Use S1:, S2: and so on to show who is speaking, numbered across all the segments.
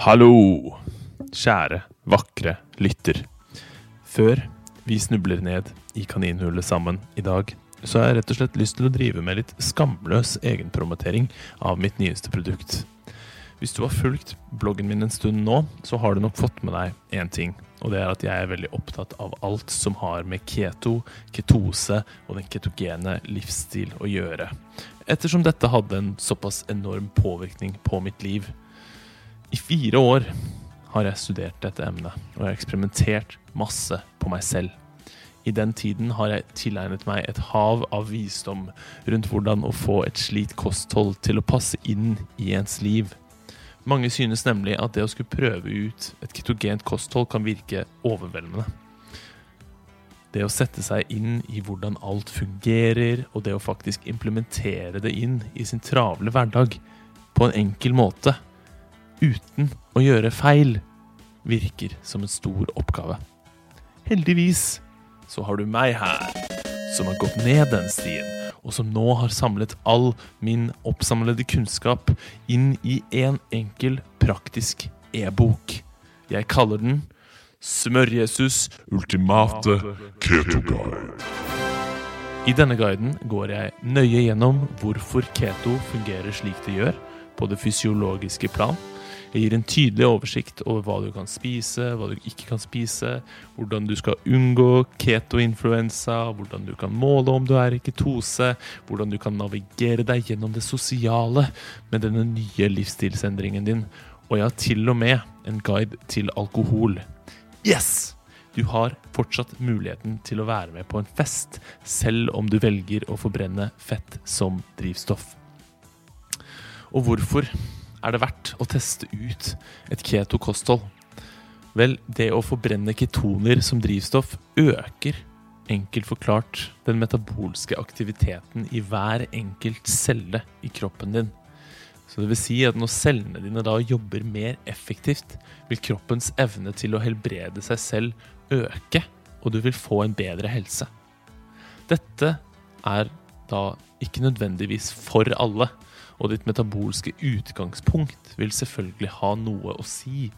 S1: Hallo, kjære, vakre lytter. Før vi snubler ned i kaninhullet sammen i dag, så har jeg rett og slett lyst til å drive med litt skamløs egenpromotering av mitt nyeste produkt. Hvis du har fulgt bloggen min en stund nå, så har du nok fått med deg én ting. Og det er at jeg er veldig opptatt av alt som har med keto, ketose og den ketogene livsstil å gjøre. Ettersom dette hadde en såpass enorm påvirkning på mitt liv. I fire år har jeg studert dette emnet, og jeg har eksperimentert masse på meg selv. I den tiden har jeg tilegnet meg et hav av visdom rundt hvordan å få et slikt kosthold til å passe inn i ens liv. Mange synes nemlig at det å skulle prøve ut et ketogent kosthold kan virke overveldende. Det å sette seg inn i hvordan alt fungerer, og det å faktisk implementere det inn i sin travle hverdag på en enkel måte, uten å gjøre feil, virker som en stor oppgave. Heldigvis så har du meg her, som har gått ned den stien, og som nå har samlet all min oppsamlede kunnskap inn i en enkel, praktisk e-bok. Jeg kaller den Smør-Jesus ultimate keto-guide. I denne guiden går jeg nøye gjennom hvorfor keto fungerer slik det gjør, på det fysiologiske plan. Jeg gir en tydelig oversikt over hva du kan spise, hva du ikke kan spise, hvordan du skal unngå keto-influensa, hvordan du kan måle om du er i ketose, hvordan du kan navigere deg gjennom det sosiale med denne nye livsstilsendringen din, og jeg har til og med en guide til alkohol. Yes! Du har fortsatt muligheten til å være med på en fest, selv om du velger å forbrenne fett som drivstoff. Og hvorfor er det verdt å teste ut et keto-kosthold? Vel, det å forbrenne ketoner som drivstoff øker, enkelt forklart, den metabolske aktiviteten i hver enkelt celle i kroppen din. Så det vil si at når cellene dine da jobber mer effektivt, vil kroppens evne til å helbrede seg selv øke, og du vil få en bedre helse. Dette er da ikke nødvendigvis for alle, og ditt metabolske utgangspunkt vil selvfølgelig ha noe å si,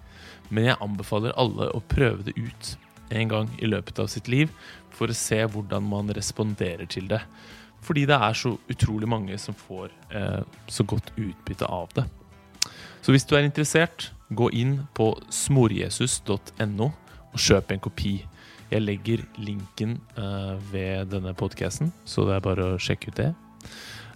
S1: men jeg anbefaler alle å prøve det ut en gang i løpet av sitt liv for å se hvordan man responderer til det. Fordi det er så utrolig mange som får eh, så godt utbytte av det. Så hvis du er interessert, gå inn på smorjesus.no og kjøp en kopi. Jeg legger linken eh, ved denne podkasten, så det er bare å sjekke ut det.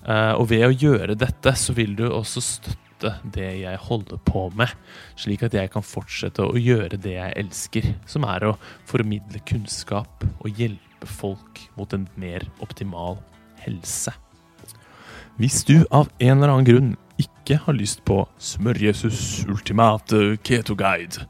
S1: Eh, og ved å gjøre dette, så vil du også støtte det jeg holder på med, slik at jeg kan fortsette å gjøre det jeg elsker, som er å formidle kunnskap og hjelpe folk mot en mer optimal helse. Hvis du av en eller annen grunn ikke har lyst på Smør-Jesus ultimate keto-guide,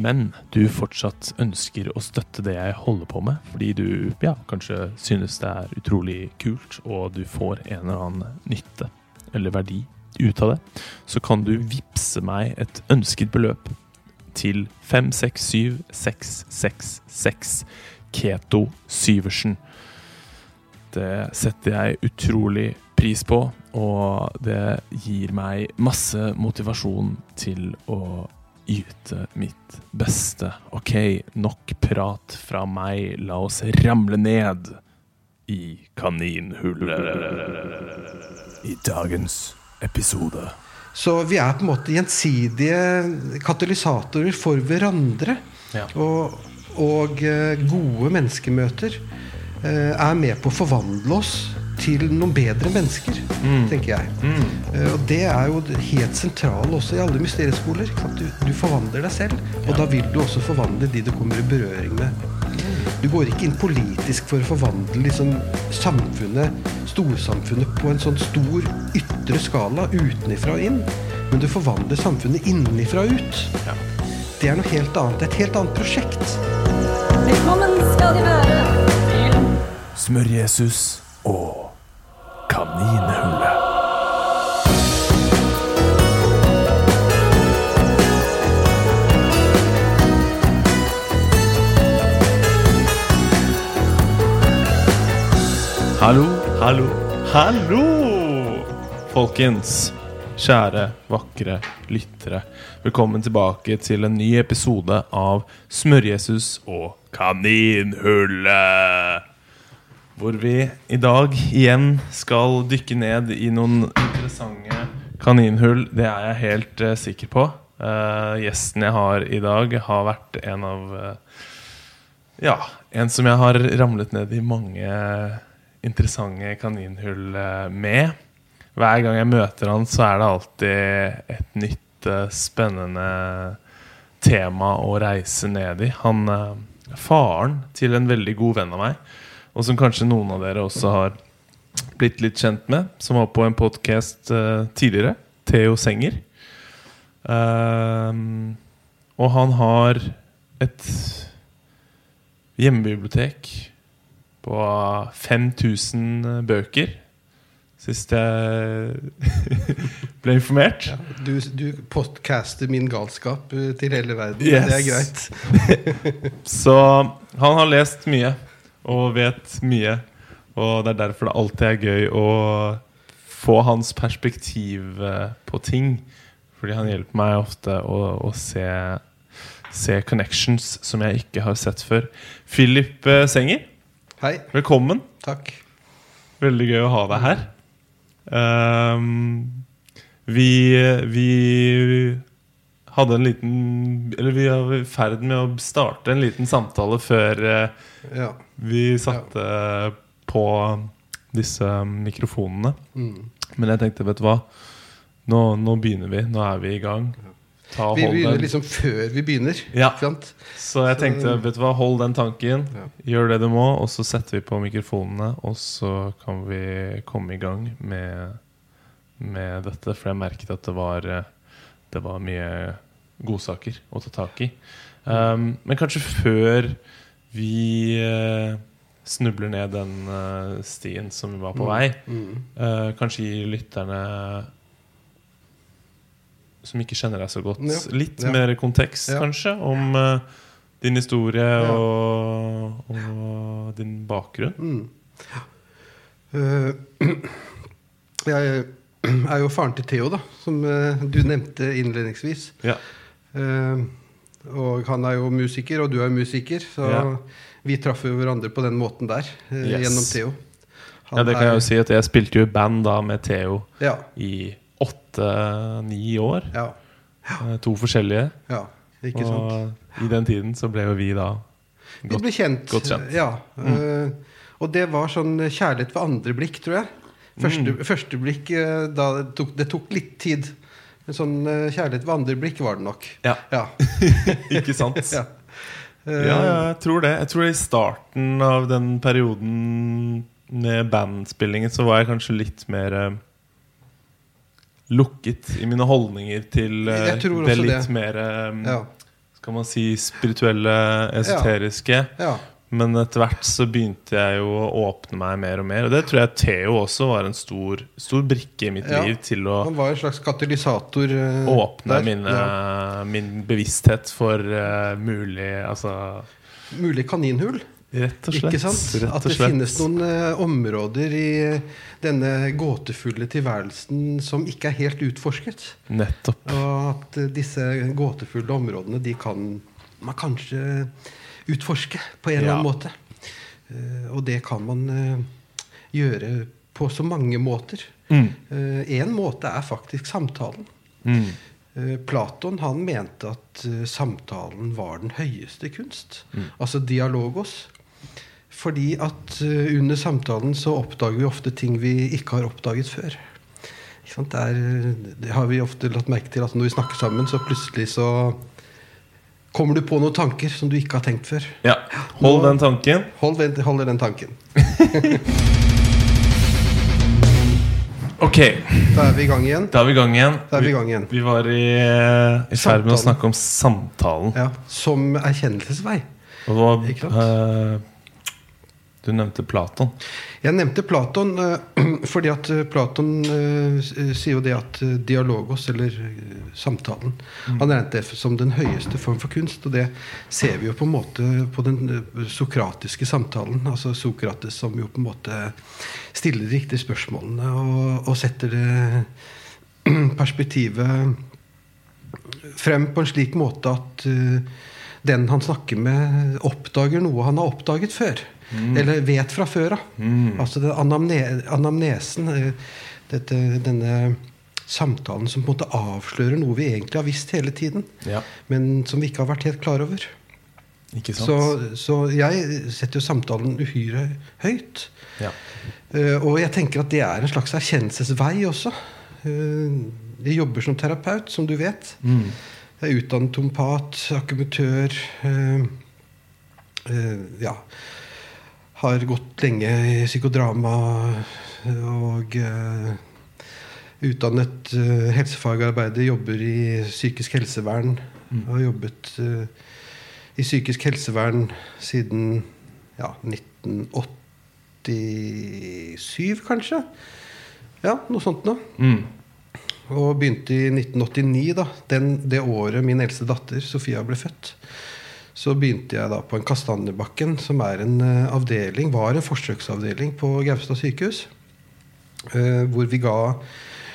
S1: men du fortsatt ønsker å støtte det jeg holder på med, fordi du ja, kanskje synes det er utrolig kult, og du får en eller annen nytte eller verdi ut av det, så kan du vippse meg et ønsket beløp til 567666 Keto Syversen. Det setter jeg utrolig pris på, og det gir meg masse motivasjon til å yte mitt beste. Ok, nok prat fra meg. La oss ramle ned i kaninhullet i dagens episode.
S2: Så vi er på en måte gjensidige katalysatorer for hverandre.
S1: Ja.
S2: Og, og eh, gode menneskemøter eh, er med på å forvandle oss til noen bedre mennesker, tenker jeg. Eh, og det er jo helt sentralt også i alle mysterieskoler. At du, du forvandler deg selv, og da vil du også forvandle de du kommer i berøring med. Du går ikke inn politisk for å forvandle liksom samfunnet, storsamfunnet, på en sånn stor ytre skala utenifra og inn. Men du forvandler samfunnet innenifra og ut.
S1: Ja.
S2: Det er noe helt annet. Det et helt annet prosjekt.
S3: Velkommen skal de være Smørjesus
S1: Smør-Jesus og kaninhullet. Hallo, hallo, hallo! Folkens, kjære, vakre lyttere. Velkommen tilbake til en ny episode av Smør-Jesus og Kaninhullet. Hvor vi i dag igjen skal dykke ned i noen interessante kaninhull. Det er jeg helt uh, sikker på. Uh, gjesten jeg har i dag, har vært en av uh, Ja, en som jeg har ramlet ned i mange interessante kaninhull med. Hver gang jeg møter han, så er det alltid et nytt, spennende tema å reise ned i. Han faren til en veldig god venn av meg, og som kanskje noen av dere også har blitt litt kjent med, som var på en podkast tidligere. Theo Senger. Uh, og han har et hjemmebibliotek på 5000 bøker. Sist jeg ble informert.
S2: Du, du podcaster min galskap eh, til hele verden.
S1: Yes.
S2: Det er greit.
S1: Så han har lest mye og vet mye. Og det er derfor det alltid er gøy å få hans perspektiv eh, på ting. Fordi han hjelper meg ofte å, å se, se connections som jeg ikke har sett før. Philip eh, Senger,
S2: Hei.
S1: velkommen.
S2: Takk.
S1: Veldig gøy å ha deg her. Um, vi, vi hadde en liten Eller vi er i ferd med å starte en liten samtale før eh,
S2: Ja.
S1: vi satte på disse mikrofonene.
S2: Mm.
S1: Men jeg tenkte, vet du hva? Nå, nå begynner vi. Nå er vi i gang. Ta
S2: Vi begynner
S1: den.
S2: liksom før vi begynner.
S1: Ja. Så jeg tenkte, vet du hva, hold den tanken.
S2: Ja.
S1: Gjør det du må, og så setter vi på mikrofonene, og så kan vi komme i gang med, med dette. For jeg merket at det var, det var mye godsaker å ta tak i. Um, men kanskje før vi eh, snubler ned den eh, stien som vi var på vei,
S2: Mm.
S1: eh, kanskje gi lytterne som ikke kjenner deg så godt,
S2: Ja.
S1: litt
S2: Ja.
S1: mer kontekst,
S2: Ja.
S1: kanskje, om din historie og, og din bakgrunn.
S2: Mm. Uh, jeg er jo faren til Theo, da, som du nevnte innledningsvis.
S1: Ja.
S2: Eh, og han er jo musiker, og du er musiker, så
S1: Ja.
S2: vi traff jo hverandre på den måten der eh,
S1: Yes.
S2: gjennom Theo. Han
S1: ja, det kan
S2: er-
S1: jeg jo si at jeg spilte jo i band da med Theo
S2: Ja,
S1: i åtte-ni år.
S2: ja,
S1: Eh, To forskjellige.
S2: ja, ikke sant.
S1: Og i den tiden så ble jo vi da
S2: Vi
S1: godt
S2: ble kjent.
S1: godt kjent.
S2: Ja, Mm. og det var sånn kjærlighet ved andre blikk, tror jeg. Første,
S1: Mm.
S2: første blikk eh, da det tok, det tok litt tid. Men sånn eh, kjærlighet ved andre blikk var det nok.
S1: Ja,
S2: Ja.
S1: ikke sant?
S2: ja. Uh,
S1: Ja, ja, jeg tror det. Jeg tror I starten av den perioden med bandspillingen så var jeg kanskje litt mer uh, lukket i mine holdninger til
S2: uh,
S1: det litt
S2: det.
S1: mer um,
S2: ja.
S1: Skal man si spirituelle, esoteriske.
S2: ja.
S1: Men etter hvert så begynte jeg jo å åpne meg mer og mer. Og det tror jeg Theo også var en stor, stor brikke i mitt
S2: Ja.
S1: liv til å
S2: Han var en slags katalysator. uh,
S1: åpne mine,
S2: Ja.
S1: min bevissthet for uh, mulig Altså
S2: Mulig kaninhull.
S1: Rett og slett.
S2: Ikke sant? At det finnes noen uh, områder i denne gåtefulle tilværelsen som ikke er helt utforsket.
S1: Nettopp.
S2: Og at disse gåtefulle områdene, de kan man kanskje utforske på en eller annen måte. Eh, og det kan man eh, gjøre på så mange måter.
S1: Mm.
S2: Én måte er faktisk samtalen.
S1: Mm.
S2: Eh, Platon han mente at eh, samtalen var den høyeste kunst.
S1: Mm.
S2: Altså dialogos. Fordi at eh, under samtalen så oppdager vi ofte ting vi ikke har oppdaget før. Ikke sant? Det, er, det har vi ofte lagt merke til at når vi snakker sammen, så plutselig så kommer du på noen tanker som du ikke har tenkt før.
S1: Ja. Hold den tanken.
S2: Hold, hold den tanken.
S1: Ok,
S2: Da er vi i gang igjen.
S1: da er vi i gang igjen.
S2: Da er vi gang igjen.
S1: Vi var i, i ferd med å snakke om samtalen.
S2: Ja, som erkjennelsesvei.
S1: Og
S2: Ikke sant?
S1: eh, du nevnte Platon.
S2: Jeg nevnte Platon eh, fordi at eh, Platon eh, sier jo det at dialogos, eller samtalen, han regnet det som den høyeste form for kunst. Og det ser vi jo på en måte på den sokratiske samtalen. Altså Sokrates som jo på en måte stiller de riktige spørsmålene og, og setter det perspektivet frem på en slik måte at den han snakker med, oppdager noe han har oppdaget før. Eller vet fra før av. Altså det anamne anamnesen. eh, Dette, denne samtalen som på en måte avslører noe vi egentlig har visst hele tiden.
S1: Ja.
S2: Men som vi ikke har vært helt klar over.
S1: Ikke sant?
S2: Så, så jeg setter jo samtalen uhyre høyt.
S1: ja.
S2: Uh, og jeg tenker at det er en slags erkjennelsesvei også. Uh, jeg jobber som terapeut, som du vet.
S1: Mm.
S2: Jeg er utdannet tompat, akkumutør. Uh, ja. Har gått lenge i psykodrama og uh, utdannet uh, helsefagarbeider. Jobber i psykisk helsevern. Har jobbet uh, i psykisk helsevern siden ja, 1987, kanskje. Ja, noe sånt noe.
S1: Mm.
S2: Og begynte i 1989, da. Den, det året min eldste datter Sofia ble født. Så begynte jeg da på en Kastanjebakken, som er en eh, avdeling, var en forsøksavdeling på Gaustad sykehus. eh, hvor vi ga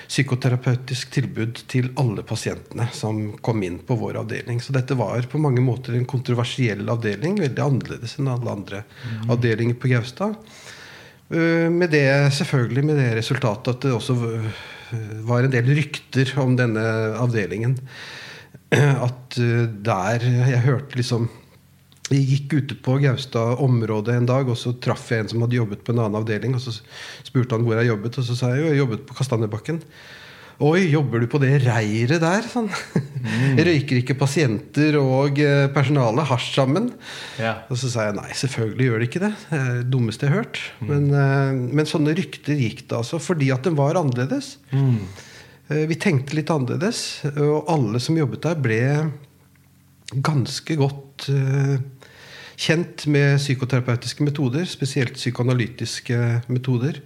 S2: psykoterapeutisk tilbud til alle pasientene som kom inn på vår avdeling. Så dette var på mange måter en kontroversiell avdeling. Veldig annerledes enn alle andre avdelinger på Gaustad. Eh, Med det selvfølgelig med det resultatet at det også var en del rykter om denne avdelingen. At eh, der Jeg hørte liksom Jeg gikk ute på Gaustad-området en dag, og så traff jeg en som hadde jobbet på en annen avdeling. Og så spurte han hvor jeg jobbet, og så sa jeg jo jeg jobbet på Kastanjebakken. Oi, jobber du på det reiret der? Sånn. Røyker ikke pasienter og personalet personale hasj sammen?
S1: Ja.
S2: Og så sa jeg nei, selvfølgelig gjør de ikke det. Det er det dummeste jeg har hørt. Men, eh, men sånne rykter gikk det altså fordi at den var annerledes. Eh, Vi tenkte litt annerledes, og alle som jobbet der, ble ganske godt eh, kjent med psykoterapeutiske metoder, spesielt psykoanalytiske metoder.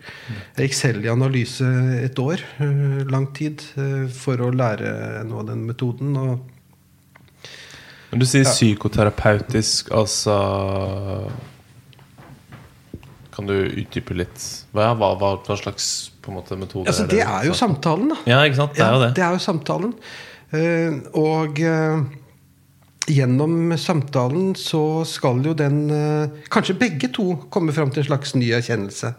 S2: Jeg gikk selv i analyse et år, eh, lang tid, eh, for å lære noe av den metoden.
S1: Når du sier psykoterapeutisk, altså Kan du utdype litt? Hva, hva, hva slags på en måte, metode
S2: Altså, det er jo samtalen, da.
S1: Ja, ikke sant? Det er jo det.
S2: det er jo samtalen. Eh, og eh, gjennom samtalen så skal jo den eh, Kanskje begge to komme fram til en slags ny erkjennelse.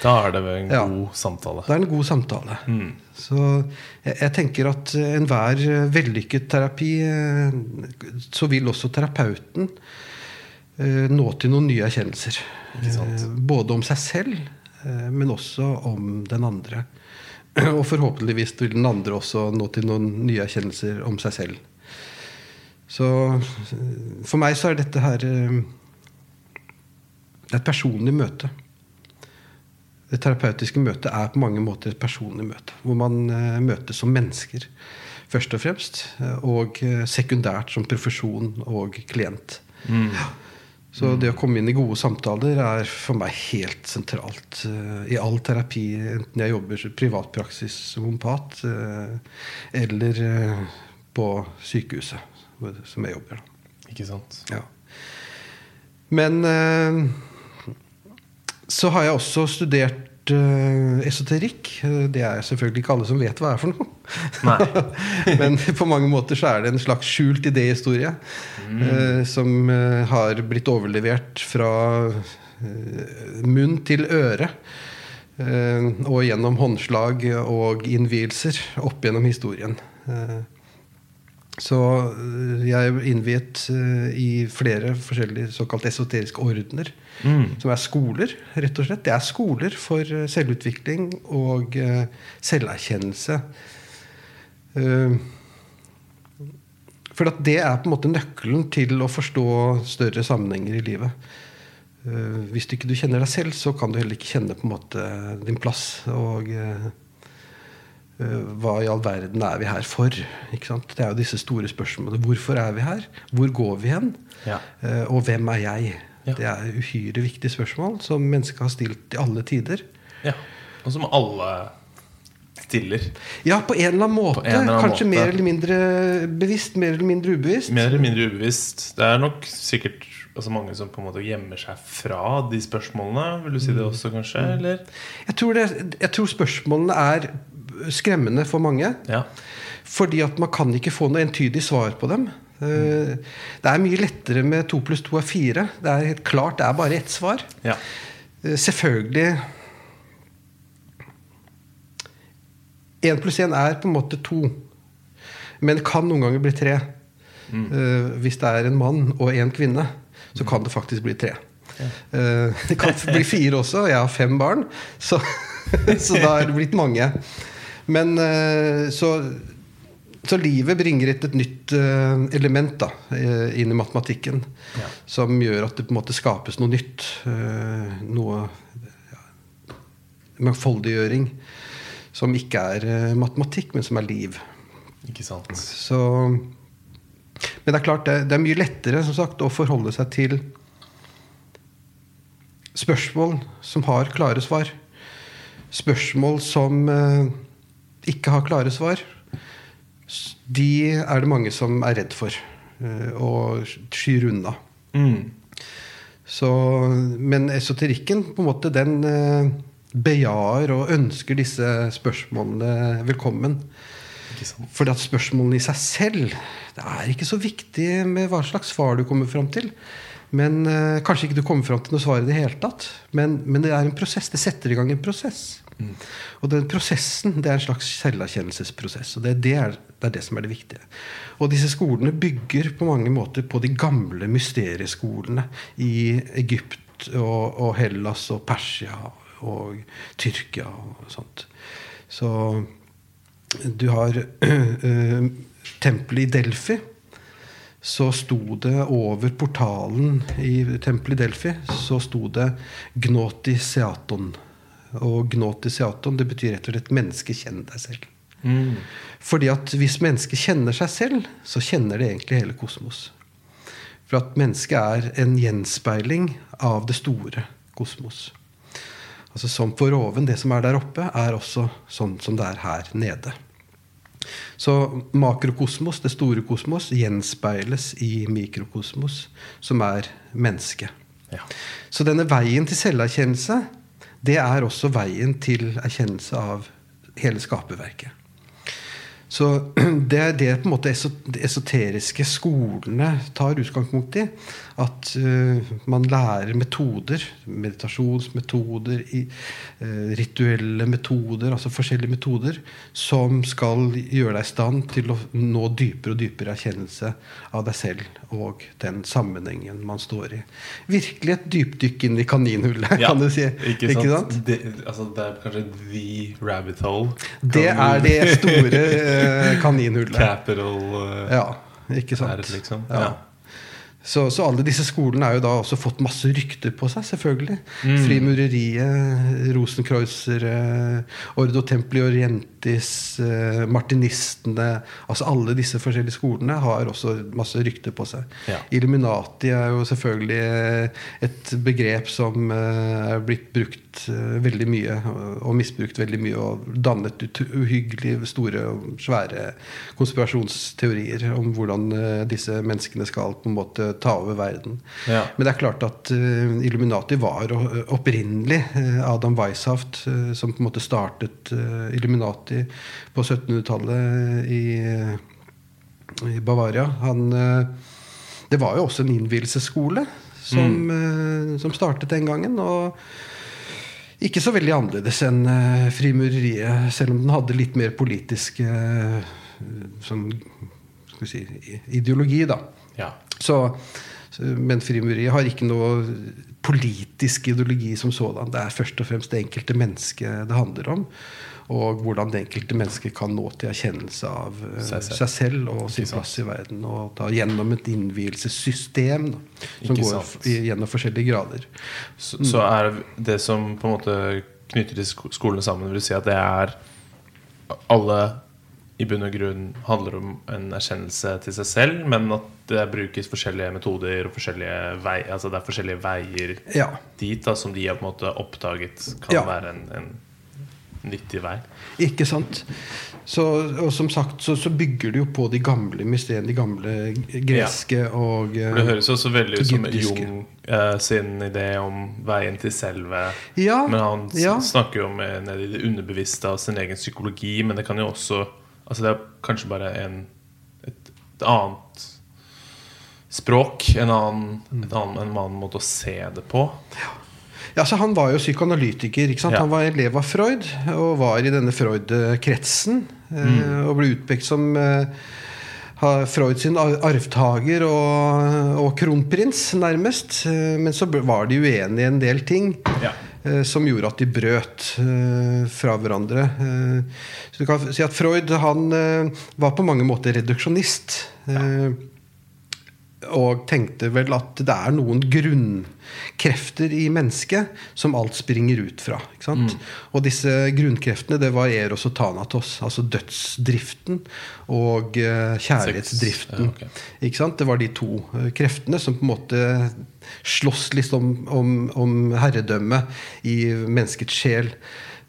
S1: Da er det en en
S2: Ja.
S1: god samtale.
S2: Det er en god samtale. Så jeg, jeg tenker at enhver vellykket terapi, så vil også terapeuten nå til noen nye erkjennelser. Både om seg selv, men også om den andre. Og forhåpentligvis vil den andre også nå til noen nye erkjennelser om seg selv. Så eh, for meg så er dette her eh, Det er et personlig møte. Det terapeutiske møtet er på mange måter et personlig møte. Hvor man eh, møtes som mennesker, først og fremst. eh, Og eh, sekundært som profesjon og klient. Så det å komme inn i gode samtaler er for meg helt sentralt uh, i all terapi. Enten jeg jobber i privatpraksis som ompat uh, eller uh, på sykehuset, som jeg jobber. da.
S1: Ikke sant?
S2: Ja. Men eh, så har jeg også studert eh, esoterikk. Eh, Det er selvfølgelig ikke alle som vet hva det er for noe. Men på mange måter så er det en slags skjult idéhistorie eh, som uh, har blitt overlevert fra munn til øre. og gjennom håndslag og innvielser opp gjennom historien. Eh, så øh, jeg er innviet øh, i flere forskjellige såkalt esoteriske ordener. Som er skoler, rett og slett. Det er skoler for øh, selvutvikling og selverkjennelse. For at det er på en måte nøkkelen til å forstå større sammenhenger i livet. Hvis du ikke kjenner deg selv, så kan du heller ikke kjenne på en måte din plass. Og hva i all verden er vi her for? Det er jo disse store spørsmålene. Hvorfor er vi her? Hvor går vi hen?
S1: Ja.
S2: Eh, og hvem er jeg?
S1: Ja.
S2: Det er uhyre viktige spørsmål som mennesket har stilt i alle tider.
S1: ja. Og som alle stiller.
S2: Ja, på en eller annen måte.
S1: eller annen
S2: Kanskje
S1: måte.
S2: mer eller mindre bevisst, mer eller mindre ubevisst.
S1: Mer eller mindre ubevisst. Det er nok sikkert altså mange som på en måte gjemmer seg fra de spørsmålene. Vil du si det også, kanskje? Eller?
S2: Jeg tror, det, jeg tror spørsmålene er skremmende for mange.
S1: Ja.
S2: Fordi at man kan ikke få noe entydig svar på dem. Eh, Det er mye lettere med to pluss to er fire. Det er helt klart, det er bare ett svar.
S1: ja.
S2: Eh, Selvfølgelig Én pluss én er på en måte to. Men kan noen ganger bli tre. Mm. hvis det er en mann og en kvinne, så kan det faktisk bli tre. Ja. det kan bli fire også. Jeg har fem barn, så, så da er det blitt mange. Men eh, så, så livet bringer et, et nytt eh, element da, eh, inn i matematikken.
S1: Ja.
S2: Som gjør at det på en måte skapes noe nytt. Noe ja, mangfoldiggjøring. Som ikke er matematikk, men som er liv.
S1: Ikke sant.
S2: Så, men det er klart, det, det er mye lettere som sagt, å forholde seg til spørsmål som har klare svar. Spørsmål som ikke har klare svar, de er det mange som er redd for eh, og skyr unna.
S1: Mm.
S2: Så, men esoterikken på en måte den eh, bejaer og ønsker disse spørsmålene velkommen. Fordi at spørsmålene i seg selv Det er ikke så viktig med hva slags svar du kommer fram til. Men eh, Kanskje ikke du kommer fram til noe svar i det hele tatt. Men, men det er en prosess. Det setter i gang en prosess. Og den prosessen det er en slags selverkjennelsesprosess. Og det, det, er, det er det som er det viktige. Og disse skolene bygger på mange måter på de gamle mysterieskolene i Egypt og, og Hellas og Persia og Tyrkia og sånt. Så du har øh, tempelet i Delfi. Så sto det over portalen i tempelet i Delfi så sto det Gnoti Seaton. Og Gnoti Seaton det betyr rett og slett 'menneske, kjenn deg selv'.
S1: Mm.
S2: Fordi at hvis mennesket kjenner seg selv, så kjenner det egentlig hele kosmos. For at mennesket er en gjenspeiling av det store kosmos. Altså Som for oven, det som er der oppe, er også sånn som det er her nede. Så makrokosmos, det store kosmos, gjenspeiles i mikrokosmos, som er mennesket.
S1: Ja.
S2: Så denne veien til selverkjennelse, det er også veien til erkjennelse av hele skaperverket. Så det er det på en måte esoteriske skolene tar utgangspunkt i. At uh, man lærer metoder, meditasjonsmetoder, i, uh, rituelle metoder, altså forskjellige metoder, som skal gjøre deg i stand til å nå dypere og dypere erkjennelse av deg selv og den sammenhengen man står i. Virkelig et dypdykk inn i kaninhullet,
S1: Ja,
S2: kan du si.
S1: Ikke sant? Det, altså, det er kanskje the rabbit hole.
S2: Det er det store kaninhullet.
S1: Capital uh,
S2: Ja, ikke sant.
S1: er det liksom.
S2: Ja. Så, så alle disse skolene har jo da også fått masse rykter på seg, selvfølgelig.
S1: Mm.
S2: Frimureriet, Rosenkreuzer, eh, Ordo Templi Orientis, eh, martinistene Altså alle disse forskjellige skolene har også masse rykter på seg.
S1: Ja.
S2: Illuminati er jo selvfølgelig eh, et begrep som er blitt brukt veldig mye og misbrukt veldig mye og dannet uhyggelig store og svære konspirasjonsteorier om hvordan disse menneskene skal på en måte ta over verden.
S1: Ja.
S2: Men det er klart at uh, Illuminati var opprinnelig uh, Adam Weishaupt, uh, som på en måte startet eh, Illuminati på 1700-tallet i, eh, i Bavaria. Han, eh, det var jo også en innvielsesskole som, eh, som startet den gangen. og ikke så veldig annerledes enn frimureriet, selv om den hadde litt mer politisk eh, sånn, si, ideologi, da.
S1: Ja.
S2: Så, men frimureriet har ikke noe politisk ideologi som sådan. Det er først og fremst det enkelte mennesket det handler om. Og hvordan det enkelte mennesket kan nå til erkjennelse av eh,
S1: Seg selv.
S2: seg selv og sin plass i verden. Og da gjennom et innvielsessystem da, som
S1: Ikke
S2: går
S1: sant.
S2: gjennom forskjellige grader.
S1: Så, så er det som på en måte knytter de skolene sammen, vil si at det er alle i bunn og grunn handler om en erkjennelse til seg selv, men at det brukes forskjellige metoder og forskjellige vei, altså det er forskjellige veier
S2: Ja.
S1: dit da, som de har på en måte oppdaget kan
S2: Ja.
S1: være en, en nyttig vei.
S2: Ikke sant? Så, og som sagt så, så bygger det jo på de gamle mysteriene, de gamle greske og
S1: uh, Det høres også veldig ut som. Jung uh, sin idé om veien til selve.
S2: Ja,
S1: Men han
S2: ja.
S1: snakker jo om eh, i det underbevisste av sin egen psykologi. Men det kan jo også Altså det er kanskje bare en, et, et annet språk. En annen,
S2: Mm.
S1: annen, en annen måte å se det på.
S2: Ja, så Han var jo psykoanalytiker. ikke sant?
S1: Ja.
S2: Han var elev av Freud og var i denne Freud-kretsen. Mm. Og ble utpekt som eh, Freud sin ar- arvtaker og, og kronprins, nærmest. Eh, Men så var de uenige i en del ting.
S1: Ja.
S2: Eh, Som gjorde at de brøt eh, fra hverandre. Eh, Så du kan si at Freud han var på mange måter reduksjonist. eh, og tenkte vel at det er noen grunnkrefter i mennesket som alt springer ut fra. Ikke sant? Og disse grunnkreftene det var Eros og Thanatos, altså dødsdriften og eh, kjærlighetsdriften.
S1: Ja,
S2: okay. Det var de to eh, kreftene som på en måte slåss liksom om, om herredømme i menneskets sjel.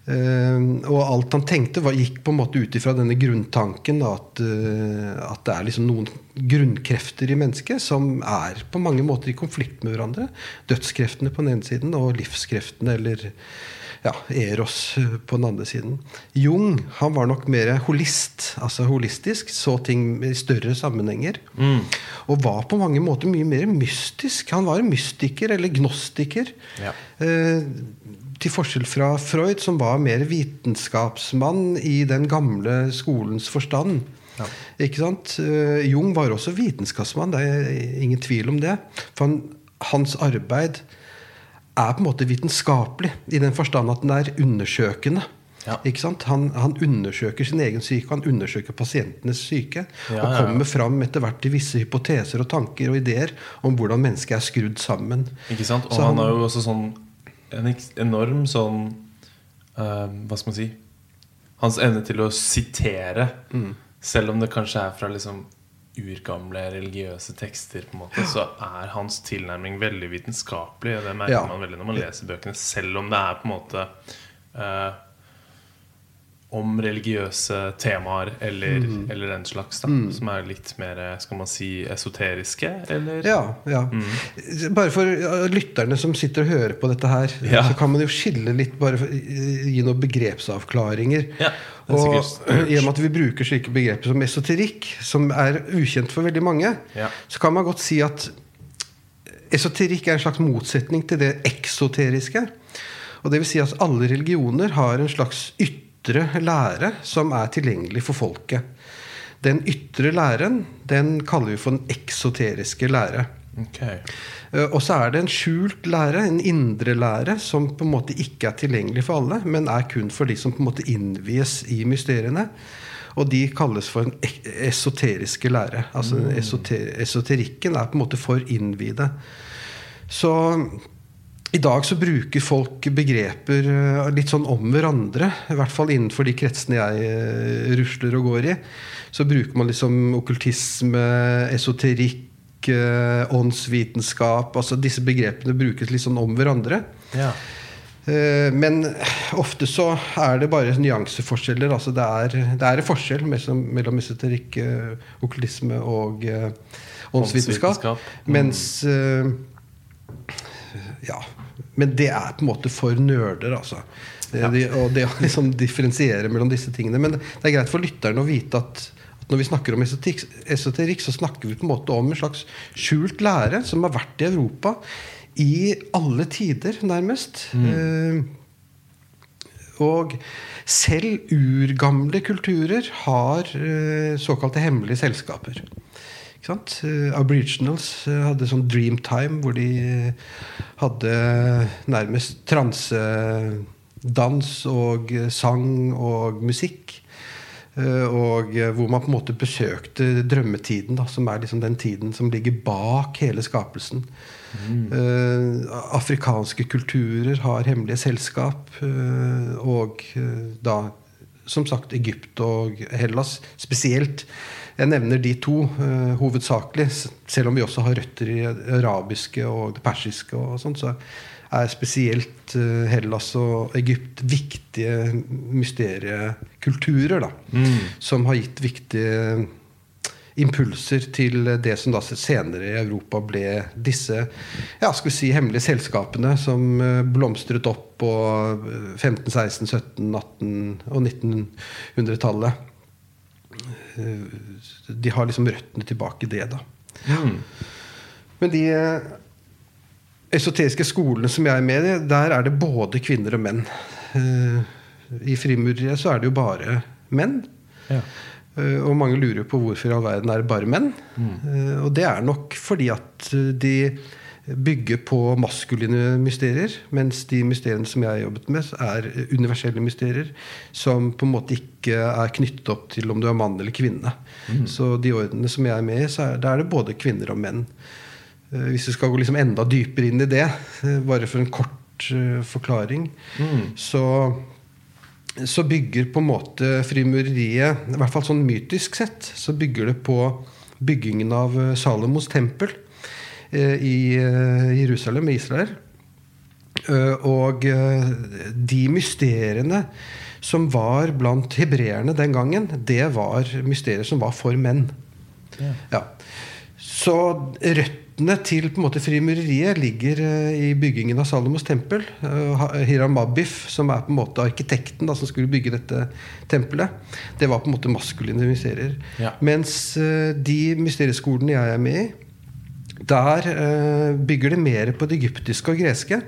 S2: Eh, og alt han tenkte, var, gikk på en måte ut ifra denne grunntanken at, eh, at det er liksom noen grunnkrefter i mennesket som er på mange måter i konflikt med hverandre. Dødskreftene på den ene siden og livskreftene, eller ja, Eros eh, på den andre siden. Jung han var nok mer holist, altså holistisk, så ting i større sammenhenger. Og var på mange måter mye mer mystisk. Han var en mystiker, eller gnostiker.
S1: Ja.
S2: Eh, til forskjell fra Freud, som var mer vitenskapsmann i den gamle skolens forstand.
S1: Ja.
S2: Ikke sant? Eh, Jung var også vitenskapsmann, det er ingen tvil om det. For han, hans arbeid er på en måte vitenskapelig, i den forstand at den er undersøkende.
S1: Ja.
S2: Han, han undersøker sin egen syke, han undersøker pasientenes syke.
S1: Ja,
S2: og kommer fram etter hvert til visse hypoteser og tanker og ideer om hvordan mennesket er skrudd sammen.
S1: Ikke sant? Og han
S2: han-
S1: er jo også sånn en enorm sånn uh, Hva skal man si Hans evne til å sitere,
S2: Mm.
S1: selv om det kanskje er fra liksom urgamle religiøse tekster, på en måte, så er hans tilnærming veldig vitenskapelig. Og det merker
S2: Ja.
S1: man veldig når man leser bøkene, selv om det er på en måte eh, om religiøse temaer eller,
S2: Mm.
S1: eller den slags, da, som er litt mer skal man si, esoteriske. Eller?
S2: Ja, ja. Bare for lytterne som sitter og hører på dette her,
S1: Ja.
S2: så kan man jo skille litt, bare for, gi noen begrepsavklaringer.
S1: Ja,
S2: og i og med at vi bruker slike begreper som esoterikk, som er ukjent for veldig mange, så kan man godt si at esoterikk er en slags motsetning til det eksoteriske. Og det vil si at alle religioner har en slags ytre lære som er tilgjengelig for folket. Den ytre læren den kaller vi for den eksoteriske lære.
S1: Ok.
S2: Eh, Og så er det en skjult lære, en indre lære, som på en måte ikke er tilgjengelig for alle, men er kun for de som på en måte innvies i mysteriene. Og de kalles for den esoteriske lære. Altså mm. esoter Esoterikken er på en måte for innvide. Så i dag så bruker folk begreper eh, litt sånn om hverandre. I hvert fall innenfor de kretsene jeg eh, rusler og går i. Så bruker man liksom okkultisme, esoterikk, eh, åndsvitenskap altså Disse begrepene brukes litt sånn om hverandre.
S1: Ja.
S2: Men ofte så er det bare nyanseforskjeller. Altså det, er, det er en forskjell mellom, esoterikk, okkultisme og åndsvitenskap.
S1: Åndsvitenskap.
S2: Mens Ja. Men det er på en måte for nerder, altså. Det, de, og det å liksom differensiere mellom disse tingene. Men det er greit for lytterne å vite at, at når vi snakker om esoterikk, esoterikk, så snakker vi på en måte om en slags skjult lære som har vært i Europa i alle tider, nærmest. Eh, og selv urgamle kulturer har eh, såkalte hemmelige selskaper. Ikke sant? Eh, Aboriginals eh, hadde sånn dreamtime hvor de eh, hadde nærmest transedans og sang og musikk. Og hvor man på en måte besøkte drømmetiden, da, som er liksom den tiden som ligger bak hele skapelsen. Eh, afrikanske kulturer har hemmelige selskap. Uh, og uh, da, som sagt, Egypt og Hellas spesielt. Jeg nevner de to uh, hovedsakelig, selv om vi også har røtter i det arabiske og det persiske. og sånt, så er spesielt eh, Hellas og Egypt viktige mysteriekulturer. da, Som har gitt viktige impulser til det som da senere i Europa ble disse ja, skal vi si, hemmelige selskapene som eh, blomstret opp på eh, 15-, 16-, 17-, 18- og 1900-tallet. Eh, De har liksom røttene tilbake i det, da. Men de eh, esoteriske skolene som jeg er med i, der er det både kvinner og menn. Eh, I frimureriet så er det jo bare menn.
S1: Ja.
S2: Og mange lurer på hvorfor i all verden er det bare menn. Mm. Og det er nok fordi at de bygger på maskuline mysterier, mens de mysteriene som jeg har jobbet med, er universelle mysterier som på en måte ikke er knyttet opp til om du er mann eller kvinne. Så de ordene som jeg er med i, så er, er det både kvinner og menn. Eh, Hvis du skal gå liksom enda dypere inn i det, eh, bare for en kort forklaring, forklaring, så så bygger på en måte frimureriet, i hvert fall sånn mytisk sett, så bygger det på byggingen av eh, Salomos tempel eh, i eh, Jerusalem, i Israel. Eh, Og eh, de mysteriene som var blant hebreerne den gangen, det var mysterier som var for menn. Ja. Så røttene til på en måte frimureriet ligger eh, i byggingen av Salomos tempel. Eh, Hiram Abif, som er på en måte arkitekten da, som skulle bygge dette tempelet, det var på en måte maskuline mysterier.
S1: Ja.
S2: Mens eh, de mysterieskolene jeg er med i, der eh, bygger det mer på det egyptiske og greske.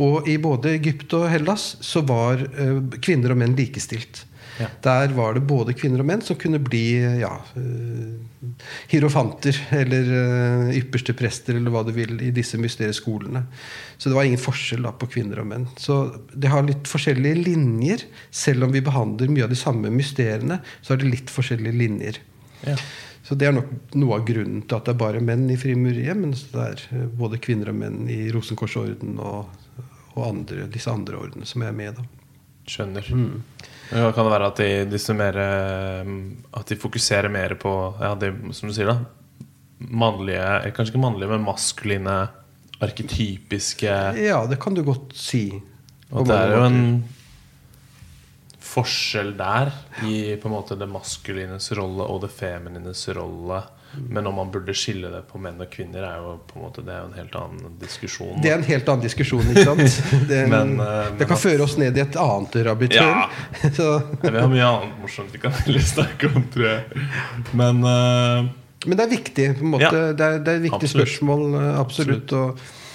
S2: Og i både Egypt og Hellas så var eh, kvinner og menn likestilt.
S1: Ja.
S2: Der var det både kvinner og menn som kunne bli ja, eh, hierofanter eller ypperste prester eller hva du vil i disse mysterieskolene. Så det var ingen forskjell da, på kvinner og menn. Så det har litt forskjellige linjer. Selv om vi behandler mye av de samme mysteriene, så har det litt forskjellige linjer.
S1: Ja.
S2: Så det er nok noe av grunnen til at det er bare menn i frimureriet, mens det er eh, både kvinner og menn i Rosenkorsorden og, og andre, disse andre ordene som jeg er med i. da.
S1: Skjønner. Ja, kan det være at de, disse mer, eh, At de fokuserer mer på ja, de, som du sier, da mannlige Kanskje ikke mannlige, men maskuline, arketypiske
S2: Ja, det kan du godt si.
S1: Og det er jo en
S2: måter.
S1: Forskjell der i på en måte det maskulines rolle og det feminines rolle. Men om man burde skille det på menn og kvinner, er jo på en måte Det er jo en helt annen diskusjon.
S2: Det er en helt annen diskusjon, ikke sant? Det,
S1: Men, uh,
S2: det kan
S1: at-
S2: føre oss ned i et annet rabbithull.
S1: Ja.
S2: Så,
S1: Vi har mye annet morsomt vi kan snakke om, tror jeg. Men uh,
S2: men det er viktig. på en måte.
S1: Ja.
S2: Det, er, det er et viktig
S1: Absolutt.
S2: spørsmål. absolutt. Absolutt. Og, eh,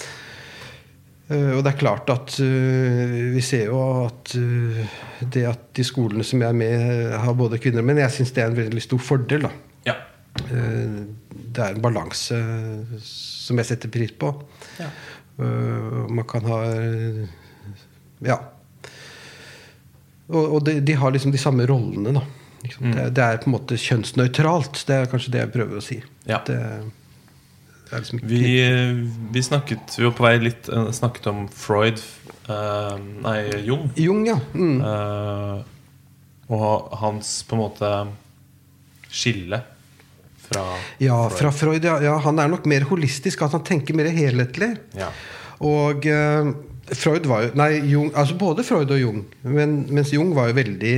S2: og det er klart at uh, vi ser jo at uh, det at de skolene som jeg er med har både kvinner og menn, jeg syns det er en veldig stor fordel. da.
S1: ja.
S2: Uh, Det er en balanse som jeg setter pris på.
S1: Ja.
S2: Eh, Man kan ha eh, Ja. Og, og de, de har liksom de samme rollene, da. Sant? Det, er- det er på en måte kjønnsnøytralt. Det er kanskje det jeg prøver å si.
S1: Ja.
S2: At, det liksom
S1: Vi, vi snakket Vi var på vei litt eh, Snakket om Freud uh, Nei, Jung.
S2: Jung, ja. Mm.
S1: uh, og hans på en måte skille fra
S2: Ja, fra Freud. Ja, ja, han er nok mer holistisk. At han tenker mer helhetlig.
S1: Ja.
S2: Og uh, Freud var jo Nei, Jung, altså både Freud og Jung. Men, mens Jung var jo veldig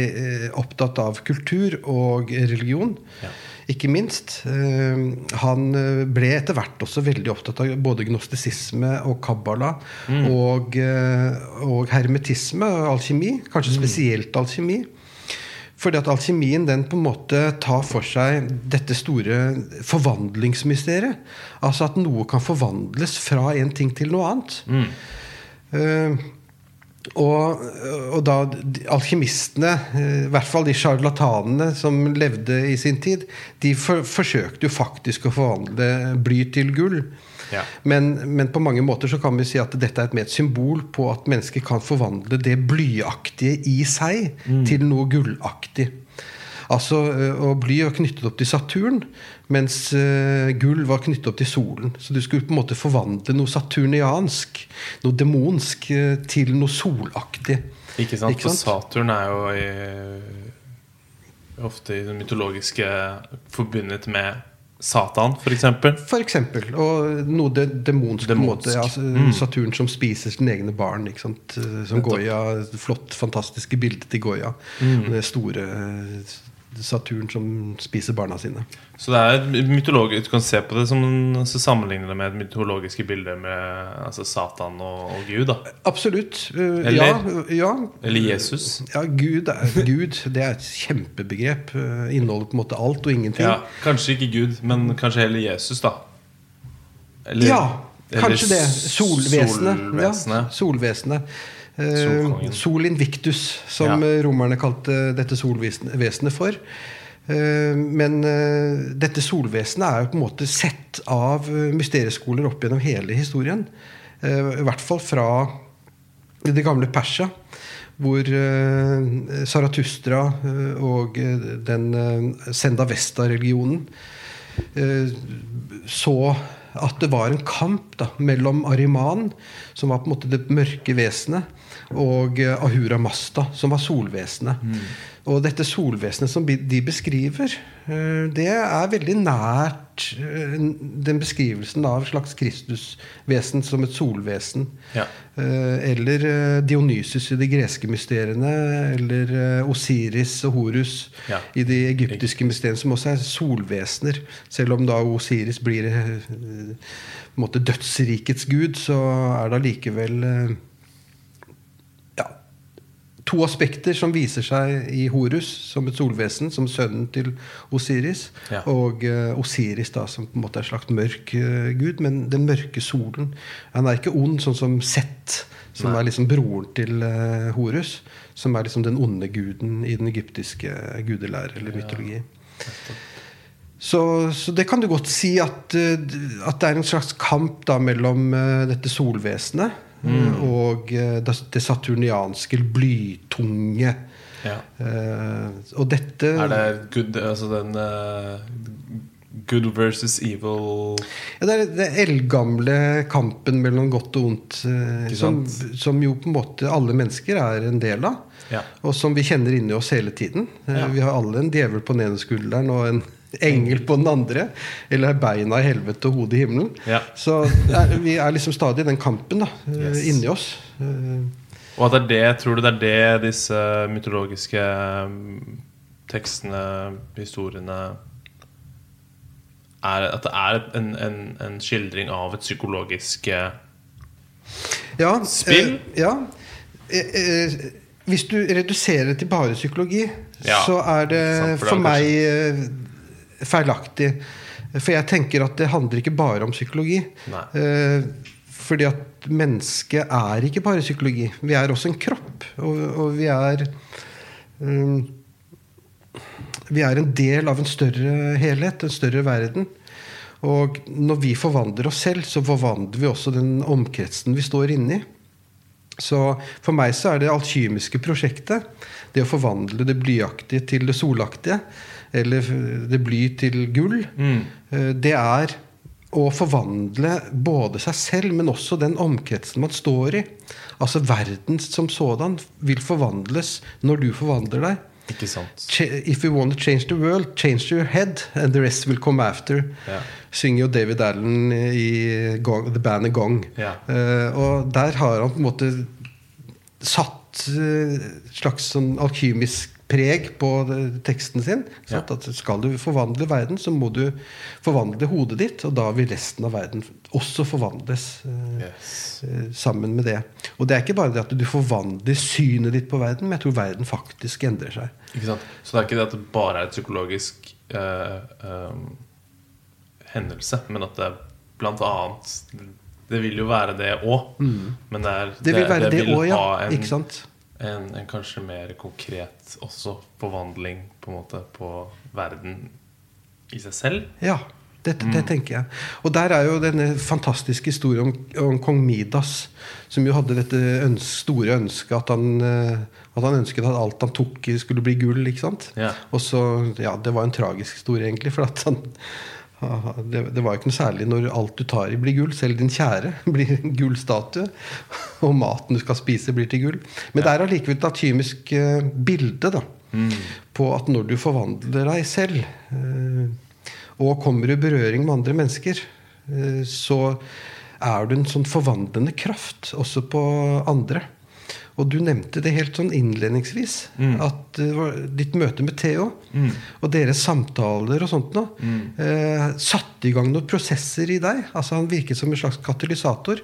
S2: opptatt av kultur og religion.
S1: Ja.
S2: Ikke minst. Eh, han eh, ble etter hvert også veldig opptatt av både gnostisisme og kabbala. Og, eh, og hermetisme og alkymi. Kanskje spesielt alkymi. Fordi at alkymien den på en måte tar for seg dette store forvandlingsmysteriet. Altså at noe kan forvandles fra en ting til noe annet. Eh, og, og da alkymistene, eh, i hvert fall de sjarlatanene som levde i sin tid, de for, forsøkte jo faktisk å forvandle bly til gull.
S1: Ja.
S2: Men, men på mange måter så kan vi si at dette er et et symbol på at mennesker kan forvandle det blyaktige i seg til noe gullaktig. Altså, ø, og Bly er knyttet opp til Saturn, mens ø, gull var knyttet opp til solen. Så du skulle på en måte forvandle noe saturniansk, noe demonsk, ø, til noe solaktig.
S1: Ikke sant?
S2: Ikke sant?
S1: For Saturn er jo i, ofte i det mytologiske forbundet med Satan, for eksempel.
S2: For eksempel. Og noe det demonsk,
S1: Demonsk.
S2: måte. Ja,
S1: Mm.
S2: Saturn som spiser sine egne barn. Ikke sant? Eh, Som Goya. Flott, fantastiske bildet til Goya.
S1: Mm.
S2: Det store eh, Saturn som spiser barna sine.
S1: Så det er et mytologi- Du kan se på det som altså sammenligne det med et mytologiske bilde med altså Satan og, og Gud. da
S2: Absolutt. Eh,
S1: Eller-
S2: ja, ja.
S1: Eller Jesus.
S2: Ja, Gud er, Gud, det er et kjempebegrep. Eh, Inneholder på en måte alt og ingenting.
S1: Ja, Kanskje ikke Gud, men kanskje heller Jesus, da. Eller-
S2: Ja,
S1: eller
S2: kanskje det. Solvesenet.
S1: Solvesenet.
S2: Ja, solvesenet. Eh, Sol Invictus, som
S1: Ja.
S2: romerne kalte dette solvesenet for. Eh, Men eh, dette solvesenet er jo på en måte sett av eh, mysterieskoler opp gjennom hele historien. Eh, I hvert fall fra det gamle Persia, hvor eh, Zarathustra og den Senda Vesta-religionen så at det var en kamp da, mellom Ariman, som var på en måte det mørke vesenet, og eh, Ahura Masta, som var solvesenet. Og dette solvesenet som de beskriver, eh, det er veldig nært eh, den beskrivelsen av et slags Kristusvesen som et solvesen.
S1: Ja.
S2: Eller Dionysus i de greske mysteriene. Eller Osiris og Horus
S1: Ja.
S2: i de egyptiske mysteriene, som også er solvesener. Selv om da Osiris blir på en måte dødsrikets gud, så er det allikevel to aspekter som viser seg i Horus som et solvesen, som sønnen til Osiris.
S1: Ja.
S2: Og uh, Osiris da som på en måte er en slags mørk uh, gud, men den mørke solen. Han er ikke ond, sånn som Sett, som
S1: Nei.
S2: er liksom broren til uh, Horus. Som er liksom den onde guden i den egyptiske gudelære eller mytologi. Så, så det kan du godt si at, at det er en slags kamp da mellom dette solvesenet eh, og eh, det saturnianske, blytunge.
S1: Ja.
S2: Uh, og dette
S1: Er det good, altså den uh, good versus evil
S2: ja, Det er den eldgamle kampen mellom godt og ondt,
S1: Uh,
S2: som, som jo på en måte alle mennesker er en del av.
S1: Ja.
S2: Og som vi kjenner inni oss hele tiden. Vi har alle en djevel på den ene skulderen og en engel på den andre. Eller beina i helvete og hodet i himmelen.
S1: Ja.
S2: Så er, vi er liksom stadig i den kampen da, eh,
S1: Yes.
S2: inni oss. Eh,
S1: Og at det er det, tror du det er det disse mytologiske tekstene, historiene er, At det er en, en, en skildring av et psykologisk eh,
S2: Ja,
S1: Spill?
S2: Eh, ja. Eh, eh, hvis du reduserer det til bare psykologi,
S1: Ja,
S2: så er det
S1: for
S2: for meg eh, feilaktig. For jeg tenker at det handler ikke bare om psykologi. Eh, fordi at mennesket er ikke bare psykologi. Vi er også en kropp. Og, og vi er um, Vi er en del av en større helhet, en større verden. Og når vi forvandler oss selv, så forvandler vi også den omkretsen vi står inni. Så for meg så er det alkymiske prosjektet, det å forvandle det blyaktige til det solaktige, eller det bly til gull, mm. det er å forvandle både seg selv, men også den omkretsen man står i. Altså verden som sådan vil forvandles når du forvandler deg.
S1: Ikke sant?
S2: If you want to change the world, change your head, and the rest will come after.
S1: Ja.
S2: Synger jo David Allen i Gong, The Band of Gong.
S1: Ja.
S2: Uh, og der har han på en måte satt uh, slags sånn alkymisk preg på teksten sin.
S1: Ja.
S2: At skal du forvandle verden, så må du forvandle hodet ditt, og da vil resten av verden også forvandles. eh,
S1: Yes.
S2: eh, sammen med det. Og det er ikke bare det at du forvandler synet ditt på verden, men jeg tror verden faktisk endrer seg.
S1: Så det er ikke det at det bare er et psykologisk eh, eh, hendelse, men at det er blant annet Det vil jo være det òg, men det er
S2: Det vil være det
S1: vil
S2: også, ja.
S1: ha en? En, en kanskje mer konkret også forvandling på en måte på verden i seg selv.
S2: Ja. Det,
S1: Mm.
S2: tenker jeg. Og der er jo denne fantastiske historien om, om kong Midas, som jo hadde dette øns store ønsket at han, eh, at han ønsket at alt han tok, skulle bli gull. ikke sant?
S1: Ja.
S2: Og så, ja, Det var en tragisk historie, egentlig. For at han, det, det var ikke noe særlig når alt du tar i, blir gull. Selv din kjære blir en gullstatue. Og maten du skal spise, blir til gull. Men det er allikevel et atymisk eh, bilde da,
S1: Mm.
S2: på at når du forvandler deg selv eh, og kommer i berøring med andre mennesker, eh, så er du en sånn forvandlende kraft også på andre. Og du nevnte det helt sånn innledningsvis. At det var ditt møte med Theo og deres samtaler og sånt nå, eh, satte i gang noen prosesser i deg. Altså Han virket som en slags katalysator.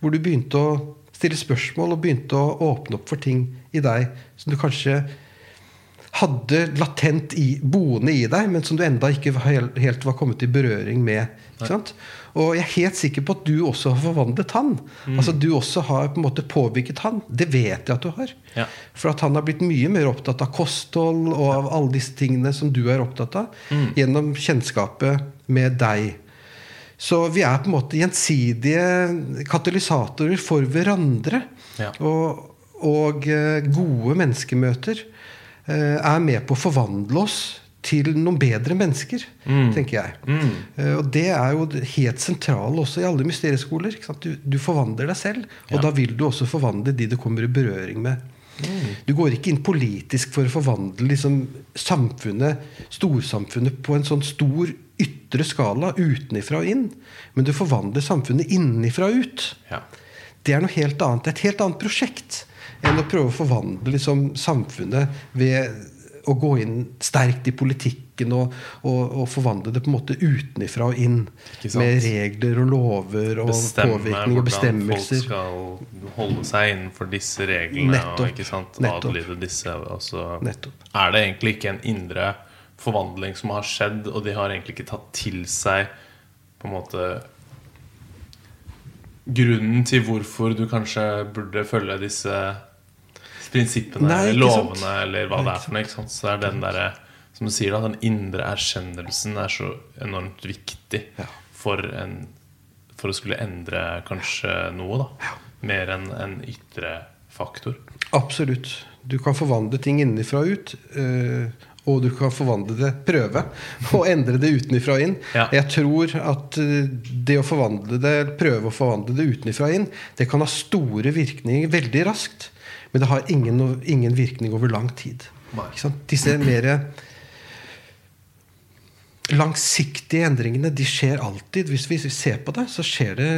S2: Hvor du begynte å stille spørsmål og begynte å åpne opp for ting i deg som du kanskje hadde latent i, boende i deg, men som du enda ikke helt, var kommet i berøring med. Og jeg er helt sikker på at du også har forvandlet han. Altså Du også har på en måte påvirket han. Det vet jeg at du har.
S1: Ja.
S2: For at han har blitt mye mer opptatt av kosthold og av alle disse tingene som du er opptatt av, gjennom kjennskapet med deg. Så vi er på en måte gjensidige katalysatorer for hverandre.
S1: Ja.
S2: Og, og eh, gode menneskemøter er med på å forvandle oss til noen bedre mennesker, tenker jeg. Eh, og det er jo helt sentralt også i alle mysterieskoler. Du, du forvandler deg selv, og
S1: Ja.
S2: da vil du også forvandle de du kommer i berøring med. Du går ikke inn politisk for å forvandle liksom, samfunnet, storsamfunnet på en sånn stor ytre skala utenifra og inn. Men du forvandler samfunnet innenfra og ut.
S1: Ja.
S2: Det er noe helt annet. Et helt annet prosjekt enn å prøve å forvandle liksom, samfunnet ved å gå inn sterkt i politikken og, og, og forvandle det på en måte utenifra og inn. Med regler og lover og
S1: Bestemme
S2: påvirkning og bestemmelser.
S1: Bestemme hvordan folk skal holde seg innenfor disse reglene.
S2: Nettopp.
S1: Og ikke sant, adlyde disse.
S2: Nettopp.
S1: er det egentlig ikke en indre forvandling som har skjedd, og de har egentlig ikke tatt til seg på en måte grunnen til hvorfor du kanskje burde følge disse prinsippene
S2: Nei,
S1: eller
S2: lovene sant.
S1: eller hva det er for noe. Så er den derre som du sier da, den indre erkjennelsen er så enormt viktig
S2: Ja.
S1: for, en, for å skulle endre kanskje noe. da Mer enn en ytre faktor.
S2: Absolutt. Du kan forvandle ting innenfra og ut. eh, og du kan forvandle det, prøve å endre det utenfra og inn.
S1: Ja.
S2: Jeg tror at eh, det å forvandle det, prøve å forvandle det utenfra og inn, det kan ha store virkninger veldig raskt. Men det har ingen, ingen virkning over lang tid. Disse mer langsiktige endringene de skjer alltid. Hvis vi ser på det, så skjer det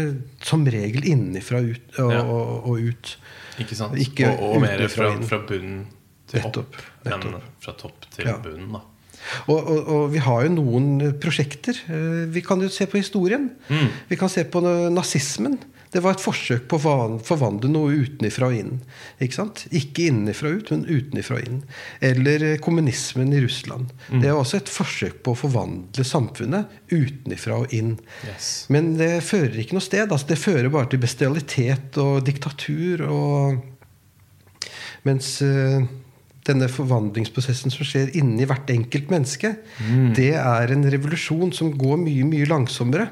S2: som regel innenfra ut, og,
S1: Ja.
S2: og, og ut.
S1: Ikke sant?
S2: Ikke
S1: og, og mer fra, fra bunnen til
S2: Nettopp,
S1: opp enn fra topp til
S2: Ja.
S1: bunnen. da
S2: Og, og, og vi har jo noen prosjekter. Eh, Vi kan jo se på historien.
S1: Mm.
S2: Vi kan se på nazismen. Det var et forsøk på å forvandle noe utenifra og inn. Ikke sant? Ikke innenfra og ut, men utenifra og inn. Eller eh, kommunismen i Russland.
S1: Mm.
S2: Det var også et forsøk på å forvandle samfunnet utenifra og inn.
S1: Yes.
S2: Men det fører ikke noe sted. Altså, det fører bare til bestialitet og diktatur. Og mens uh, denne forvandlingsprosessen som skjer inni hvert enkelt menneske, det er en revolusjon som går mye, mye langsommere.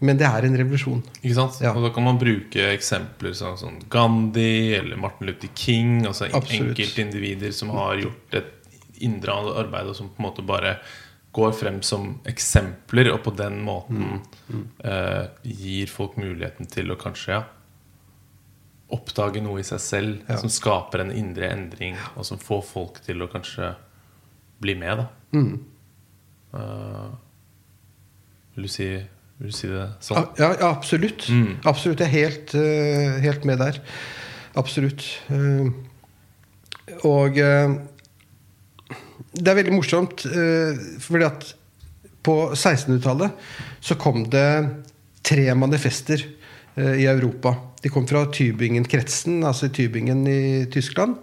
S2: Men det er en revolusjon.
S1: Ikke sant?
S2: Ja.
S1: Og da kan man bruke eksempler som sånn Gandhi eller Martin Luther King. Altså
S2: Absolutt.
S1: enkeltindivider som har gjort et indre arbeid, og som på en måte bare går frem som eksempler, og på den måten
S2: Mm.
S1: eh, gir folk muligheten til å kanskje ja, oppdage noe i seg selv
S2: Ja.
S1: som skaper en indre endring, og som får folk til å kanskje bli med. da
S2: Mm.
S1: Uh, vil, du si, vil du si det sånn?
S2: Ja, ja absolutt.
S1: Mm.
S2: Absolutt. Jeg er helt, eh, helt med der. Absolutt. Eh, og eh, det er veldig morsomt, fordi at på 1600-tallet så kom det tre manifester i Europa. De kom fra Tübingen-kretsen, altså Tübingen i Tyskland.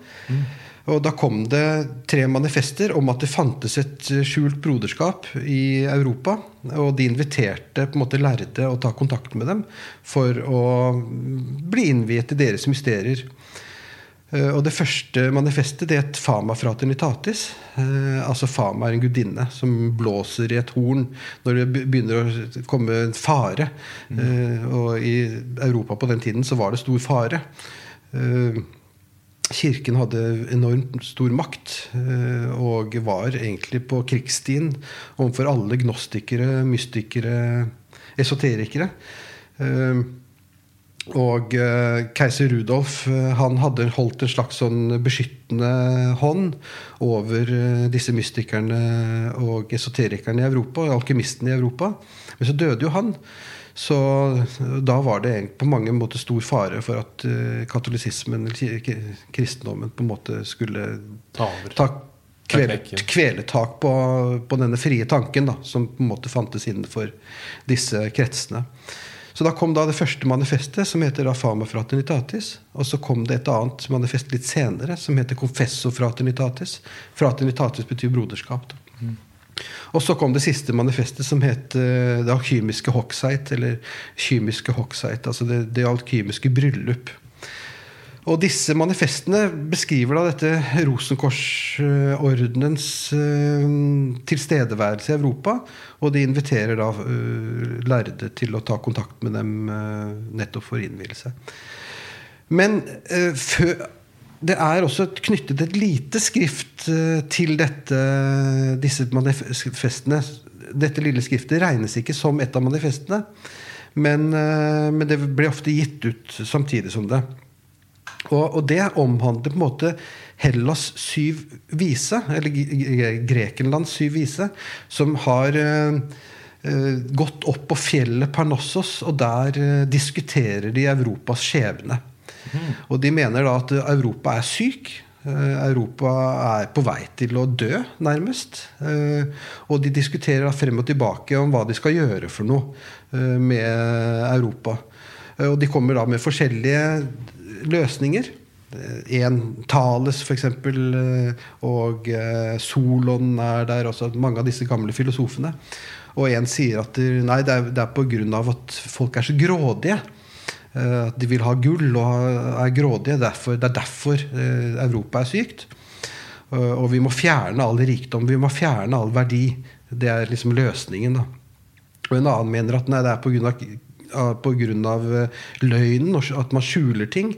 S2: Og da kom det tre manifester om at det fantes et eh, skjult broderskap i Europa. Og de inviterte på en måte lærde å ta kontakt med dem for å bli innviet i deres mysterier. Eh, Og det første manifestet det het Fama fraternitatis. Eh, altså Fama er en gudinne som blåser i et horn når det begynner å komme en fare. Mm. og i Europa på den tiden så var det stor fare. Kirken hadde enormt stor makt eh, og var egentlig på krigsstien overfor alle gnostikere, mystikere, esoterikere. Eh, Og eh, keiser Rudolf han hadde holdt en slags sånn beskyttende hånd over disse mystikerne og esoterikerne i Europa, og alkymistene i Europa. Men så døde jo han. Så da var det på mange måter stor fare for at eh, katolisismen, kristendommen, på en måte skulle
S1: Ta
S2: kvele, kveletak på, på denne frie tanken da, som på en måte fantes innenfor disse kretsene. Så da kom da det første manifestet, som heter Fama fraternitatis. Og så kom det et annet manifest litt senere, som heter Confesso fraternitatis. Fraternitatis betyr broderskap. Da. Og så kom det siste manifestet, som het eh, Det alkymiske hokseit, eller kymiske hokseit. Altså det, det alkymiske bryllup. Og disse manifestene beskriver da dette Rosenkorsordenens eh, tilstedeværelse i Europa. Og de inviterer da eh, lærde til å ta kontakt med dem nettopp for innvielse. Men før det er også knyttet et lite skrift eh, til dette, disse manifestene. Dette lille skriftet regnes ikke som et av manifestene, men, eh, men det ble ofte gitt ut samtidig som det. Og, og det omhandler på en måte Hellas syv vise, eller Grekenlands syv vise, som har eh, gått opp på fjellet Parnassos, og der diskuterer de Europas skjebne. Og de mener da at Europa er syk. Eh, Europa er på vei til å dø, nærmest. Eh, Og de diskuterer frem og tilbake om hva de skal gjøre for noe eh, med Europa. Og de kommer da med forskjellige løsninger. En Thales, f.eks., og Solon er der. Også mange av disse gamle filosofene. Og en sier at nei, det er, det er av at folk er så grådige. Eh, At de vil ha gull og er grådige. Derfor, det er derfor eh, Europa er sykt. Eh, Og vi må fjerne all rikdom. Vi må fjerne all verdi. Det er liksom løsningen. da og en annen mener at nei, det er pga. Uh, løgnen, og at man skjuler ting.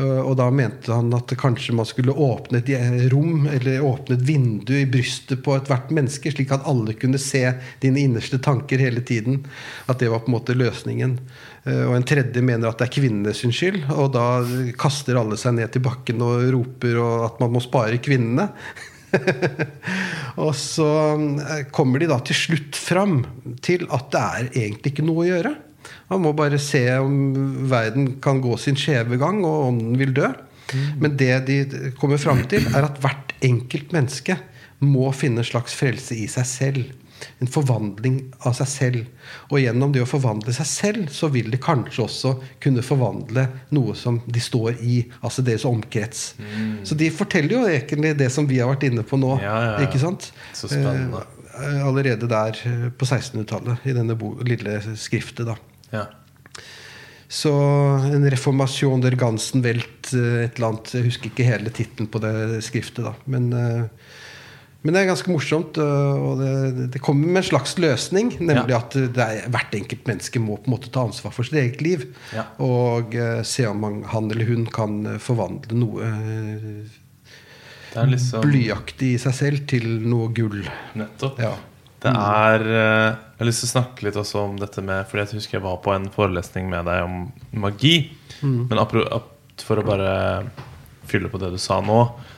S2: Uh, og da mente han at kanskje man skulle åpne et eh, rom eller åpne et vindu i brystet på ethvert menneske, slik at alle kunne se dine innerste tanker hele tiden. At det var på en måte løsningen. Uh, og en tredje mener at det er kvinnenes sin skyld. Og da kaster alle seg ned til bakken og roper at man må spare kvinnene. og så eh, kommer de da til slutt fram til at det er egentlig ikke noe å gjøre. Man må bare se om verden kan gå sin skjeve gang, og om den vil dø. Men det de kommer fram til, er at hvert enkelt menneske må finne en slags frelse i seg selv. En forvandling av seg selv. Og gjennom det å forvandle seg selv, så vil de kanskje også kunne forvandle noe som de står i, altså deres omkrets. Så de forteller jo egentlig det som vi har vært inne på nå.
S1: Ja, ja, ja.
S2: Ikke sant?
S1: Så spennende.
S2: Eh, allerede der eh, på 1600-tallet, i denne lille skriftet. da
S1: Ja.
S2: så en reformasjon der Gansen Welt eh, et eller annet Jeg husker ikke hele tittelen på det skriftet. da Men, eh, men det er ganske morsomt. eh, Og det, det kommer med en slags løsning. Nemlig
S1: Ja.
S2: at det er, hvert enkelt menneske må på en måte ta ansvar for sitt eget liv.
S1: Ja.
S2: Og se om man, han eller hun kan forvandle noe
S1: liksom
S2: blyaktig i seg selv til noe gull.
S1: Nettopp.
S2: Ja.
S1: Det er eh, Jeg har lyst til å snakke litt også om dette med Fordi jeg husker jeg var på en forelesning med deg om magi. Men for å bare fylle på det du sa nå,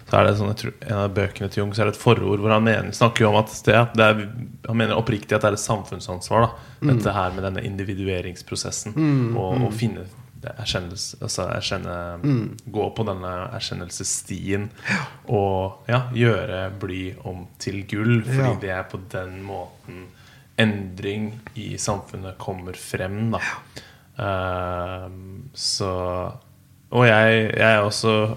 S1: så er det sånn, tror, en av bøkene til Jung så er det et forord hvor han mener, snakker om at det, det er, han mener oppriktig at det er et samfunnsansvar. da Dette her med denne individueringsprosessen. Og, og finne det erkjennelse, altså erkjenne, Gå på denne erkjennelsesstien og ja, gjøre bly om til gull. Fordi
S2: Ja.
S1: det er på den måten endring i samfunnet kommer frem. Da. Uh, så Og jeg, jeg også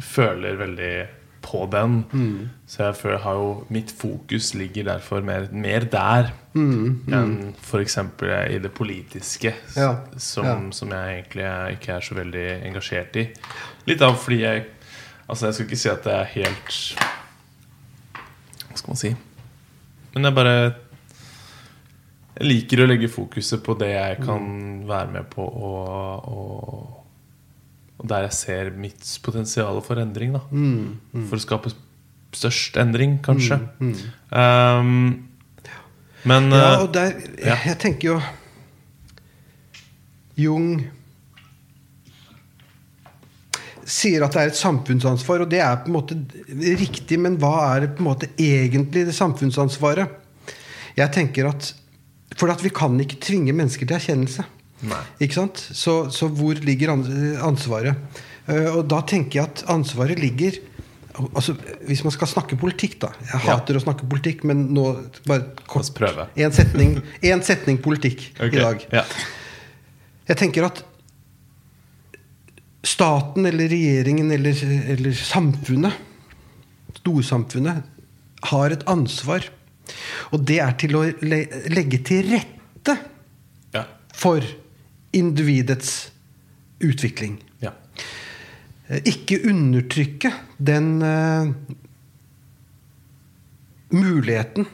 S1: føler veldig på den.
S2: Mm.
S1: Så jeg føler har jo Mitt fokus ligger derfor mer, mer der
S2: Mm,
S1: enn f.eks. i det politiske,
S2: Ja,
S1: som,
S2: ja.
S1: som jeg egentlig er- ikke er så veldig engasjert i. Litt av fordi jeg Altså, jeg skal ikke si at det er helt Hva skal man si? Men jeg bare Jeg liker å legge fokuset på det jeg kan være med på, og, og der jeg ser mitt potensial for endring. da mm, mm. For å skape størst endring, kanskje. Mm, um, men
S2: Ja,
S1: eh,
S2: og der
S1: ja.
S2: Jeg tenker jo Jung sier at det er et samfunnsansvar, og det er på en måte riktig, men hva er på en måte egentlig det samfunnsansvaret? Jeg tenker at For at vi kan ikke tvinge mennesker til erkjennelse.
S1: Nei.
S2: Ikke sant? Så, så hvor ligger ansvaret? Eh, Og da tenker jeg at ansvaret ligger altså, Hvis man skal snakke politikk, da. Jeg
S1: Ja.
S2: hater å snakke politikk, men nå bare kort. Én. Setning, en setning politikk
S1: okay.
S2: i dag.
S1: Ja.
S2: Jeg tenker at staten eller regjeringen eller, eller samfunnet, storsamfunnet, har et ansvar. Og det er til å legge til rette
S1: Ja.
S2: for individets utvikling.
S1: ja.
S2: Eh, Ikke undertrykke den uh, muligheten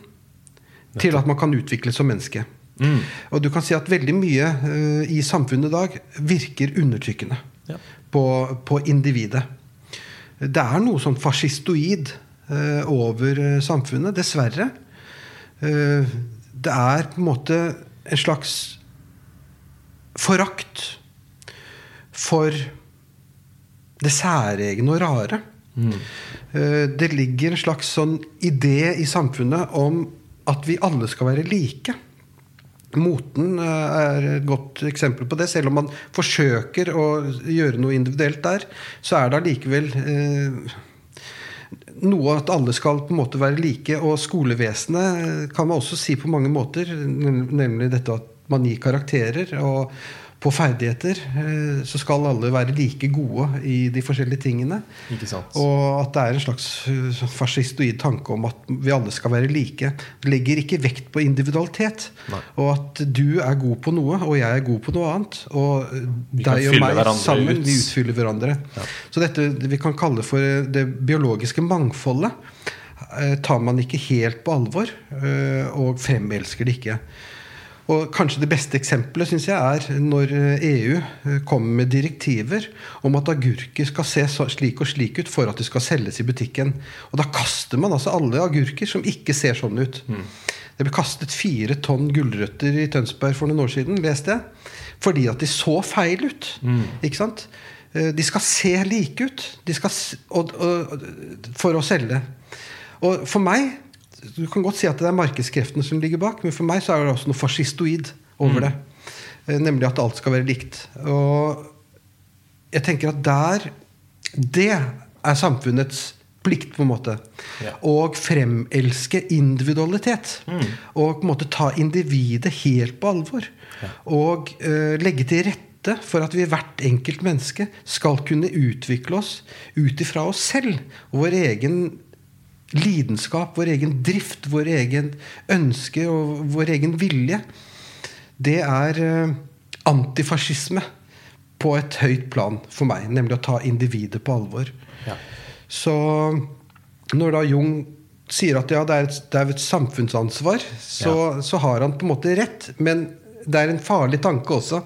S2: til at man kan utvikles som menneske.
S1: Mm.
S2: Og du kan si at veldig mye uh, i samfunnet i dag virker undertrykkende
S1: Ja.
S2: på, på individet. Det er noe sånn fascistoid uh, over samfunnet, dessverre. Det er på en måte en slags forakt for det særegne og rare. Mm. Det ligger en slags sånn idé i samfunnet om at vi alle skal være like. Moten eh, er et godt eksempel på det. Selv om man forsøker å gjøre noe individuelt der, så er det allikevel eh, noe at alle skal på en måte være like. Og skolevesenet eh, kan man også si på mange måter, nemlig dette at man gir karakterer. Og på ferdigheter eh, så skal alle være like gode i de forskjellige tingene. Og at det er en slags sånn fascistoid tanke om at vi alle skal være like. Det legger ikke vekt på individualitet.
S1: Nei.
S2: Og at du er god på noe, og jeg er god på noe annet. Og
S1: Vi
S2: deg og meg sammen,
S1: ut.
S2: vi utfyller hverandre.
S1: Ja.
S2: Så dette vi kan kalle for det biologiske mangfoldet tar man ikke helt på alvor, og fremelsker det ikke. Og kanskje det beste eksempelet synes jeg er når eh, EU eh, kommer med direktiver om at agurker skal se slik og slik ut for at de skal selges i butikken. Og da kaster man altså alle agurker som ikke ser sånn ut. Det ble kastet fire tonn gulrøtter i Tønsberg for noen år siden, leste jeg. Fordi at de så feil ut. Ikke sant? Eh, De skal se like ut. De skal, og, og, for å selge. Og for meg Du kan godt si at det er markedskreftene som ligger bak, men for meg så er det også noe fascistoid over det. Eh, Nemlig at alt skal være likt. Og jeg tenker at der Det er samfunnets plikt, på en måte.
S1: Ja.
S2: Å fremelske individualitet. Og på en måte ta individet helt på alvor. Og uh, legge til rette for at vi hvert enkelt menneske skal kunne utvikle oss ut ifra oss selv. Og vår egen lidenskap, vår egen drift, vår egen ønske og vår egen vilje. Det er eh, antifascisme på et høyt plan for meg. Nemlig å ta individet på alvor.
S1: Ja.
S2: Så når da Jung sier at ja, det er et, det er et samfunnsansvar, så, så har han på en måte rett. Men det er en farlig tanke også.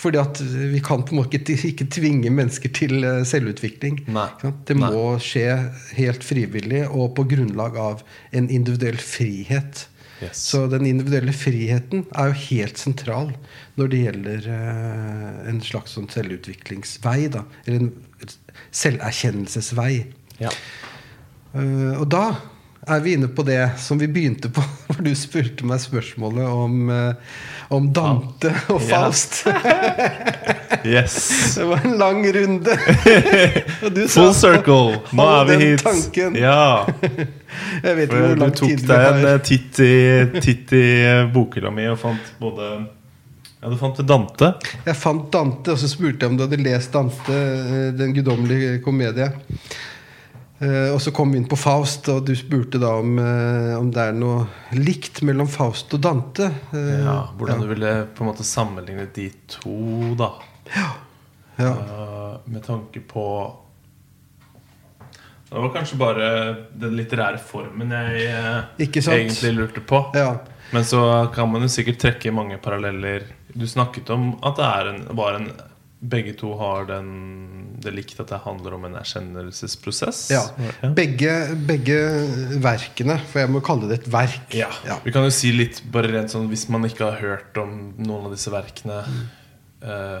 S2: Fordi at vi kan på en måte ikke, tvinge mennesker til eh, selvutvikling.
S1: Nei.
S2: Det må Nei. skje helt frivillig og på grunnlag av en individuell frihet.
S1: Yes.
S2: Så den individuelle friheten er jo helt sentral når det gjelder eh, en slags sånn selvutviklingsvei. Da. Eller en selverkjennelsesvei.
S1: Ja.
S2: Eh, og da er vi inne på det som vi begynte på, hvor du spurte meg spørsmålet om, eh, om Dante og
S1: Ja.
S2: Faust.
S1: Yes.
S2: Det var en lang runde. Og du
S1: Full circle. Nå er vi
S2: den
S1: hit.
S2: tanken.
S1: Ja.
S2: Jeg vet ikke hvor
S1: du
S2: lang
S1: tok
S2: tid vi
S1: deg en
S2: har.
S1: eh, titt i, titt i eh, bokhylla mi og fant både Ja, du fant Dante.
S2: Jeg fant Dante, og så spurte jeg om du hadde lest Dante, Den guddommelige komedie. Eh, Og så kom vi inn på Faust, og du spurte da om, eh, om det er noe likt mellom Faust og Dante. Eh,
S1: Ja, hvordan
S2: ja.
S1: du ville på en måte sammenligne de to, da.
S2: Ja.
S1: Eh, med tanke på Det var kanskje bare den litterære formen jeg egentlig lurte på.
S2: ja.
S1: Men så kan man jo sikkert trekke mange paralleller. Du snakket om at det er en, var en begge to har den, det likt at det handler om en erkjennelsesprosess.
S2: Ja.
S1: Ja.
S2: Begge, begge verkene, for jeg må kalle det et verk.
S1: Ja. Vi kan jo si litt bare rent sånn hvis man ikke har hørt om noen av disse verkene. Mm. Uh,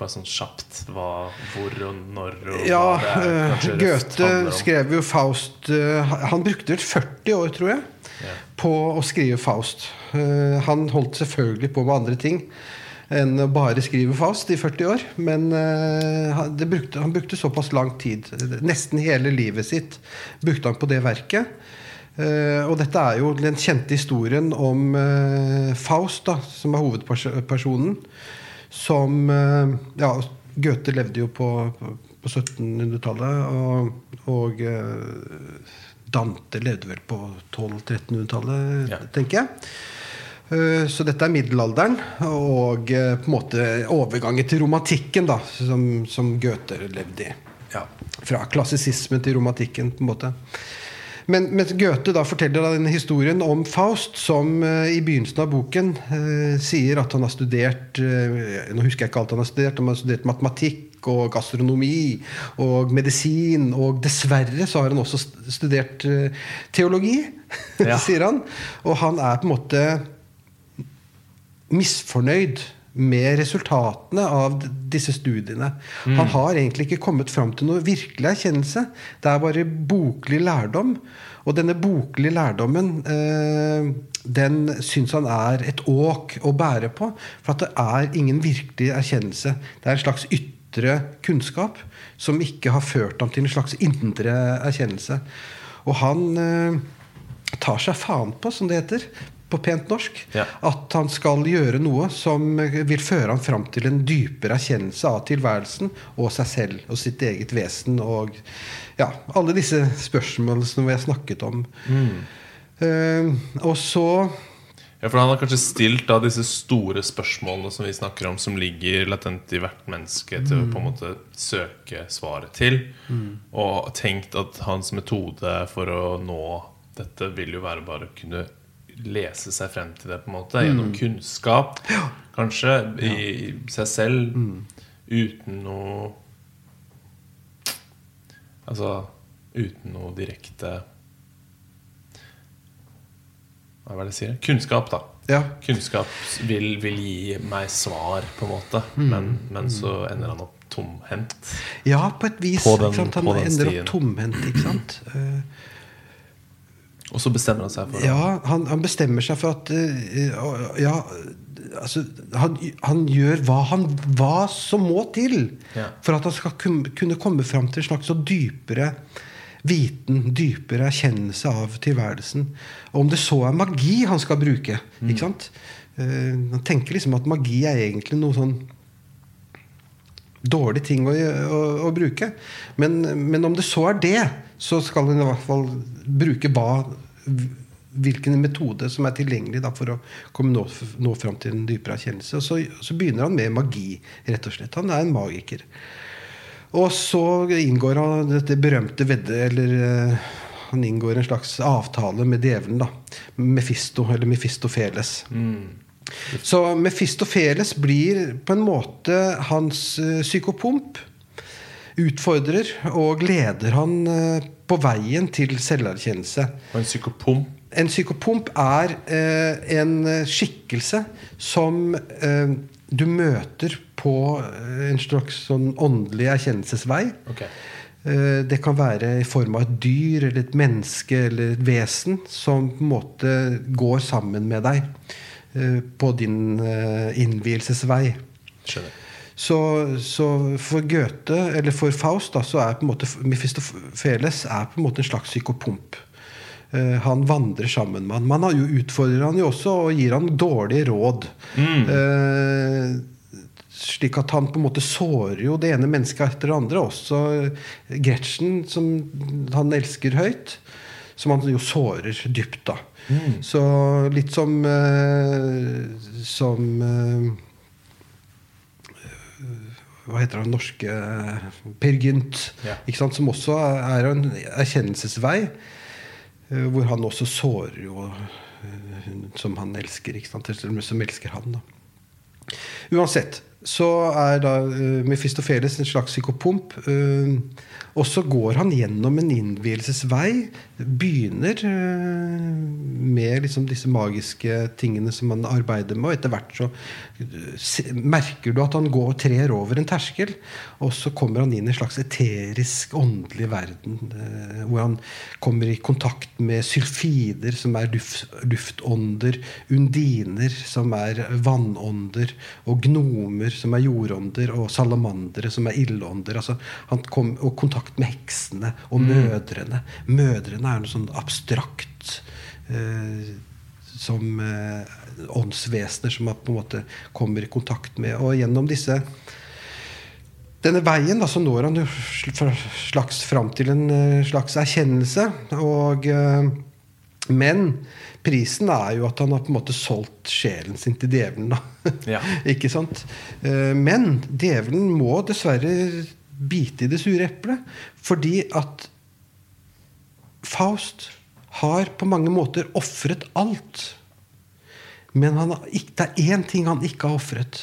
S1: bare sånn kjapt hva, hvor og når og
S2: Ja,
S1: hva det er,
S2: Ja,
S1: kanskje
S2: Goethe skrev jo Faust uh, Han brukte vel 40 år, tror jeg,
S1: yeah.
S2: på å skrive Faust. Uh, Han holdt selvfølgelig på med andre ting enn å bare skrive Faust i 40 år. Men eh, han- det brukte, han brukte såpass lang tid. Nesten hele livet sitt brukte han på det verket. Uh, og dette er jo den kjente historien om uh, Faust, da, som er hovedpersonen. Som uh, Ja, Goethe levde jo på, på, på 1700-tallet. Og, og Dante levde vel på 1200-1300-tallet,
S1: Ja.
S2: tenker jeg. Eh, Så dette er middelalderen og eh, på en måte overgangen til romantikken, da, som, som Goethe levde i.
S1: Ja.
S2: Fra klassisismen til romantikken, på en måte. Men men Goethe da forteller da denne historien om Faust, som eh, i begynnelsen av boken eh, sier at han har studert eh, Nå husker jeg ikke alt han har studert, han har studert matematikk og gastronomi og medisin. Og dessverre så har han også studert eh, teologi,
S1: Ja.
S2: sier han. Og han er på en måte misfornøyd med resultatene av disse studiene. Han har egentlig ikke kommet fram til noe virkelig erkjennelse. Det er bare boklig lærdom. Og denne boklige lærdommen eh, den syns han er et åk å bære på. For at det er ingen virkelig erkjennelse. Det er en slags ytre kunnskap som ikke har ført ham til en slags indre erkjennelse. Og han eh, tar seg faen på, som det heter på pent norsk,
S1: Ja.
S2: at han skal gjøre noe som vil føre ham fram til en dypere erkjennelse av tilværelsen og seg selv og sitt eget vesen og ja, alle disse spørsmålene som vi har snakket om. Eh, og så
S1: Ja, for Han har kanskje stilt da disse store spørsmålene som vi snakker om, som ligger latent i hvert menneske, til å på en måte søke svaret til. Og tenkt at hans metode for å nå dette vil jo være bare å kunne lese seg frem til det på en måte gjennom kunnskap, kanskje, i seg selv, uten noe Altså uten noe direkte Hva er det jeg sier? Kunnskap, da.
S2: ja,
S1: Kunnskap vil, vil gi meg svar, på en måte. Men, men så ender han opp tomhendt.
S2: ja, på et vis.
S1: På den-?
S2: Han
S1: på den
S2: ender
S1: stien.
S2: opp tomhendt, ikke sant. Eh,
S1: Og så bestemmer han seg for det?
S2: Ja, han, han bestemmer seg for at uh, Ja, altså han, han gjør hva, han, hva som må til
S1: Ja.
S2: for at han skal kunne komme fram til en slags så dypere viten, dypere erkjennelse av tilværelsen. Og om det så er magi han skal bruke. ikke sant? Uh, han tenker liksom at magi er egentlig noe sånn dårlig ting å, å, å bruke. Men, men om det så er det, så skal han i hvert fall bruke hva, hvilken metode som er tilgjengelig da, for å komme nå, nå fram til en dypere erkjennelse. Så, så begynner han med magi, rett og slett. Han er en magiker. Og så inngår han dette berømte vedde... Eller eh, han inngår en slags avtale med djevelen. da Mefisto, eller Mefistofeles. Så Mefistofeles blir på en måte hans eh, psykopomp. Utfordrer og leder han eh, på veien til selverkjennelse.
S1: Og en psykopomp.
S2: En psykopomp er eh, en skikkelse som eh, du møter på eh, en slags sånn åndelig erkjennelsesvei.
S1: Okay.
S2: Eh, Det kan være i form av et dyr eller et menneske eller et vesen som på en måte går sammen med deg eh, på din eh, innvielsesvei.
S1: Skjønner.
S2: Så, så for Goethe, eller for Faust, da, så er på en måte Mephistopheles er på en måte en slags psykopomp. Eh, han vandrer sammen med han. Man har jo utfordrer han jo også og gir han dårlige råd. Eh, slik at han på en måte sårer jo det ene mennesket etter det andre. Også Gretchen, som han elsker høyt. Som han jo sårer dypt, da. Så litt som eh, Som hva heter han norske Per Gynt.
S1: Ja.
S2: Som også er en erkjennelsesvei. eh, Hvor han også sårer jo eh, hun som han elsker. Som elsker han. Da. Uansett. så er da uh, Mefistofeles en slags psykopomp. Uh, og så går han gjennom en innvielsesvei. Begynner uh, med liksom disse magiske tingene som han arbeider med. Og etter hvert så merker du at han går og trer over en terskel. Og så kommer han inn i en slags eterisk, åndelig verden. hvor han kommer i kontakt med sylfider, som er luft, luftånder. Undiner, som er vannånder. Og gnomer, som er jordånder. Og salamandere, som er ildånder. Altså, han kom, og kontakt med heksene og mødrene. Mødrene er noe sånn abstrakt eh, som eh, åndsvesener som man på en måte kommer i kontakt med. Og gjennom disse denne veien da, så når han slags fram til en eh, slags erkjennelse. Og, eh, men prisen er jo at han har på en måte solgt sjelen sin til djevelen. da.
S1: Ja.
S2: Ikke sant? Eh, Men djevelen må dessverre bite i det sure eplet. Fordi at Faust har på mange måter ofret alt. Men han har, det er én ting han ikke har ofret.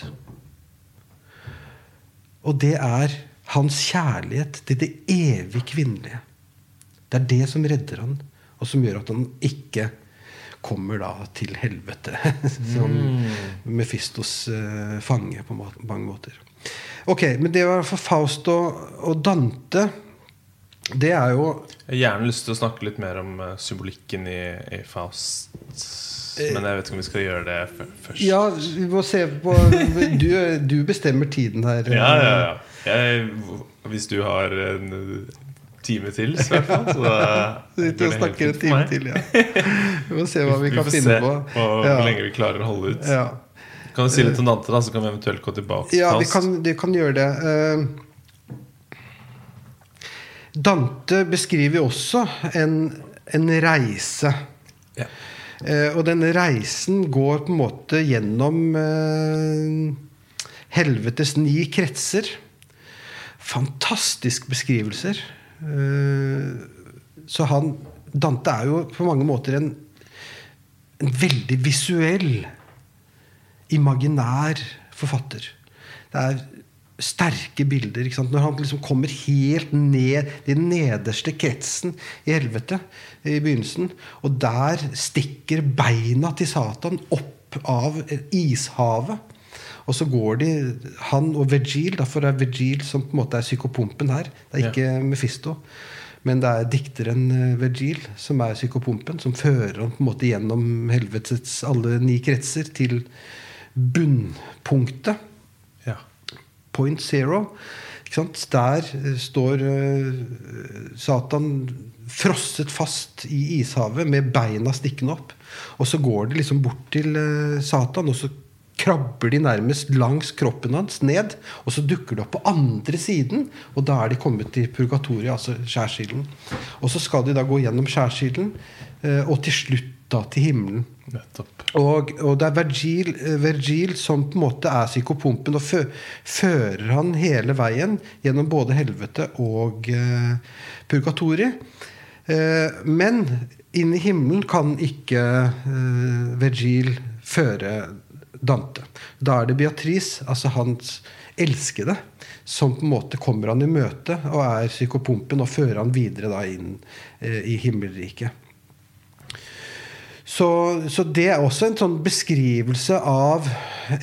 S2: Og det er hans kjærlighet til det evig kvinnelige. Det er det som redder han, og som gjør at han ikke kommer da til helvete. Som Mefistos eh, fange på mange måter. Ok, men det var for Faust og Dante. Det er jo
S1: Jeg har gjerne lyst til å snakke litt mer om eh, symbolikken i, i Faust. Men jeg vet ikke om vi skal gjøre det fø- først.
S2: Ja, vi må se på Du, du bestemmer tiden her.
S1: ja, ja, ja. Jeg, hvis du har en eh, time til, så i hvert fall. Så
S2: Vi sitter og snakker en time til, ja. Vi må se hva vi,
S1: Vi
S2: kan
S1: får
S2: finne
S1: se
S2: på.
S1: hvor,
S2: Ja.
S1: hvor lenge vi klarer å holde ut.
S2: Ja,
S1: Kan du si litt om Dante, da, så kan vi eventuelt gå tilbake til
S2: ja vi,
S1: Faust?
S2: kan, vi kan gjøre det. Eh, Dante beskriver jo også en, en reise.
S1: Ja.
S2: Eh, og denne reisen går på en måte gjennom eh, helvetes ni kretser. Fantastisk beskrivelser. Eh, så han Dante er jo på mange måter en, en veldig visuell, imaginær forfatter. Det er sterke bilder. Når han liksom kommer helt ned i den nederste kretsen i helvete i begynnelsen, og der stikker beina til Satan opp av ishavet. Og så går de, han og Vegil, derfor er Vegil som på en måte er psykopompen her. Det er ikke Mefisto. Men det er dikteren Vegil som er psykopompen, som fører han på en måte gjennom helvetets alle ni kretser til bunnpunktet. Point zero. Der eh, står eh, Satan frosset fast i ishavet med beina stikkende opp. Og så går de liksom bort til eh, Satan, og så krabber de nærmest langs kroppen hans ned. Og så dukker de opp på andre siden, og da er de kommet til purgatoriet, altså skjærsilden. Og så skal de da gå gjennom skjærsilden, og til slutt da til himmelen. Og, og det er Vergil, Vergil, som på en måte er psykopompen, og fø, fører han hele veien gjennom både helvete og eh, purgatoriet. Eh, men inn i himmelen kan ikke eh, Vergil føre Dante. Da er det Beatrice, altså hans elskede, som på en måte kommer han i møte og er psykopompen og fører han videre da inn i himmelriket. Så, så det er også en sånn beskrivelse av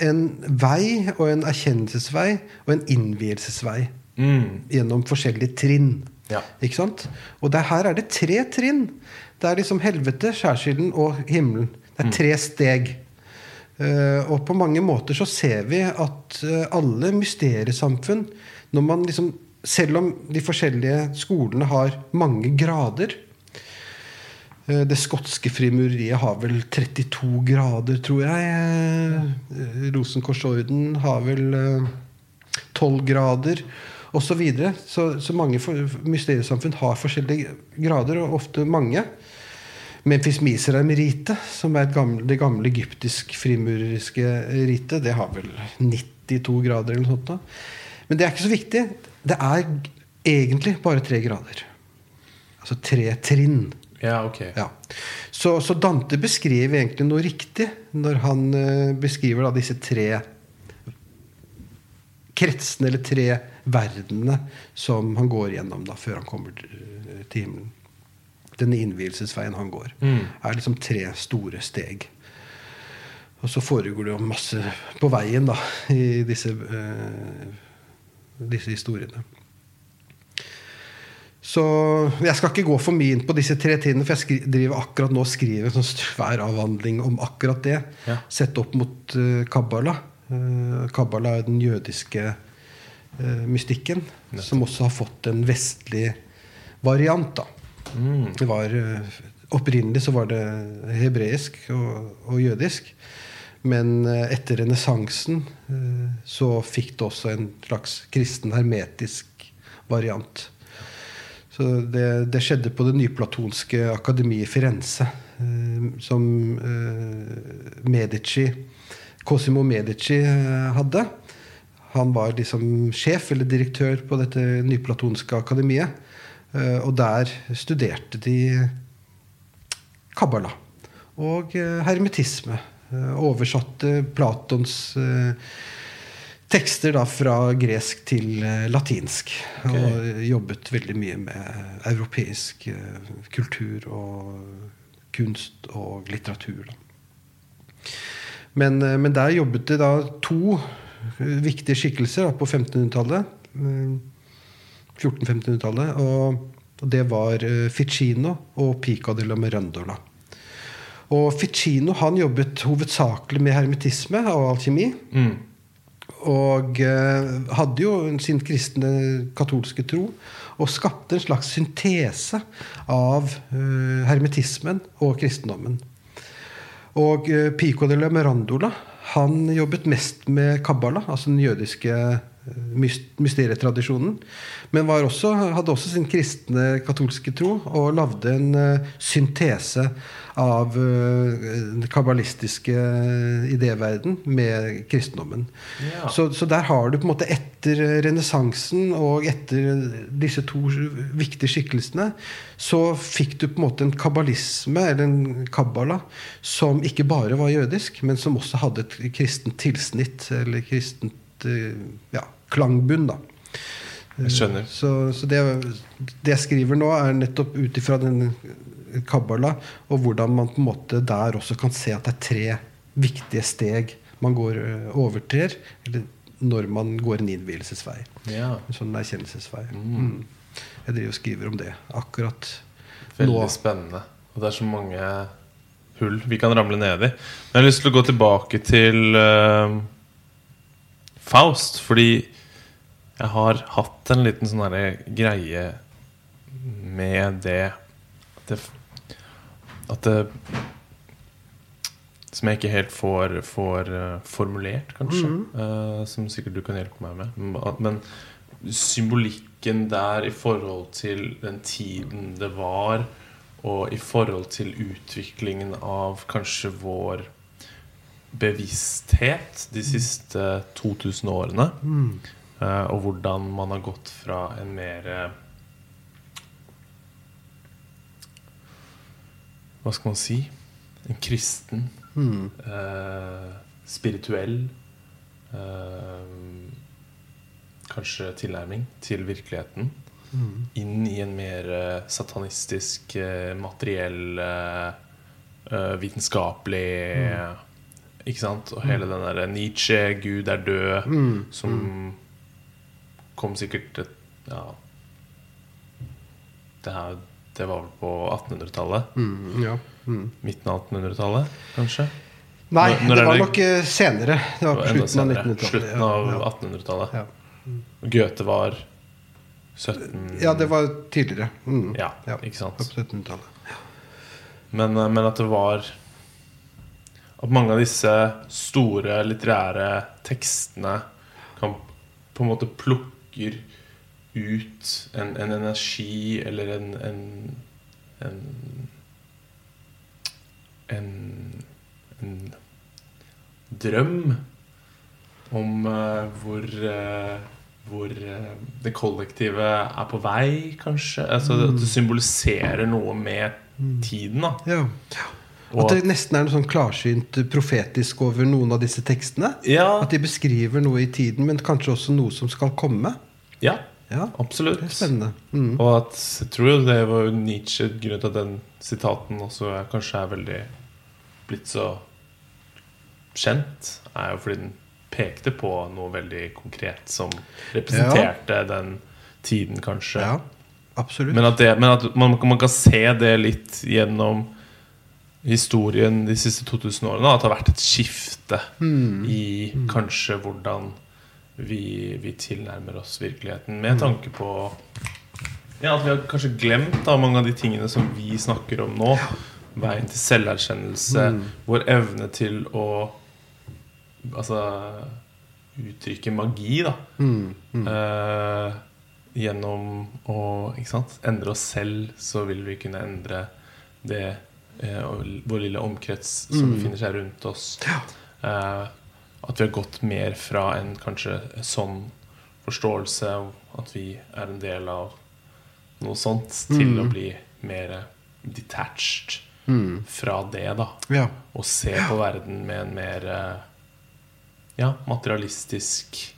S2: en vei og en erkjennelsesvei og en innvielsesvei
S1: Mm.
S2: gjennom forskjellige trinn.
S1: Ja.
S2: Ikke sant? Og det, her er det tre trinn. Det er liksom helvete, skjærsilden og himmelen. Det er tre steg. Uh, og på mange måter så ser vi at uh, alle mysteriesamfunn når man liksom, Selv om de forskjellige skolene har mange grader Det skotske frimureriet har vel 32 grader, tror jeg. Eh, Rosenkorsorden har vel eh, 12 grader osv. Så, videre. så Så mange mysteriesamfunn har forskjellige grader, og ofte mange. Memphis Misraim-ritet, som er gamle, det gamle egyptisk frimureriske ritet, det har vel 92 grader eller noe sånt. da. Men det er ikke så viktig. Det er egentlig bare tre grader. Altså tre trinn.
S1: Ja, ok.
S2: Ja. Så, så Dante beskriver egentlig noe riktig når han eh, beskriver da disse tre kretsene, eller tre verdenene, som han går gjennom da, før han kommer til til himmelen. Denne innvielsesveien han går, er liksom tre store steg. Og så foregår det jo masse på veien da, i disse, eh, disse historiene. Så jeg skal ikke gå for mye inn på disse tre tingene, for jeg driver akkurat nå og skriver en sånn svær avhandling om akkurat det.
S1: Ja.
S2: Sett opp mot uh, Kabbala. Uh, Kabbala er den jødiske eh, mystikken, som også har fått en vestlig variant. da. Det var, eh, opprinnelig så var det hebreisk og, og jødisk. Men eh, etter renessansen eh, så fikk det også en slags kristen hermetisk variant. Så det, det skjedde på det nyplatonske akademiet i Firenze, eh, som eh, Medici, Cosimo Medici eh, hadde. Han var liksom sjef eller direktør på dette nyplatonske akademiet. Og der studerte de kabbala og hermetisme. Oversatte Platons tekster da fra gresk til latinsk. latinsk. Og jobbet veldig mye med europeisk eh, kultur og kunst og litteratur. Men, eh, men der jobbet det da to eh, viktige skikkelser på 1500-tallet. eh, 1400-1500-tallet. Og, det var eh, Ficino og Pico de la Mirandola. Og Ficino han jobbet hovedsakelig med hermetisme og alkjemi. Og eh, hadde jo sin kristne katolske tro. Og skapte en slags syntese av eh, hermetismen og kristendommen. Og eh, Pico de la Mirandola han jobbet mest med kabbala, altså den jødiske mysterietradisjonen. Men var også, hadde også sin kristne katolske tro og lagde en uh, syntese av uh, den kabbalistiske idéverden med kristendommen.
S1: Ja.
S2: Så, så der har du på en måte etter renessansen og etter disse to viktige skikkelsene, så fikk du på en måte en kabbalisme, eller en kabbala, som ikke bare var jødisk, men som også hadde et kristent tilsnitt, eller kristent eh, ja, klangbunn. da.
S1: Jeg skjønner.
S2: Så, så det, det jeg skriver nå, er nettopp ut ifra den kabbala, og hvordan man på en måte der også kan se at det er tre viktige steg man går eh, overtrer, eller når man går en innvielsesvei.
S1: Ja.
S2: En sånn erkjennelsesvei. Mm. Jeg driver og skriver om det akkurat
S1: Veldig
S2: nå.
S1: spennende. Og det er så mange hull vi kan ramle ned i. Men jeg har lyst til å gå tilbake til eh, Faust, fordi jeg har hatt en liten sånn greie med det at det, at det Som jeg ikke helt får, får eh, formulert, kanskje. eh, som sikkert du kan hjelpe meg med. Men symbolikken der i forhold til den tiden det var, og i forhold til utviklingen av kanskje vår bevissthet de siste 2000 årene. eh, og hvordan man har gått fra en mer eh, Hva skal man si? En kristen, eh, spirituell eh, Kanskje tilnærming til virkeligheten. Inn i en mer eh, satanistisk, materiell, vitenskapelig Ikke sant? Og hele den derre Nietzsche, Gud er død, som kom sikkert Ja det, her, det var vel på 1800-tallet?
S2: Mm, ja. mm.
S1: Midten av 1800-tallet, kanskje?
S2: Nei,
S1: Når- når
S2: det var
S1: det-
S2: nok eh, senere. Det var
S1: Det var
S2: slutten av
S1: senere.
S2: 1900-tallet.
S1: Slutten av
S2: ja,
S1: 1800-tallet.
S2: ja.
S1: Goethe var 17
S2: ja, det var tidligere. Mm.
S1: Ja,
S2: Ja.
S1: ikke sant?
S2: På 1700-tallet.
S1: Men, eh, men at det var At mange av disse store litterære tekstene kan på en måte plukker ut en, en energi eller en en, en en, en drøm om uh, hvor uh, hvor uh, det kollektive er på vei, kanskje. Altså At det symboliserer noe med tiden. da
S2: Ja.
S1: Og
S2: At det nesten er noe sånn klarsynt eh, profetisk over noen av disse tekstene.
S1: Ja.
S2: At de beskriver noe i tiden, men kanskje også noe som skal komme.
S1: ja,
S2: Ja,
S1: absolutt.
S2: Mm.
S1: Og at jeg tror det var Nietzsche grunnen til at den sitaten også er, kanskje er veldig blitt så kjent, er jo fordi den pekte på noe veldig konkret som representerte den tiden, kanskje.
S2: Ja, absolutt.
S1: Men at, det, men at man, man kan se det litt gjennom historien de siste 2000 årene. At det har vært et skifte
S2: Mm.
S1: i kanskje hvordan vi, vi tilnærmer oss virkeligheten. Med tanke på ja, at vi har kanskje glemt da, mange av de tingene som vi snakker om nå. Veien til selverkjennelse.
S2: Mm.
S1: Vår evne til å altså uttrykke magi, da.
S2: Mm.
S1: Eh, gjennom å ikke sant? endre oss selv, så vil vi kunne endre det og vår lille omkrets som
S2: Mm.
S1: befinner seg rundt oss. Eh, at vi har gått mer fra en kanskje sånn forståelse at vi er en del av noe sånt, til
S2: Mm.
S1: å bli mer detached
S2: Mm.
S1: fra det, da.
S2: Ja.
S1: Og se på verden med en mer eh, ja, materialistisk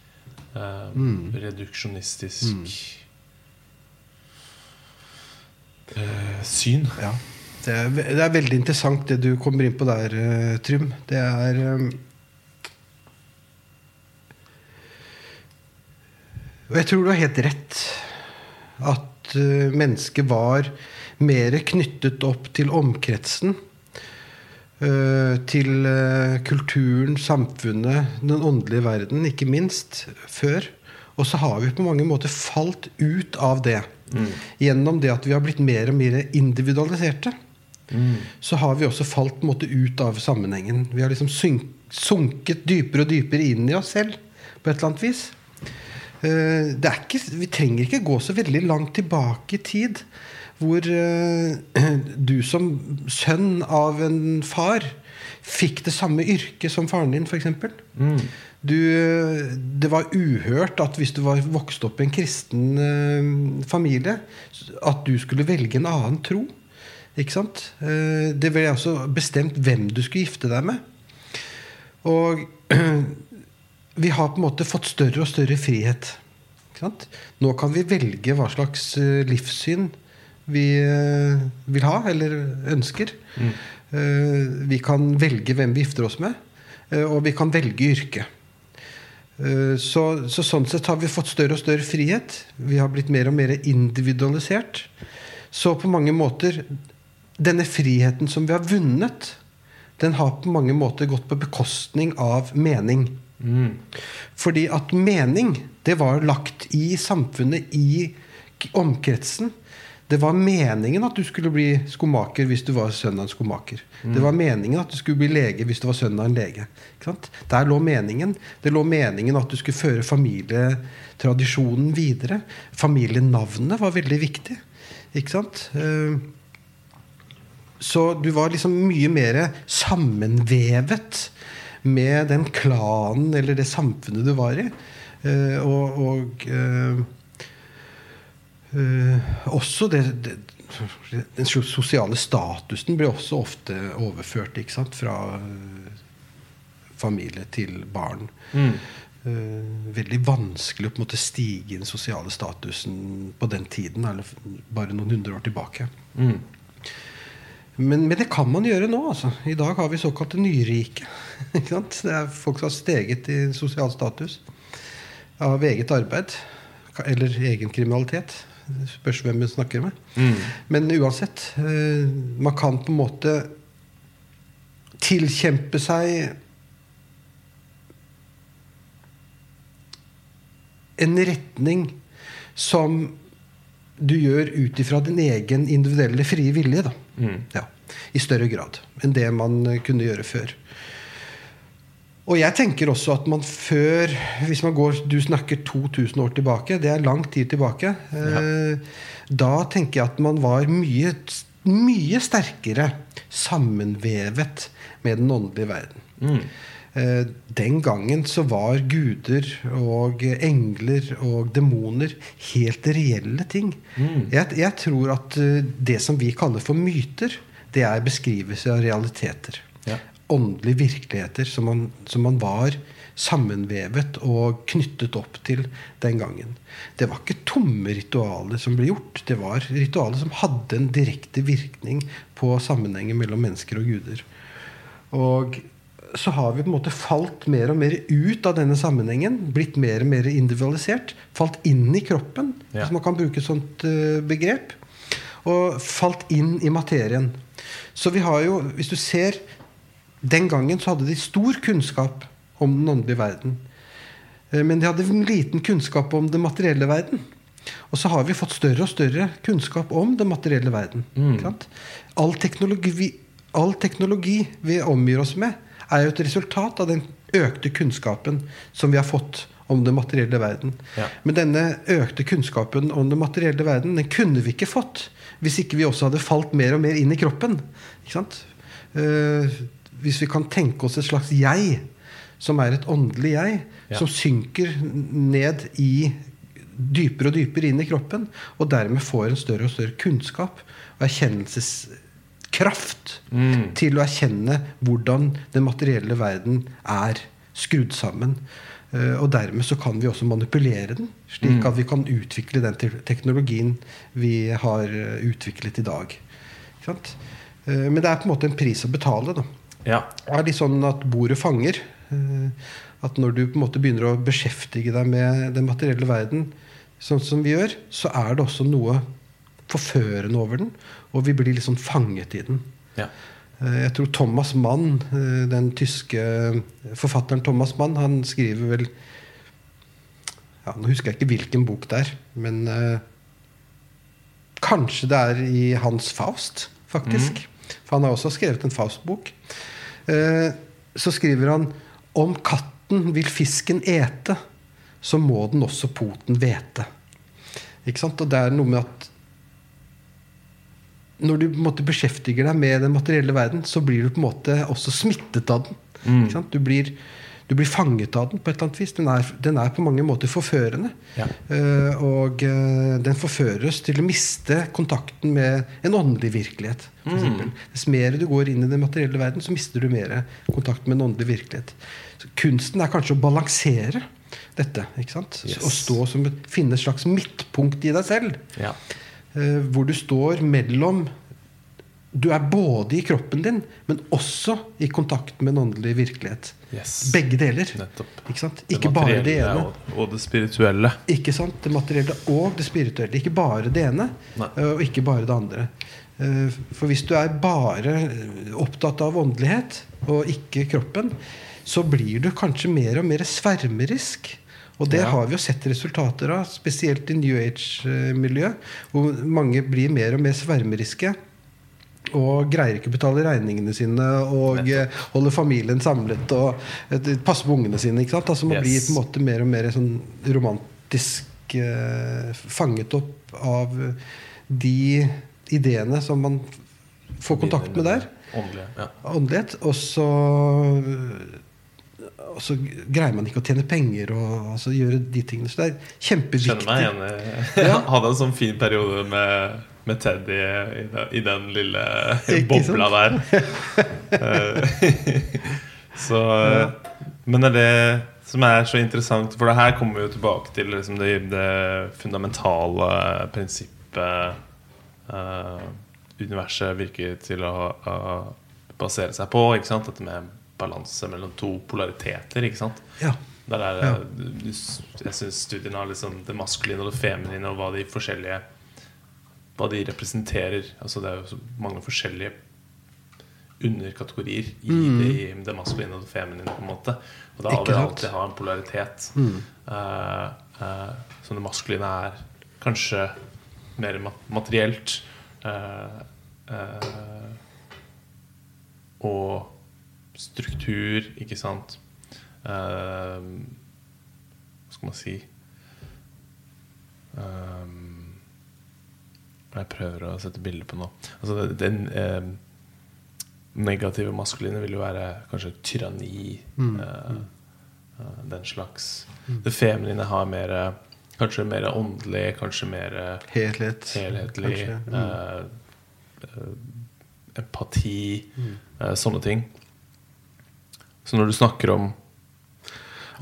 S1: eh,
S2: Mm.
S1: Reduksjonistisk eh, syn.
S2: Ja. Det er, det er veldig interessant det du kommer inn på der, eh, Trym. Det er eh, Og jeg tror du har helt rett. At eh, mennesket var mer knyttet opp til omkretsen. eh, til eh, kulturen, samfunnet, den åndelige verden, ikke minst, før. Og så har vi på mange måter falt ut av det. Gjennom det at vi har blitt mer og mer individualiserte. Så har vi også falt på en måte ut av sammenhengen. Vi har liksom sunket dypere og dypere inn i oss selv på et eller annet vis. Eh, Det er ikke, vi trenger ikke gå så veldig langt tilbake i tid hvor eh, du som sønn av en far fikk det samme yrket som faren din, f.eks. Du, det var uhørt at hvis du var vokst opp i en kristen eh, familie, at du skulle velge en annen tro. Ikke sant? Eh, det ble altså bestemt hvem du skulle gifte deg med. Og vi har på en måte fått større og større frihet. Nå kan vi velge hva slags eh, livssyn vi eh, vil ha eller ønsker. Mm. Vi kan velge hvem vi gifter oss med, og vi kan velge yrke. Så, så sånn sett har vi fått større og større frihet. Vi har blitt mer og mer individualisert. Så på mange måter Denne friheten som vi har vunnet, den har på mange måter gått på bekostning av mening. Fordi at mening, det var lagt i samfunnet, i omkretsen. Det var meningen at du skulle bli skomaker hvis du var sønn av en skomaker. Det var meningen at du skulle bli lege hvis du var sønn av en lege. Ikke sant? Der lå meningen. Det lå meningen at du skulle føre familietradisjonen videre. Familienavnet var veldig viktig. Ikke sant? Eh, Så du var liksom mye mer sammenvevet med den klanen eller det samfunnet du var i. Uh, og og uh, uh, også det, det Den sosiale statusen blir også ofte overført ikke sant? fra familie til barn.
S1: Mm.
S2: Veldig vanskelig å på en måte stige i den sosiale statusen på den tiden, eller bare noen hundre år tilbake.
S1: Mm.
S2: Men, men det kan man gjøre nå. altså. I dag har vi såkalte nyrike. Det er folk som har steget i sosial status av eget arbeid. Eller egen kriminalitet. Det spørs hvem vi snakker med.
S1: Mm.
S2: Men uansett. eh, Man kan på en måte tilkjempe seg en retning som du gjør ut ifra din egen individuelle frie vilje. da.
S1: Mm.
S2: Ja, I større grad enn det man eh, kunne gjøre før. Og jeg tenker også at man før Hvis man går Du snakker 2000 år tilbake. Det er lang tid tilbake. Ja. Da tenker jeg at man var mye, mye sterkere sammenvevet med den åndelige verden.
S1: Mm.
S2: Eh, Den gangen så var guder og engler og demoner helt reelle ting.
S1: Mm.
S2: Jeg, jeg tror at eh, det som vi kaller for myter, det er beskrivelse av realiteter.
S1: Ja.
S2: Åndelige virkeligheter som man, som man var sammenvevet og knyttet opp til den gangen. Det var ikke tomme ritualer som ble gjort. Det var ritualer som hadde en direkte virkning på sammenhengen mellom mennesker og guder. Og så har vi på en måte falt mer og mer ut av denne sammenhengen. Blitt mer og mer individualisert. Falt inn i kroppen,
S1: Ja.
S2: hvis man kan bruke et sånt eh, begrep. Og falt inn i materien. Så vi har jo, hvis du ser Den gangen så hadde de stor kunnskap om den åndelige verden. Eh, Men de hadde en liten kunnskap om den materielle verden. Og så har vi fått større og større kunnskap om den materielle verden. Ikke sant? All, teknologi, all teknologi vi omgir oss med, er jo et resultat av den økte kunnskapen som vi har fått om den materielle verden.
S1: Ja.
S2: Men denne økte kunnskapen om den materielle verden den kunne vi ikke fått hvis ikke vi også hadde falt mer og mer inn i kroppen. Eh, hvis vi kan tenke oss et slags jeg, som er et åndelig jeg,
S1: Ja.
S2: som synker ned i dypere og dypere inn i kroppen, og dermed får en større og større kunnskap og erkjennelseskraft
S1: Mm.
S2: til å erkjenne hvordan den materielle verden er skrudd sammen. Eh, Og dermed så kan vi også manipulere den, slik at vi kan utvikle den teknologien vi har eh, utviklet i dag. Eh, Men det er på en måte en pris å betale. da.
S1: Ja.
S2: Det er litt sånn at bordet fanger. At når du på en måte begynner å beskjeftige deg med den materielle verden, sånn som vi gjør, så er det også noe forførende over den. Og vi blir sånn fanget i den.
S1: ja.
S2: Eh, Jeg tror Thomas Mann, eh, den tyske forfatteren Thomas Mann, han skriver vel ja, Nå husker jeg ikke hvilken bok det er, men uh, kanskje det er i Hans Faust, faktisk. For han har også skrevet en Faust-bok. Uh, så skriver han om katten vil fisken ete, så må den også poten vete. Ikke sant? Og det er noe med at når du på en måte beskjeftiger deg med den materielle verden, så blir du på en måte også smittet av den.
S1: Mm.
S2: Ikke sant? Du, blir, du blir fanget av den på et eller annet vis. Den er, den er på mange måter forførende.
S1: Ja.
S2: Uh, og uh, den forføres til å miste kontakten med en åndelig virkelighet.
S1: Mm.
S2: Dess mer du går inn i den materielle verden, så mister du mer kontakt med en åndelig virkelighet. Så kunsten er kanskje å balansere dette. ikke sant?
S1: Yes.
S2: Å stå som finne et slags midtpunkt i deg selv.
S1: ja.
S2: Eh, hvor du står mellom Du er både i kroppen din, men også i kontakt med en åndelig virkelighet.
S1: Yes.
S2: Begge deler.
S1: Nettopp.
S2: Ikke?
S1: Det
S2: Ikke bare det ene.
S1: Og, og det spirituelle.
S2: Ikke sant? Det materielle og det spirituelle. Ikke bare det ene,
S1: Nei.
S2: eh, og ikke bare det andre. Eh, For hvis du er bare opptatt av åndelighet og ikke kroppen, så blir du kanskje mer og mer svermerisk. Og det
S1: Ja.
S2: har vi jo sett resultater av, spesielt i New Age-miljøet. Hvor mange blir mer og mer svermeriske. Og greier ikke å betale regningene sine og eh, holde familien samlet og eh, passe på ungene sine. Ikke sant? Altså Man
S1: Yes.
S2: blir på en måte mer og mer sånn romantisk eh, fanget opp av de ideene som man får kontakt med der.
S1: Åndelighet. Ja.
S2: Åndelighet. Og så og så greier man ikke å tjene penger og altså, gjøre de tingene. Så det er kjempeviktig.
S1: Skjønner meg igjen. Jeg hadde en sånn fin periode med, med Teddy i, den- i den lille bobla der. Eh, så Men det er det som er så interessant, for det her kommer vi jo tilbake til liksom det, det fundamentale prinsippet uh, universet virker til å, uh, basere seg på. Ikke sant? Dette med balanse mellom to polariteter. Ikke sant?
S2: Ja.
S1: Der er,
S2: Ja.
S1: du- Jeg syns studiene har liksom det maskuline og det feminine, og hva de forskjellige Hva de representerer. Altså Det er jo så mange forskjellige underkategorier i det, i det maskuline og det feminine. på en måte Og da
S2: har vi
S1: vil alltid ha en polaritet.
S2: Mm.
S1: Uh, uh, så det maskuline er kanskje mer materielt. Uh, eh, og struktur, ikke sant. Eh, hva skal man si Eh, Jeg prøver å sette bilder på noe. Altså, den eh, negative maskuline vil jo være kanskje tyranni.
S2: Mm.
S1: uh, uh, den slags. Det feminine har mer Kanskje mer åndelig, kanskje mer
S2: Helhet.
S1: helhetlig.
S2: kanskje. Mm.
S1: uh, empati, eh, sånne ting. Så når du snakker om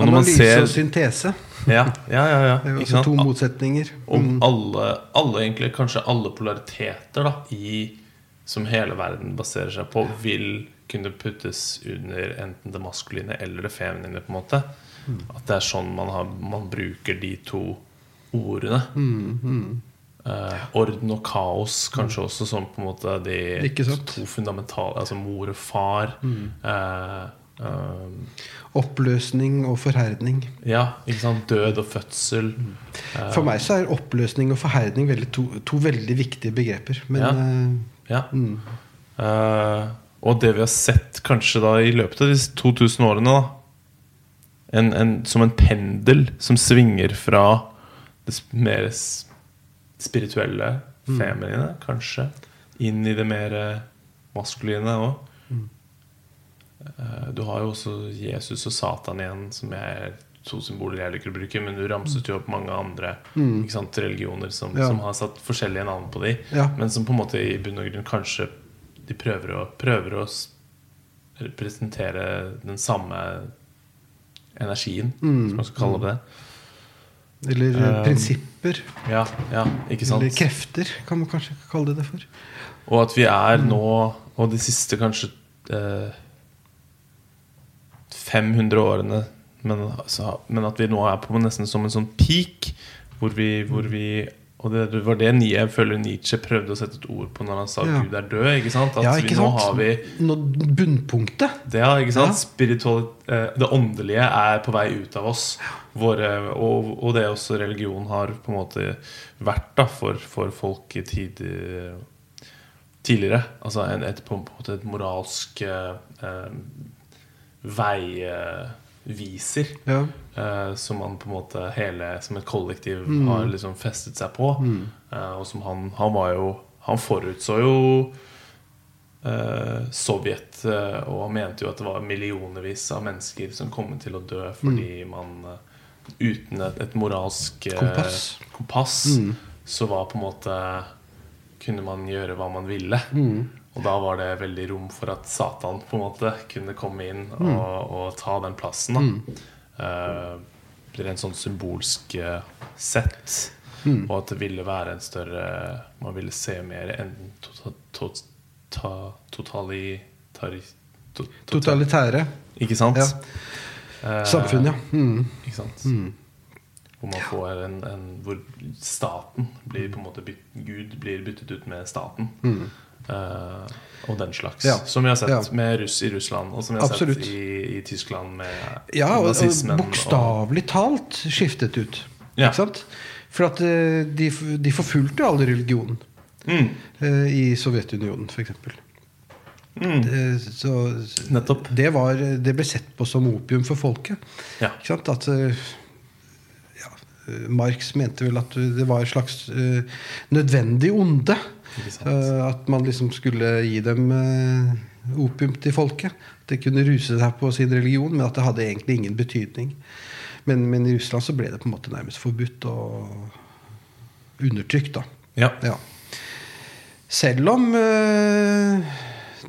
S2: Analyse
S1: ser
S2: og syntese.
S1: Ja, ja, ja, ja
S2: Det er
S1: sant?
S2: to motsetninger.
S1: Om
S2: Mm.
S1: alle, alle egentlig, kanskje alle polariteter da, i, som hele verden baserer seg på, vil kunne puttes under enten det maskuline eller det feminine. på en måte
S2: Mm.
S1: At det er sånn man, har, man bruker de to ordene.
S2: Mm,
S1: Eh, orden og kaos kanskje også som på en måte de to fundamentale Altså mor og far.
S2: Mm.
S1: Eh, eh,
S2: Oppløsning og forherdning.
S1: ja, ikke sant? Død og fødsel. Uh,
S2: For meg så er oppløsning og forherdning veldig to, to veldig viktige begreper. Men
S1: Ja.
S2: Uh,
S1: Ja.
S2: mm,
S1: Uh, og det vi har sett kanskje da i løpet av disse 2000 årene da, en, en, Som en pendel som svinger fra det mer spirituelle, feminine, kanskje, inn i det mer maskuline òg. Du har jo også Jesus og Satan igjen, som er to symboler jeg liker å bruke. Men du ramset jo opp mange andre ikke sant, religioner som,
S2: Ja.
S1: som har satt forskjellige navn på de
S2: Ja.
S1: men som på en måte i bunn og grunn kanskje de prøver å, prøver å representere den samme energien,
S2: Mm.
S1: som man skal kalle det.
S2: Eller eh,
S1: Um,
S2: prinsipper.
S1: Ja, ja, ikke sant?
S2: Eller krefter, kan man kanskje kalle det for.
S1: Og at vi er
S2: Mm.
S1: nå, og de siste kanskje eh, 500 årene men, altså, men at vi nå er på nesten som en sånn peak, hvor vi, hvor vi Og det, det var det jeg føler Nietzsche prøvde å sette et ord på når han sa
S2: Ja.
S1: Gud er død. Ikke sant? At
S2: Ja,
S1: vi,
S2: ikke
S1: nå
S2: sant?
S1: har vi
S2: Nå, bunnpunktet.
S1: Det, ja, ikke sant?
S2: Ja.
S1: Eh, det åndelige er på vei ut av oss. Våre, og, og det også religion har på en måte vært da, for, for folk i tid, eh, tidligere. Altså en, et, på en måte et moralsk eh, eh, veiviser.
S2: Ja.
S1: uh, som man på en måte hele som et kollektiv
S2: Mm.
S1: har liksom festet seg på. Eh, og som han Han var jo Han forutså jo uh, Sovjet, og han mente jo at det var millionervis av mennesker som kom til å dø fordi man eh, uten et, et moralsk
S2: Kompass.
S1: kompass,
S2: Mm.
S1: så var på en måte Kunne man gjøre hva man ville.
S2: Mm.
S1: Og da var det veldig rom for at Satan på en måte kunne komme inn og, og ta den plassen. da Eh, Rent sånn symbolsk sett. sett. Og at det ville være en større Man ville se mer enn to, to, to, total-
S2: Totalitære
S1: Ikke sant?
S2: Ja.
S1: Eh,
S2: samfunn, ja. Mm.
S1: Ikke sant? Hvor man får en, en Hvor staten blir på en måte Gud blir byttet ut med staten. Eh, og den slags.
S2: Ja.
S1: Som vi har sett
S2: Ja.
S1: med russ i Russland, og som vi har
S2: Absolutt.
S1: sett i, i Tyskland med
S2: Ja,
S1: nazismen.
S2: bokstavelig talt skiftet ut.
S1: Ja.
S2: For at eh, de, de forfulgte alle religionen
S1: Mm,
S2: Uh, i Sovjetunionen, f.eks.
S1: mm,
S2: Så
S1: nettopp.
S2: det, var, det ble sett på som opium for folket.
S1: Ja.
S2: Ikke sant? At ja, Marx mente vel at det var et slags uh, nødvendig onde. Eh, at man liksom skulle gi dem eh, opium til folket. At de kunne ruse seg på sin religion, men at det hadde egentlig ingen betydning. Men, men i Russland så ble det på en måte nærmest forbudt og undertrykt. da
S1: Ja.
S2: ja. Selv om eh,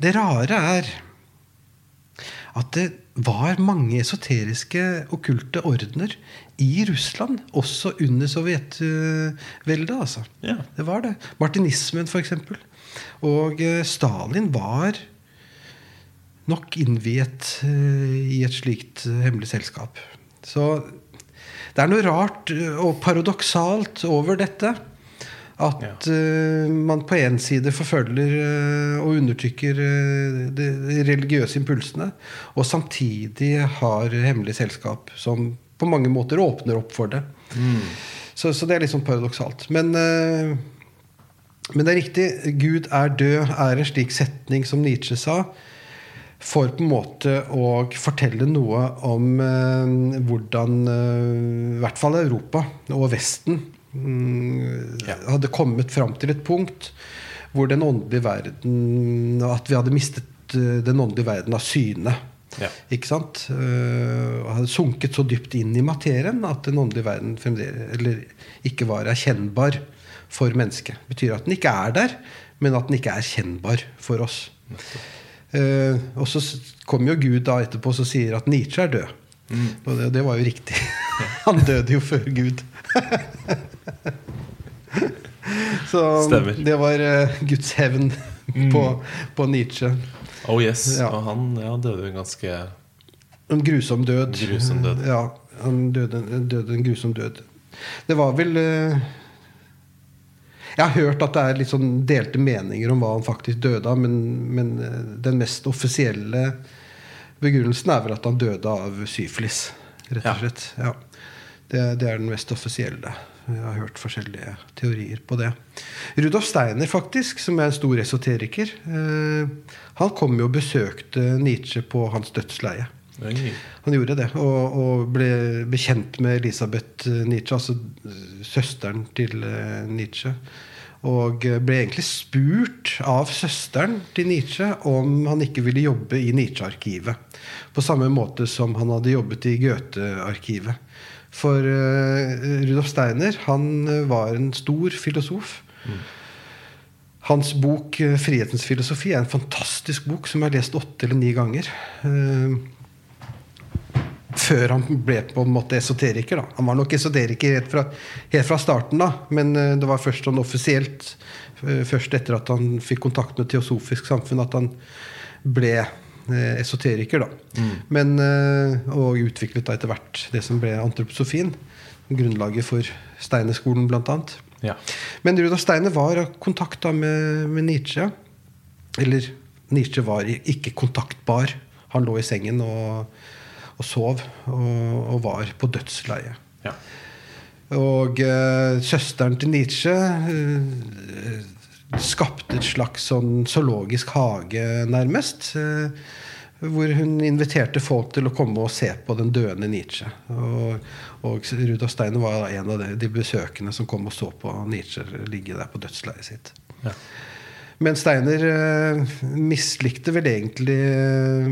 S2: det rare er at det var mange esoteriske okkulte ordener i Russland, også under sovjetveldet. Altså.
S1: ja.
S2: Det var det. Martinismen, f.eks. Og eh, Stalin var nok innviet eh, i et slikt eh, hemmelig selskap. Så det er noe rart og paradoksalt over dette. At eh, man på én side forfølger eh, og undertrykker eh, de, religiøse impulsene, og samtidig har hemmelig selskap som på mange måter åpner opp for det. Så, så det er litt sånn paradoksalt. Men, men det er riktig. Gud er død er en slik setning som Nietzsche sa. For på en måte å fortelle noe om hvordan i hvert fall Europa og Vesten mm,
S1: Ja.
S2: Hadde kommet fram til et punkt hvor den åndelige verden At vi hadde mistet eh, den åndelige verden av syne.
S1: Ja.
S2: Ikke sant? Eh, og hadde sunket så dypt inn i materien at den åndelige verden eller ikke var erkjennbar for mennesket. Det betyr at den ikke er der, men at den ikke er kjennbar for oss. Uh, og så kommer jo Gud da etterpå og sier at Nietzsche er død. Og det, det var jo riktig. Han døde jo før Gud. så
S1: Stemmer.
S2: det var eh, Guds hevn på, på Nietzsche.
S1: Oh yes.
S2: Ja.
S1: Og han ja, døde en ganske
S2: En grusom død.
S1: Grusom død.
S2: Ja, han døde, døde en grusom død. Det var vel eh, Jeg har hørt at det er litt sånn delte meninger om hva han faktisk døde av, men, men eh, den mest offisielle begrunnelsen er vel at han døde av syfilis, rett og slett. Ja. Det, det er den mest offisielle. Jeg har hørt forskjellige teorier på det. Rudolf Steiner, faktisk, som er en stor esoteriker, eh, han kom jo og besøkte Nietzsche på hans dødsleie. Han gjorde det, og, og ble bekjent med Elisabeth eh, Nietzsche, altså eh, søsteren til Nietzsche. Og ble egentlig spurt av søsteren til Nietzsche om han ikke ville jobbe i Nietzsche-arkivet. På samme måte som han hadde jobbet i Goethe-arkivet. For eh, Rudolf Steiner han eh, var en stor filosof. Hans bok eh, 'Frihetens filosofi' er en fantastisk bok som jeg har lest åtte eller ni ganger. Før han ble på en måte esoteriker. Da. Han var nok esoteriker helt fra, helt fra starten, da, men det var først sånn offisielt først etter at han fikk kontakt med Teosofisk samfunn, at han ble esoteriker. Da. Men, eh, og utviklet da etter hvert det som ble antroposofien. Grunnlaget for Steinerskolen, blant annet.
S1: Ja.
S2: Men Rudolf Steiner var i kontakt med, med Nietzsche. Eller Nietzsche var ikke kontaktbar. Han lå i sengen og, og sov og, og var på dødsleiet.
S1: ja.
S2: Og eh, søsteren til Nietzsche eh, skapte et slags sånn zoologisk hage, nærmest. eh, hvor hun inviterte folk til å komme og se på den døende Nietzsche. Og, og Rudolf Steiner var en av de, de besøkende som kom og så på Nietzsche ligge der på dødsleiet sitt.
S1: Ja.
S2: Men Steiner eh, mislikte vel egentlig eh,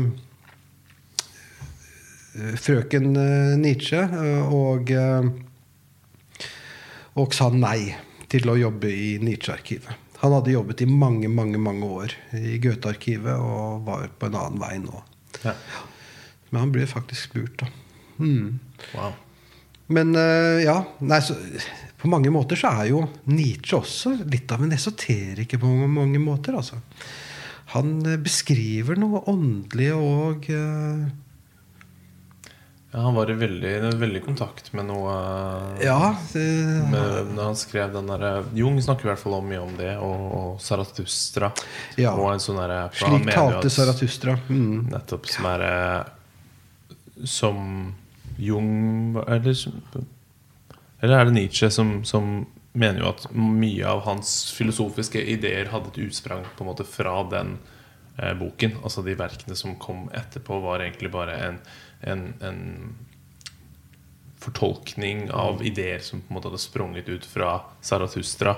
S2: frøken Nietzsche og, og sa nei til å jobbe i Nietzsche-arkivet. Han hadde jobbet i mange mange, mange år i Goethe-arkivet og var på en annen vei nå.
S1: ja.
S2: Men han ble faktisk spurt, da. Mm.
S1: Wow.
S2: Men eh, ja, nei, så, på mange måter så er jo Nietzsche også litt av en esoteriker på mange, mange måter. Altså. Han eh, beskriver noe åndelig og eh,
S1: Ja, han var i veldig, veldig kontakt med noe
S2: Ja. det-
S1: med, Når han skrev den derre Jung snakker i hvert fall mye om det, og, og Zarathustra.
S2: Ja.
S1: Og en sånn derre
S2: Slik talte
S1: Saratustra
S2: Zarathustra. Mm.
S1: Nettopp. Som er eh, Som Jung Eller, eller er det Nietzsche som, som mener jo at mye av hans filosofiske ideer hadde et utsprang på en måte fra den eh, boken. Altså de verkene som kom etterpå, var egentlig bare en, en, en fortolkning av ideer som på en måte hadde sprunget ut fra Zarathustra.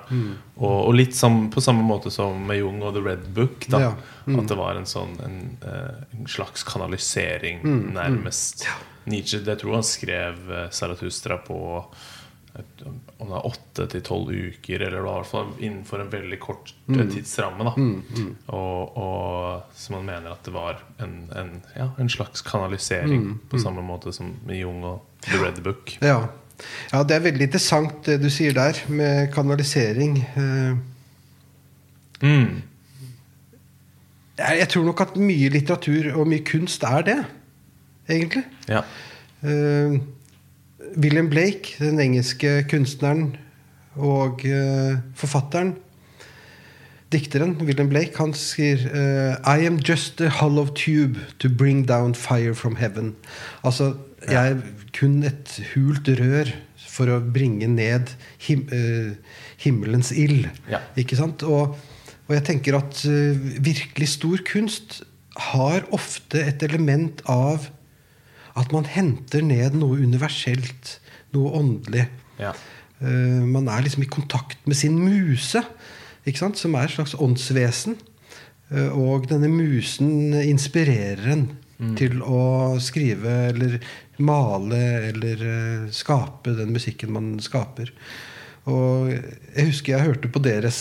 S1: Og, og litt sam, på samme måte som med Jung og The Red Book. Da,
S2: Ja.
S1: At det var en sånn en, eh, en slags kanalisering,
S2: Mm,
S1: nærmest. Nietzsche, det tror jeg han skrev eh, Zarathustra på om det er åtte til tolv uker, eller i hvert fall innenfor en veldig kort eh,
S2: Mm.
S1: tidsramme. Da. Og, og som han mener at det var en, en, ja, en slags kanalisering,
S2: Mm,
S1: på samme måte som med Jung og The Red Book.
S2: Ja. ja, det er veldig interessant det du sier der, med kanalisering. Eh,
S1: Mm.
S2: Jeg tror nok at mye litteratur og mye kunst er det, egentlig.
S1: Ja.
S2: Eh, William Blake, den engelske kunstneren og eh, forfatteren Dikteren William Blake han sier eh, I am just a hollow tube to bring down fire from heaven. Altså, jeg er kun et hult rør for å bringe ned him eh, himmelens ild.
S1: Ja.
S2: Ikke sant? Og, og jeg tenker at virkelig stor kunst har ofte et element av at man henter ned noe universelt, noe åndelig.
S1: Ja.
S2: Uh, man er liksom i kontakt med sin muse, som er et slags åndsvesen. Uh, og denne musen inspirerer en til å skrive eller male eller uh, skape den musikken man skaper. Og jeg husker jeg hørte på deres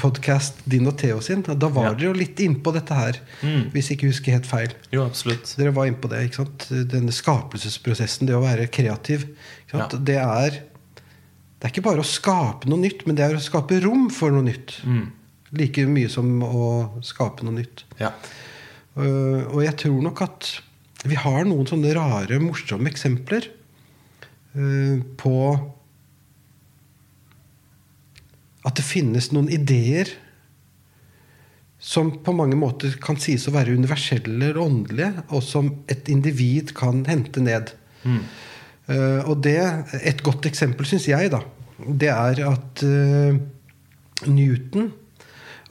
S2: podkast, din og Theo sin. Da var
S1: Ja.
S2: dere jo litt innpå dette her,
S1: Mm.
S2: hvis jeg ikke husker helt feil.
S1: Jo, absolutt.
S2: Dere var innpå det. ikke sant? Denne skapelsesprosessen, det å være kreativ.
S1: Ja.
S2: Det, er, det er ikke bare å skape noe nytt, men det er å skape rom for noe nytt.
S1: Mm.
S2: Like mye som å skape noe nytt.
S1: Ja.
S2: Øh, og jeg tror nok at vi har noen sånne rare, morsomme eksempler øh, på at det finnes noen ideer som på mange måter kan sies å være universelle eller åndelige, og som et individ kan hente ned.
S1: Mm.
S2: Uh, og det, et godt eksempel, syns jeg, da, det er at uh, Newton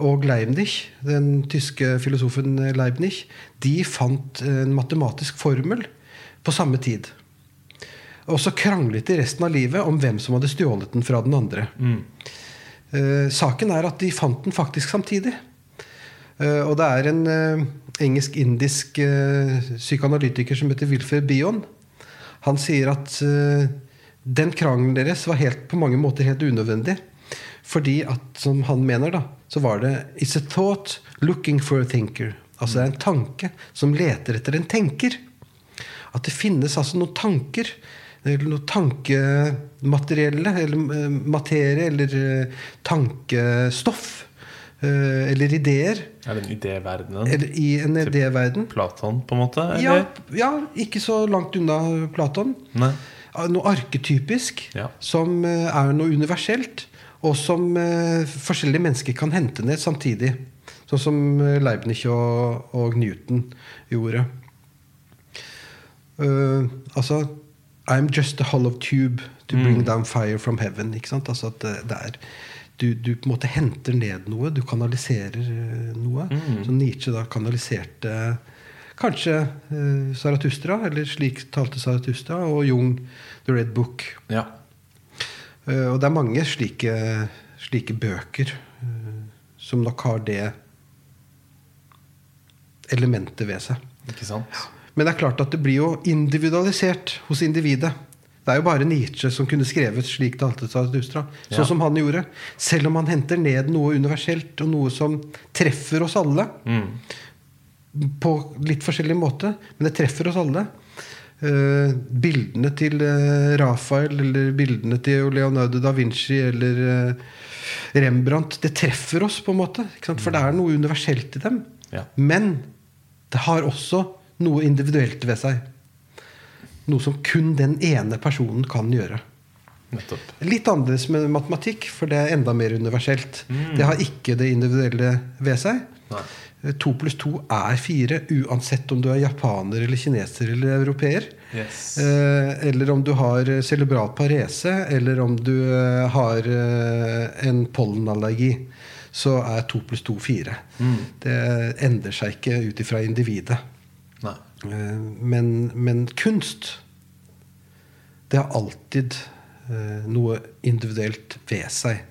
S2: og Leibniz, den tyske filosofen Leibniz, de fant en matematisk formel på samme tid. Og så kranglet de resten av livet om hvem som hadde stjålet den fra den andre.
S1: Mm.
S2: Eh, saken er at de fant den faktisk samtidig. Eh, og det er en eh, engelsk-indisk psykoanalytiker som heter Wilfred Bion. Han sier at den krangelen deres var helt, på mange måter helt unødvendig. Fordi at, som han mener, da, så var det It's a thought looking for a thinker. Altså det er en tanke som leter etter en tenker. At det finnes altså noen tanker, eller noe tankematerielle, eller eh, materie, eller eh, tankestoff, eh, eller ideer,
S1: Er det en idéverden?
S2: eller i en idéverden.
S1: Platon, på en måte?
S2: Ja, ja, ikke så langt unna Platon.
S1: Nei.
S2: Noe arketypisk
S1: Ja.
S2: som er noe universelt, og som forskjellige mennesker kan hente ned samtidig. Sånn som Leibniz og, og Newton gjorde. Uh, altså I'm just a hollow tube to bring down fire from heaven. Ikke sant? Altså at det, det er du, du på en måte henter ned noe. Du kanaliserer noe. noe. Så Nietzsche da kanaliserte kanskje uh, Zarathustra, eller slik talte Zarathustra, og Jung, The Red Book.
S1: Ja.
S2: Uh, og det er mange slike, slike bøker uh, som nok har det elementet ved seg.
S1: Ikke sant?
S2: Men det er klart at det blir jo individualisert hos individet. Det er jo bare Nietzsche som kunne skrevet slik Zarathustra. Sånn
S1: Ja.
S2: som han gjorde. Selv om han henter ned noe universelt, og noe som treffer oss alle.
S1: Mm.
S2: På litt forskjellig måte, men det treffer oss alle. Uh, bildene til uh, Rafael eller bildene til Leonardo da Vinci eller uh, Rembrandt, det treffer oss på en måte. Ikke sant? For det er noe universelt i dem.
S1: Ja.
S2: Men det har også noe individuelt ved seg. Noe som kun den ene personen kan gjøre.
S1: Nettopp.
S2: Litt annerledes med matematikk, for det er enda mer universelt. Det har ikke det individuelle ved seg.
S1: Nei.
S2: To pluss to er fire, uansett om du er japaner eller kineser eller europeer.
S1: Yes.
S2: Eh, eller om du har cerebral parese, eller om du eh, har eh, en pollenallergi. Så er to pluss to fire. Det endrer seg ikke ut ifra individet. Eh, men, men kunst, det har alltid eh, noe individuelt ved seg.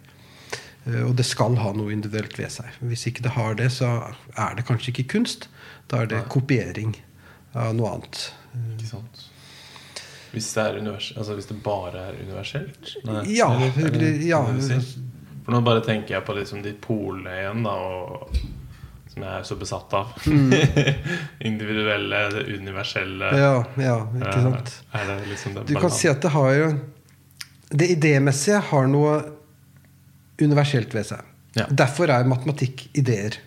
S2: Eh, og det skal ha noe individuelt ved seg. Hvis ikke det har det, så er det kanskje ikke kunst. Da er det
S1: Nei.
S2: kopiering av noe annet.
S1: Ikke sant. Hvis det, er univers altså hvis det bare er universelt? Nei,
S2: Ja,
S1: eller-
S2: eller- ja.
S1: For nå bare tenker jeg på liksom de polene igjen, da, og, som jeg er så besatt av. Individuelle, det universelle.
S2: Mm. Ja, ja, ikke
S1: Eh,
S2: sant?
S1: Er det liksom
S2: Du kan si at det har jo Det idémessige har noe universelt ved seg.
S1: Ja.
S2: Derfor er matematikk ideer.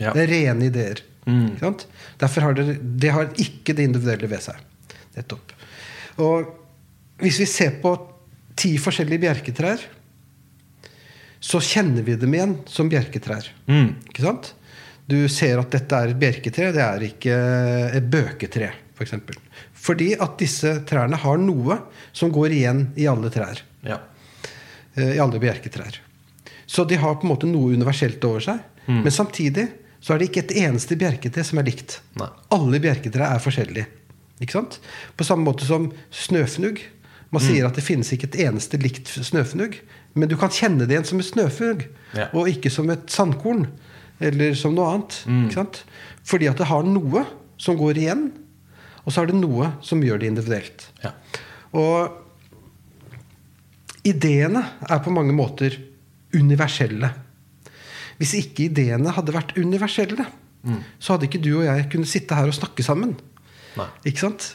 S1: Ja.
S2: Det er rene ideer.
S1: Mm.
S2: Sant? Derfor har det, det har ikke det individuelle ved seg. Nettopp. Og hvis vi ser på ti forskjellige bjerketrær, så kjenner vi dem igjen som bjerketrær.
S1: Mm.
S2: Ikke sant? Du ser at dette er et bjerketre, det er ikke et bøketre, f.eks. For eksempel. Fordi at disse trærne har noe som går igjen i alle trær.
S1: Ja.
S2: eh, I alle bjerketrær. Så de har på en måte noe universelt over seg. Men samtidig så er det ikke et eneste bjerketre som er likt.
S1: Nei.
S2: Alle bjerketre er forskjellige. Ikke sant? På samme måte som snøfnugg. Man sier at det finnes ikke et eneste likt snøfnugg. Men du kan kjenne det igjen som et snøfnugg,
S1: Ja.
S2: og ikke som et sandkorn. Eller som noe annet. Ikke sant? Fordi at det har noe som går igjen, og så har det noe som gjør det individuelt.
S1: Ja.
S2: Og ideene er på mange måter universelle. Hvis ikke ideene hadde vært universelle, så hadde ikke du og jeg kunnet sitte her og snakke sammen.
S1: Nei.
S2: Ikke sant?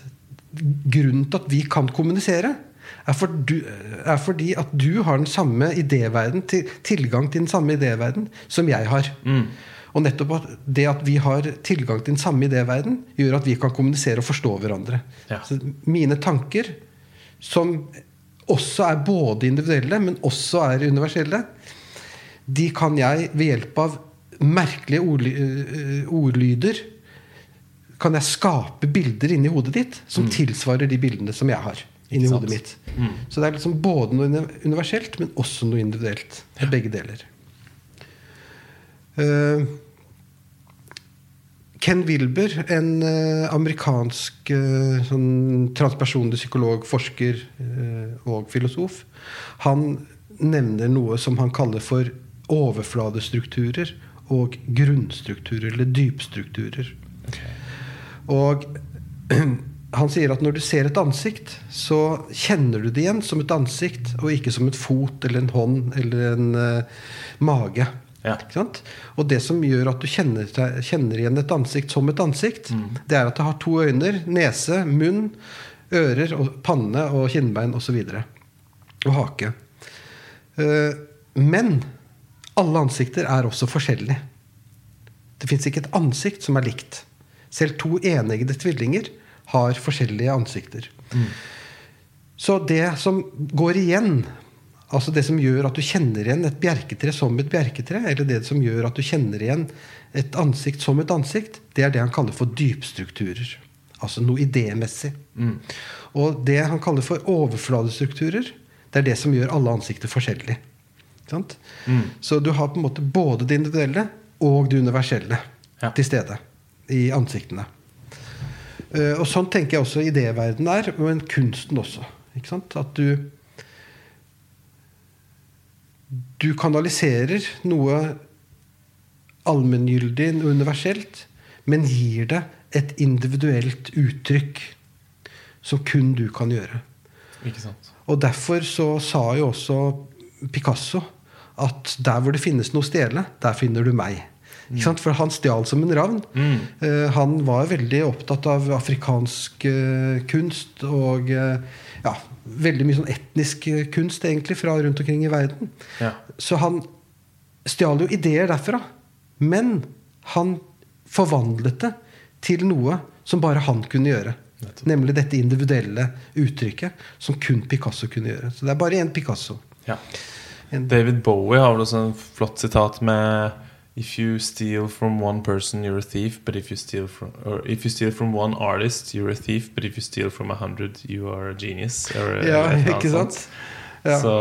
S2: Grunnen til at vi kan kommunisere, er, for du, er fordi at du har den samme idéverden, til, tilgang til den samme idéverden som jeg har. Og nettopp at det at vi har tilgang til den samme idéverden, gjør at vi kan kommunisere og forstå hverandre.
S1: Ja.
S2: Så mine tanker, som også er både individuelle, men også er universelle, de kan jeg ved hjelp av merkelige øh, ordlyder kan jeg skape bilder inni hodet ditt som tilsvarer de bildene som jeg har inni hodet mitt. Så det er liksom både noe universelt, men også noe individuelt. Det er begge deler. Uh, Ken Wilber, en uh, amerikansk uh, sånn transpersonlig psykolog, forsker og filosof, han nevner noe som han kaller for overfladestrukturer og grunnstrukturer, eller dypstrukturer. Og han sier at når du ser et ansikt, så kjenner du det igjen som et ansikt, og ikke som et fot eller en hånd eller en uh, mage.
S1: Ja.
S2: Og det som gjør at du kjenner, kjenner igjen et ansikt som et ansikt, det er at det har to øyne, nese, munn, ører, og panne og kinnbein osv. Og hake. Uh, Men alle ansikter er også forskjellige. Det fins ikke et ansikt som er likt. Selv to eneggede tvillinger har forskjellige ansikter. Så det som går igjen, altså det som gjør at du kjenner igjen et bjerketre som et bjerketre, eller det som gjør at du kjenner igjen et ansikt som et ansikt, det er det han kaller for dypstrukturer. Altså noe idémessig. Og det han kaller for overfladestrukturer, det er det som gjør alle ansikter forskjellige. Mm. Så du har på en måte både det individuelle og det universelle
S1: Ja.
S2: til stede i ansiktene. Eh, og sånn tenker jeg også idéverdenen er, men kunsten også. Ikke sant? At du Du kanaliserer noe allmenngyldig og universelt, men gir det et individuelt uttrykk som kun du kan gjøre.
S1: Ikke sant?
S2: Og derfor så sa jo også Picasso at der hvor det finnes noe å stjele, der finner du meg. For han stjal som en ravn. Eh, han var veldig opptatt av afrikansk uh, kunst og uh, ja, veldig mye sånn etnisk kunst egentlig fra rundt omkring i verden.
S1: Ja.
S2: Så han stjal jo ideer derfra. Men han forvandlet det til noe som bare han kunne gjøre.
S1: Nettopp.
S2: Nemlig dette individuelle uttrykket som kun Picasso kunne gjøre. Så det er bare én Picasso.
S1: ja. David Bowie har vel også en flott sitat med If you steal from one person, you're a thief. But if you steal from, or if you steal from one artist, you're a thief. But if you steal from a hundred, you are a genius. Or,
S2: ja, ikke sant? Ja.
S1: Så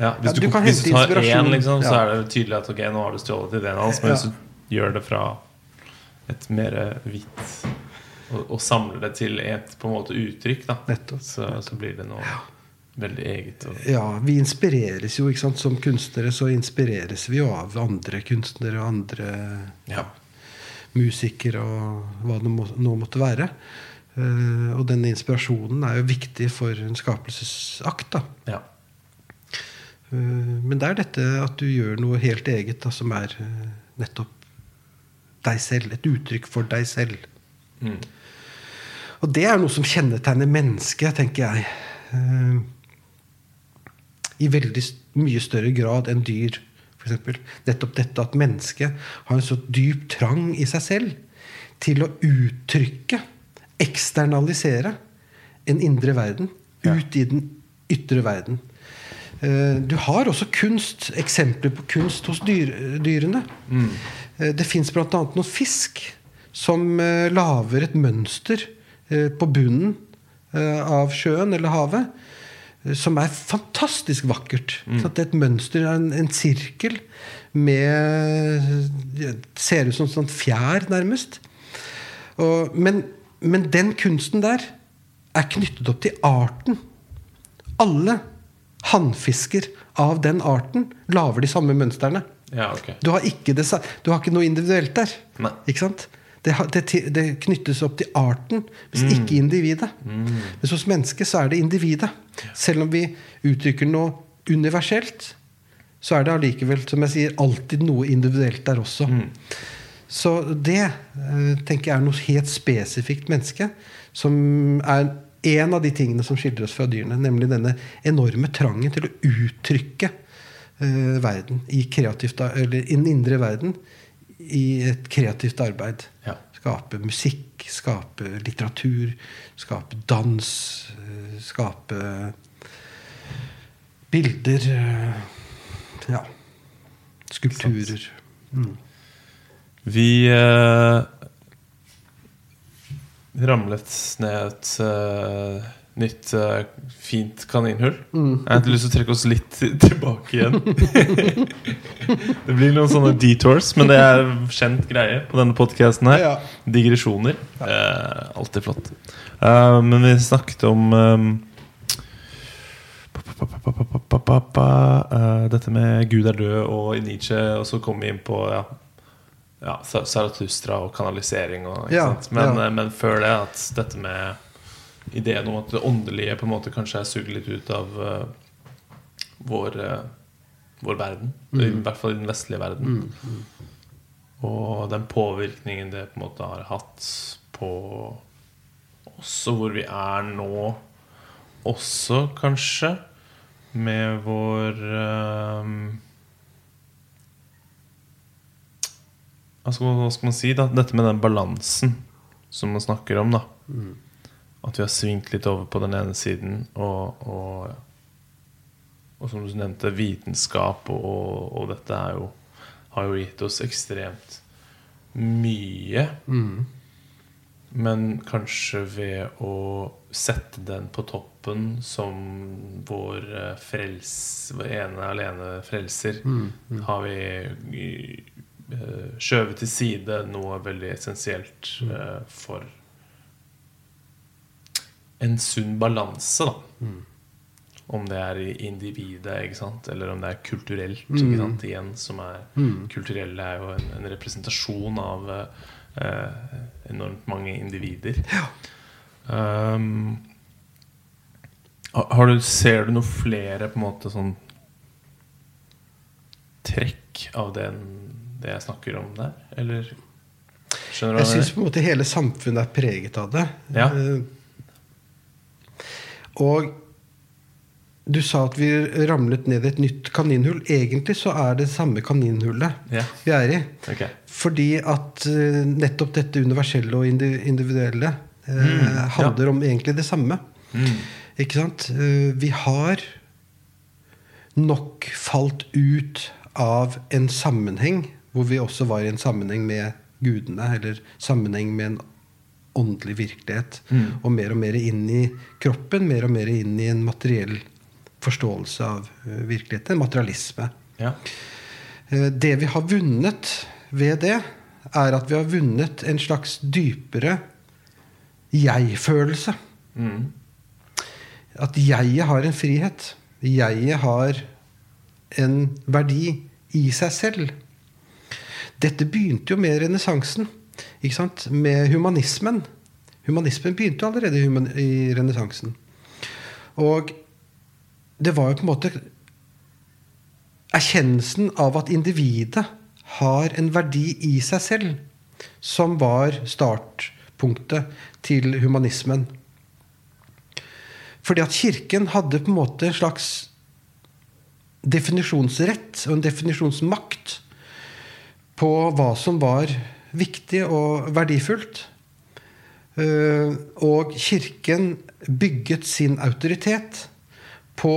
S1: ja, hvis, du,
S2: du kan
S1: hvis du tar én, liksom, så er det tydelig at ok, nå har du stjålet ideen hans. Men hvis du gjør det fra et mer hvitt og, og samler det til et på en måte uttrykk, da,
S2: Nettopp.
S1: så, så blir det noe veldig eget. Og,
S2: Ja, vi inspireres jo, ikke sant. Som kunstnere så inspireres vi jo av andre kunstnere og andre
S1: ja.
S2: musikere og hva det må, nå måtte være. Uh, og denne inspirasjonen er jo viktig for en skapelsesakt. da.
S1: ja.
S2: Uh, men det er dette at du gjør noe helt eget, da, som er eh, nettopp deg selv. Et uttrykk for deg selv.
S1: Mm.
S2: Og det er noe som kjennetegner mennesket, tenker jeg. Eh, I veldig mye større grad enn dyr, f.eks. Nettopp dette at mennesket har en så dyp trang i seg selv til å uttrykke, eksternalisere, en indre verden ut i den ytre verden. Eh, Du har også kunst, eksempler på kunst hos dyr, dyrene. Mm. Det fins bl.a. noen fisk som eh, lager et mønster eh, på bunnen eh, av sjøen eller havet. Som er fantastisk vakkert. Mm. det er et mønster, en, en sirkel med det Ser ut som sånn fjær, nærmest. Og, men, men den kunsten der er knyttet opp til arten. Alle hannfisker av den arten lager de samme mønstrene.
S1: ja, okay.
S2: Du har ikke, det, du har ikke noe individuelt der.
S1: Nei.
S2: Ikke sant? Det, det, det knyttes opp til arten, hvis ikke individet. Mens hos mennesket så er det individet. Selv om vi uttrykker noe universelt, så er det allikevel, som jeg sier, alltid noe individuelt der også. Så det eh, tenker jeg er noe helt spesifikt menneske, som er en av de tingene som skiller oss fra dyrene. Nemlig denne enorme trangen til å uttrykke uh, verden i kreativt, eller den indre verden i et kreativt arbeid.
S1: Ja.
S2: Skape musikk, skape litteratur, skape dans, skape bilder eh, Ja. Skulpturer.
S1: Vi eh, ramlet ned et eh, nytt uh, fint kaninhull. Mm. Jeg har lyst til å trekke oss litt tilbake igjen. det blir noen sånne detours, men det er kjent greie på denne podkasten her.
S2: Ja.
S1: Digresjoner. Ja. Uh, alltid flott. Uh, men vi snakket om um, dette med Gud er død og i Nietzsche, og så kom vi inn på ja, ja Zarathustra og kanalisering og, men, men før det at dette med ideen om at det åndelige på en måte kanskje er sugd litt ut av uh, vår, uh, vår verden. I hvert fall i den vestlige verden. Og den påvirkningen det på en måte har hatt på også hvor vi er nå. Også kanskje med vår altså, Hva skal man si? da Dette med den balansen som man snakker om. da At vi har svingt litt over på den ene siden og, og, og som du nevnte, vitenskap og, og, dette jo, har jo gitt oss ekstremt mye. Men kanskje ved å sette den på toppen som vår eh, frels, vår ene alene frelser, har vi eh, skjøvet til side noe veldig essensielt eh, for en sunn balanse, da. Om det er i individet, eller om det er kulturelt. Sant? Igjen, som er Kulturelle er jo en, en representasjon av eh, enormt mange individer. Um, har har du, ser du noe flere på en måte sånn trekk av den, det jeg snakker om der? Eller Skjønner du
S2: Jeg syns på en måte hele samfunnet er preget av det.
S1: Ja.
S2: Eh, Og du sa at vi ramlet ned i et nytt kaninhull. Egentlig så er det samme kaninhullet
S1: yeah.
S2: vi er i.
S1: Okay.
S2: Fordi at eh, nettopp dette universelle og indi- individuelle eh, handler om egentlig det samme.
S1: Mm.
S2: Ikke sant? Eh, vi har nok falt ut av en sammenheng hvor vi også var i en sammenheng med gudene, eller sammenheng med en åndelig virkelighet. Og mer og mer inn i kroppen, mer og mer inn i en materiell forståelse av eh, virkeligheten. Materialisme.
S1: Ja.
S2: Eh, Det vi har vunnet ved det, er at vi har vunnet en slags dypere jeg-følelse.
S1: Mm.
S2: At jeget har en frihet. Jeget har en verdi i seg selv. Dette begynte jo med renessansen. Ikke sant? Med humanismen. Humanismen begynte allerede i renessansen. Og det var jo på en måte erkjennelsen av at individet har en verdi i seg selv, som var startpunktet til humanismen. Fordi at Kirken hadde på en måte en slags definisjonsrett og en definisjonsmakt på hva som var viktig og verdifullt. Eh, Og Kirken bygget sin autoritet på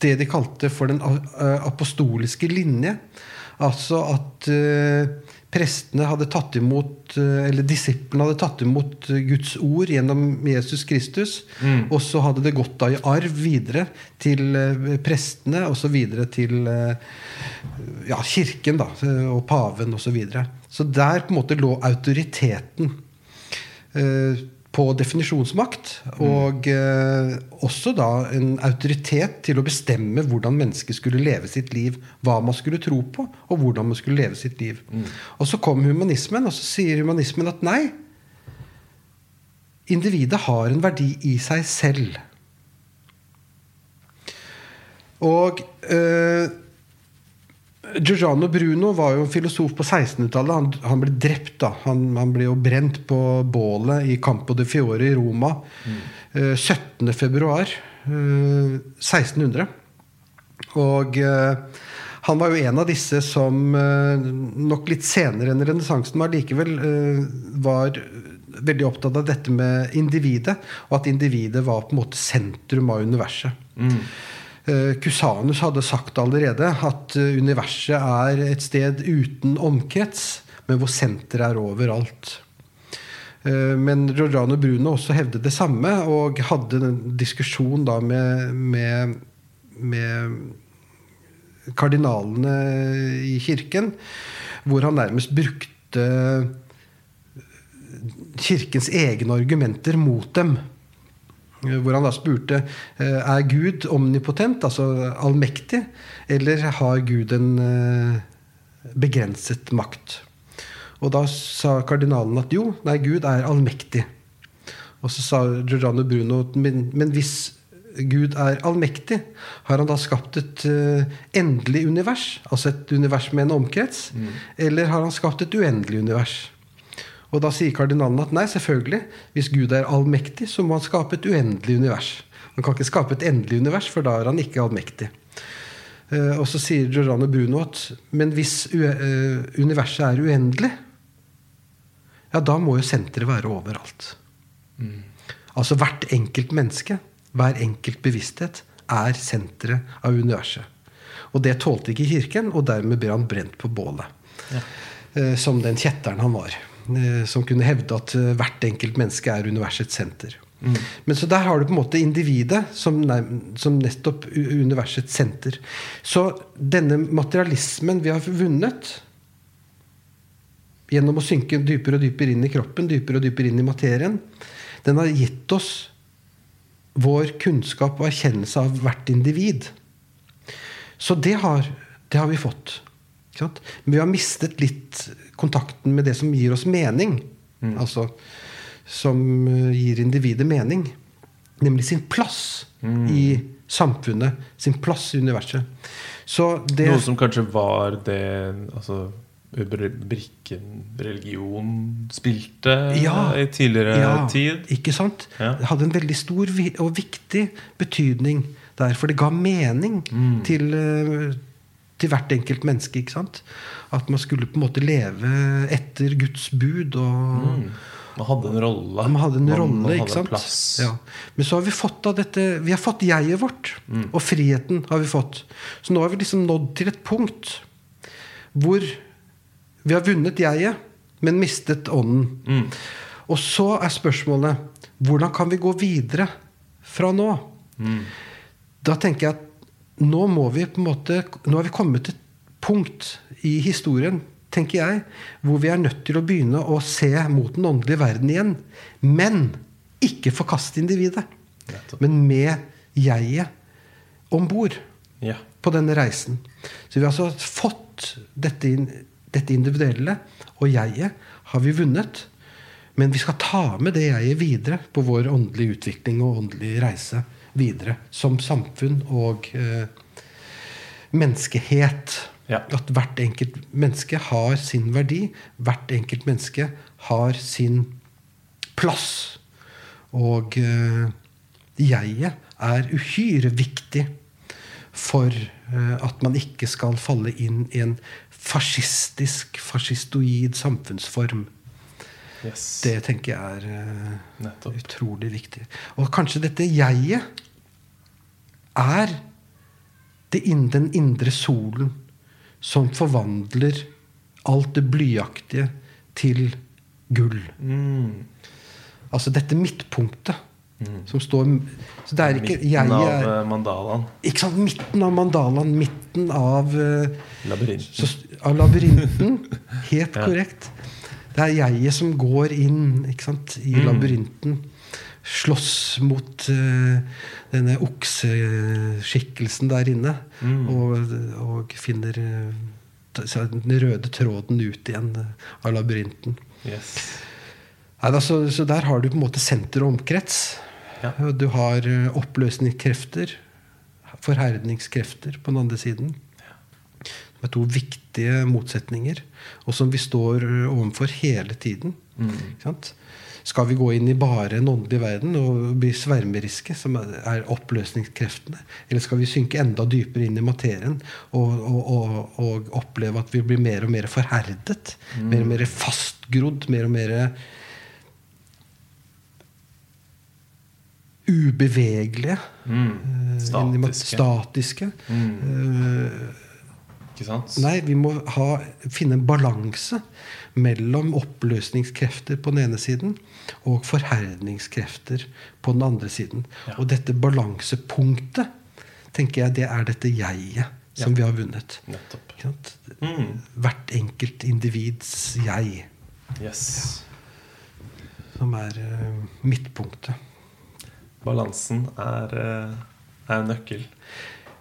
S2: det de kalte for den apostoliske linje. Altså at eh, prestene hadde tatt imot eh, Eller disiplene hadde tatt imot eh, Guds ord gjennom Jesus Kristus. Og så hadde det gått da i arv videre til eh, prestene, og så videre til eh, ja, kirken da, og paven osv. Så, videre. Så der på en måte lå autoriteten eh, på definisjonsmakt. Og eh, også da en autoritet til å bestemme hvordan mennesket skulle leve sitt liv. Hva man skulle tro på, og hvordan man skulle leve sitt liv. Og så kom humanismen, og så sier humanismen at nei. Individet har en verdi i seg selv. Og eh, Giugiano Bruno var jo filosof på 1600-tallet. Han, han ble drept. da han, han ble jo brent på bålet i Campo de Fiore i Roma eh, 17. februar eh, 1600. Og eh, han var jo en av disse som eh, nok litt senere enn renessansen, men allikevel eh, var veldig opptatt av dette med individet, og at individet var på en måte sentrum av universet. Eh, Cusanus hadde sagt allerede at eh, universet er et sted uten omkrets, men hvor senteret er overalt. Eh, Men Giordano Bruno også hevdet det samme, og hadde en diskusjon da med, med, med kardinalene i kirken, hvor han nærmest brukte kirkens egne argumenter mot dem. Hvor han da spurte eh, er Gud omnipotent, altså allmektig, eller har Gud en eh, begrenset makt? Og da sa kardinalen at jo, nei, Gud er allmektig. Og så sa Giordano Bruno men, men hvis Gud er allmektig, har han da skapt et uh, endelig univers? Altså et univers med en omkrets? Eller har han skapt et uendelig univers? Og da sier kardinalen at nei, selvfølgelig. Hvis Gud er allmektig, så må han skape et uendelig univers. Han kan ikke skape et endelig univers, for da er han ikke allmektig. Eh, og så sier Giordano Bruno at men hvis eh, universet er uendelig, ja, da må jo senteret være overalt. Altså hvert enkelt menneske, hver enkelt bevissthet, er senteret av universet. Og det tålte ikke Kirken, og dermed ble han brent på bålet. Ja. Som den kjetteren han var. Eh, Som kunne hevde at eh, hvert enkelt menneske er universets senter. Men så der har du på en måte individet som, som nettopp universets senter. Så denne materialismen vi har vunnet gjennom å synke dypere og dypere inn i kroppen, dypere og dypere inn i materien, den har gitt oss vår kunnskap og erkjennelse av hvert individ. Så det har, det har vi fått. Men vi har mistet litt kontakten med det som gir oss mening. Altså som eh, gir individet mening. Nemlig sin plass i samfunnet. Sin plass i universet. Så det
S1: Noe som kanskje var det altså, br- brikken religion spilte
S2: Ja.
S1: i tidligere
S2: Ja,
S1: tid.
S2: Ikke sant?
S1: Ja.
S2: Det hadde en veldig stor og viktig betydning der. For det ga mening
S1: Mm.
S2: til, eh, til hvert enkelt menneske. ikke sant? At man skulle på en måte leve etter Guds bud. og
S1: Man hadde en rolle.
S2: Man hadde en
S1: Man-
S2: rolle,
S1: man hadde
S2: ikke sant?
S1: Plass.
S2: Ja. Men så har vi fått av dette Vi har fått jeget vårt.
S1: Mm.
S2: Og friheten har vi fått. Så nå har vi liksom nådd til et punkt hvor vi har vunnet jeget, men mistet ånden.
S1: Mm.
S2: Og så er spørsmålet hvordan kan vi gå videre fra nå?
S1: Mm.
S2: Da tenker jeg at nå må vi på en måte Nå har vi kommet til et punkt i historien, tenker jeg, hvor vi er nødt til å begynne å se mot den åndelige verden igjen. Men ikke forkaste individet. Men med jeget om bord
S1: Ja.
S2: på denne reisen. Så vi har altså fått dette, dette individuelle, og jeget har vi vunnet. Men vi skal ta med det jeget videre på vår åndelige utvikling og åndelige reise videre. Som samfunn og eh, menneskehet.
S1: Ja.
S2: At hvert enkelt menneske har sin verdi. Hvert enkelt menneske har sin plass. Og eh, jeget er uhyre viktig for eh, at man ikke skal falle inn i en fascistisk, fascistoid samfunnsform.
S1: Yes.
S2: Det tenker jeg er
S1: uh,
S2: utrolig viktig. Og kanskje dette jeget er det innen den indre solen som forvandler alt det blyaktige til gull.
S1: Mm.
S2: Altså dette midtpunktet som står Så det er ikke
S1: Midten
S2: jeget
S1: av
S2: er
S1: eh, mandalaen.
S2: Ikke sant? Midten av mandalaen, midten av eh,
S1: Labyrinten.
S2: så, av labyrinten. Helt korrekt. Det er jeget som går inn sant, i
S1: Mm.
S2: labyrinten. Slåss mot uh, denne okseskikkelsen der inne.
S1: Mm.
S2: Og, og finner uh, den røde tråden ut igjen uh, av labyrinten.
S1: Yes.
S2: Nei, da, så, så der har du på en måte senter og omkrets.
S1: Ja.
S2: Du har oppløsningskrefter, forherdningskrefter på den andre siden. Det er to viktige motsetninger, og som vi står overfor hele tiden. Ikke sant? Skal vi gå inn i bare en åndelig verden og bli svermeriske, som er- oppløsningskreftene? Eller skal vi synke enda dypere inn i materien og, og, og, og oppleve at vi blir mer og mer forherdet? Mer og mer fastgrodd? Mer og mer ubevegelige?
S1: Mm.
S2: eh,
S1: Statiske.
S2: Statiske.
S1: Mm. Uh?
S2: Nei, vi må ha, finne en balanse mellom oppløsningskrefter på den ene siden og forherdningskrefter på den andre siden.
S1: Ja.
S2: Og dette balansepunktet tenker jeg det er dette jeget som vi har vunnet.
S1: Mm.
S2: Hvert enkelt individs jeg
S1: Yes.
S2: som er uh, midtpunktet.
S1: Balansen er, uh, er nøkkel.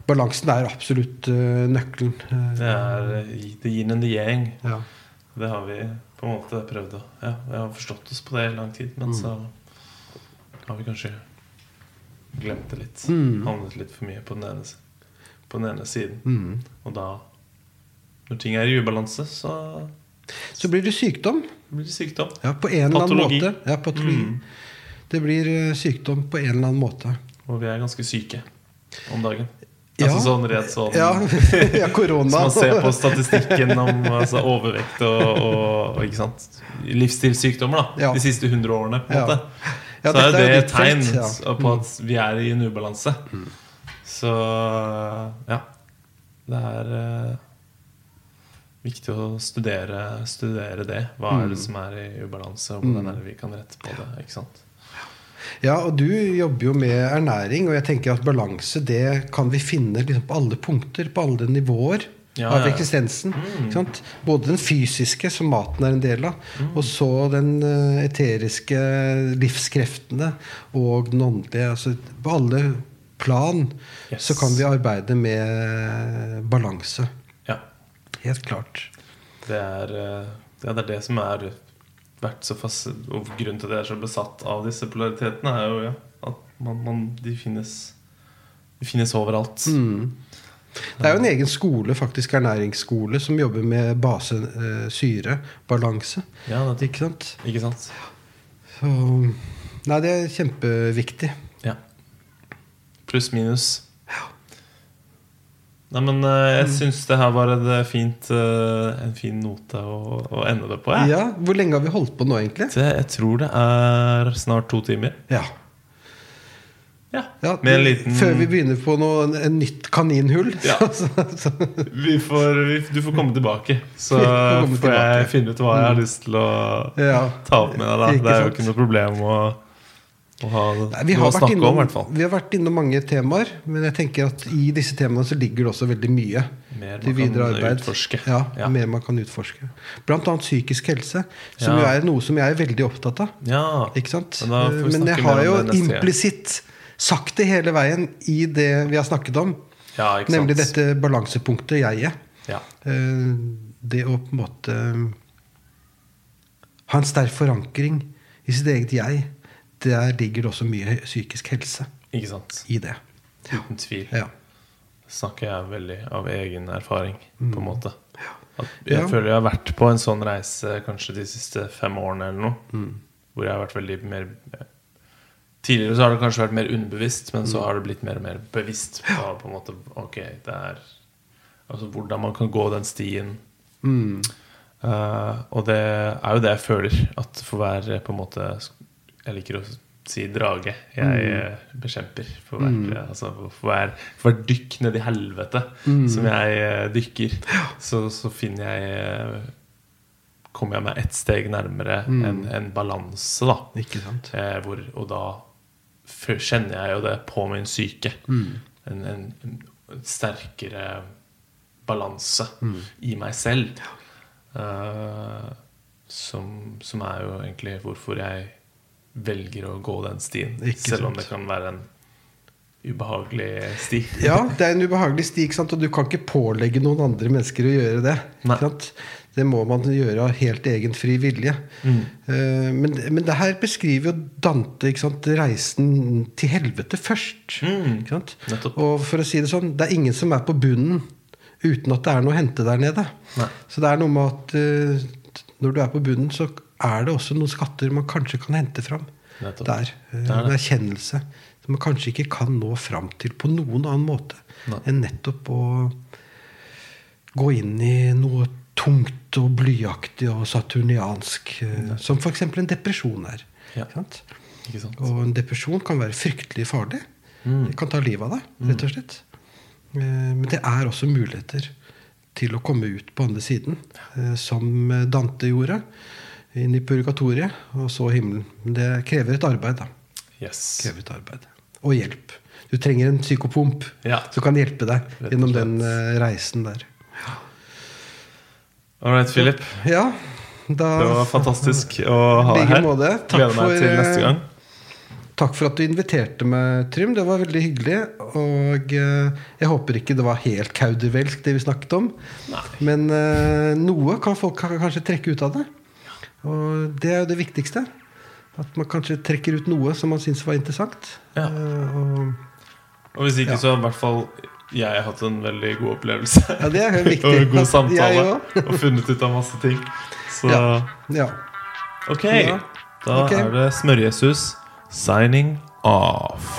S2: Balansen er absolutt uh, nøkkelen.
S1: Det er the yin and the yang.
S2: ja.
S1: Det har vi på en måte prøvd å Ja, vi har forstått oss på det i lang tid, men så har vi kanskje glemt det litt.
S2: Mm.
S1: Handlet litt for mye på den ene, på den ene siden.
S2: Mm.
S1: Og da, når ting er i ubalanse, så
S2: Så blir det sykdom.
S1: blir det sykdom.
S2: Ja, på en eller annen måte. Ja, patologi.
S1: Mm.
S2: Det blir eh, sykdom på en eller annen måte.
S1: Og vi er ganske syke om dagen.
S2: Ja.
S1: Altså sånn rett sånn
S2: Ja, ja korona.
S1: Hvis man ser på statistikken om altså, overvekt og, og, ikke sant? livsstilssykdommer da,
S2: Ja.
S1: de siste 100 årene, på en måte,
S2: Ja,
S1: så er det et tegn.
S2: Mm.
S1: på at vi er i en ubalanse. Så ja. Det er uh, viktig å studere, studere det. Hva er
S2: Mm.
S1: det som er i ubalanse, og hvordan er det vi kan rette på det. ikke sant?
S2: Ja, og du jobber jo med ernæring, og jeg tenker at balanse det kan vi finne liksom på alle punkter, på alle nivåer
S1: Ja,
S2: av eksistensen. Mm. Både den fysiske, som maten er en del av, og så den eh, eteriske livskreftene og den åndelige. Altså, på alle plan
S1: Yes.
S2: så kan vi arbeide med balanse.
S1: Ja.
S2: Helt klart.
S1: Det er, eh, ja, det er det som er vært så fast Og grunnen til at jeg er så besatt av disse polaritetene, er jo ja, at man, man, de finnes De finnes overalt.
S2: Mm. Det er jo en egen skole, faktisk ernæringsskole, som jobber med base, eh, syre, balanse.
S1: Ja, det,
S2: Ikke sant?
S1: ikke sant?
S2: Så, nei, det er kjempeviktig.
S1: Ja. Pluss minus. Nei, men eh, jeg syns det her var en eh, fint, eh, en fin note å, å ende det på. jeg.
S2: Ja, Hvor lenge har vi holdt på nå, egentlig?
S1: Det, jeg tror det er snart to timer.
S2: Ja.
S1: Ja.
S2: ja
S1: Med en liten
S2: Før vi begynner på noe, en nytt kaninhull.
S1: Ja.
S2: Så, så,
S1: vi får, vi, Du får komme tilbake, så
S2: får
S1: får jeg finne ut hva jeg har lyst til å
S2: ja.
S1: ta opp med deg. da Det er jo ikke noe problem å, å ha
S2: Nei, vi,
S1: noe
S2: har
S1: å snakke
S2: innom,
S1: om, i hvert fall.
S2: vi har vært innom mange temaer, men jeg tenker at i disse temaene så ligger det også veldig mye
S1: Mer
S2: til videre arbeid.
S1: utforske.
S2: Ja,
S1: Ja.
S2: Mer man kan utforske. Blant annet psykisk helse, som
S1: Ja.
S2: jo er noe som jeg er veldig opptatt av.
S1: Ja.
S2: Ikke sant?
S1: Men
S2: Men jeg har jo implisitt sagt det hele veien i det vi har snakket om.
S1: ja, ikke sant.
S2: Nemlig dette balansepunktet, jeget.
S1: Ja.
S2: Eh, Det å på en måte ha en sterk forankring i sitt eget jeg. Der ligger det også mye psykisk helse
S1: Ikke sant.
S2: i det.
S1: Uten tvil.
S2: Ja.
S1: Snakker jeg veldig av egen erfaring, på en måte. At jeg
S2: Mm. Ja.
S1: føler jeg har vært på en sånn reise kanskje de siste fem årene eller noe.
S2: Mm.
S1: Hvor jeg har vært veldig mer Tidligere så har det kanskje vært mer underbevisst, men
S2: Mm.
S1: så har det blitt mer og mer bevisst på, på en måte Ok, det er Altså hvordan man kan gå den stien.
S2: Mm.
S1: Uh, og det er jo det jeg føler. At for hver på en måte Jeg liker å si drage jeg mm. bekjemper. For hver, altså, for hver, for hver dykk ned i helvete som jeg eh, dykker, så, så finner jeg eh, Kommer jeg meg ett steg nærmere en, en balanse, da.
S2: Ikke sant?
S1: Eh, hvor, og da kjenner jeg jo det på min syke. En, en, en sterkere balanse i meg selv. Uh, som, som er jo egentlig hvorfor jeg velger å gå den stien.
S2: Ikke
S1: selv om det kan være en ubehagelig sti.
S2: Ja, det er en ubehagelig sti, sant? og du kan ikke pålegge noen andre mennesker å gjøre det. Sant? Det må man gjøre av helt egen fri vilje. Mm. men, men det her beskriver jo Dante sant, reisen til helvete først. Sant?
S1: Nettopp.
S2: Og for å si det sånn, det er ingen som er på bunnen uten at det er noe å hente der nede.
S1: Nei.
S2: Så det er noe med at uh, når du er på bunnen, så er det også noen skatter man kanskje kan hente fram.
S1: Nettopp.
S2: Der. eh. En erkjennelse som man kanskje ikke kan nå fram til på noen annen måte
S1: Nei.
S2: enn nettopp å gå inn i noe tungt og blyaktig og saturniansk, eh, som f.eks. en depresjon er.
S1: Ja.
S2: Sant?
S1: Ikke sant?
S2: Og en depresjon kan være fryktelig farlig.
S1: Mm.
S2: Det kan ta livet av deg, rett og slett. Eh, Men det er også muligheter til å komme ut på andre siden, som Dante gjorde. Inn i purgatoriet og så himmelen. Men det krever et arbeid. da.
S1: Yes.
S2: Krever et arbeid. Og hjelp. Du trenger en psykopomp
S1: Ja.
S2: som kan hjelpe deg gjennom den eh, reisen der.
S1: All right, Philip.
S2: Ja, da
S1: Det var fantastisk å ha deg her.
S2: måte. Takk
S1: Gleder meg
S2: for,
S1: til neste
S2: eh,
S1: gang.
S2: Takk for at du inviterte meg, Trym. Det var veldig hyggelig. Og eh, jeg håper ikke det var helt kaudervelsk, det vi snakket om. Men eh, noe kan folk kanskje trekke ut av det. Og det er jo det viktigste. At man kanskje trekker ut noe som man syns var interessant.
S1: Ja.
S2: Eh, og,
S1: Og hvis ikke,
S2: Ja.
S1: så har i hvert fall jeg hatt en veldig god opplevelse.
S2: ja, det er viktig.
S1: og en god samtale. og funnet ut av masse ting. Så
S2: Ja. Ja.
S1: ok.
S2: Ja.
S1: Da
S2: okay.
S1: er det Smør-Jesus signing off.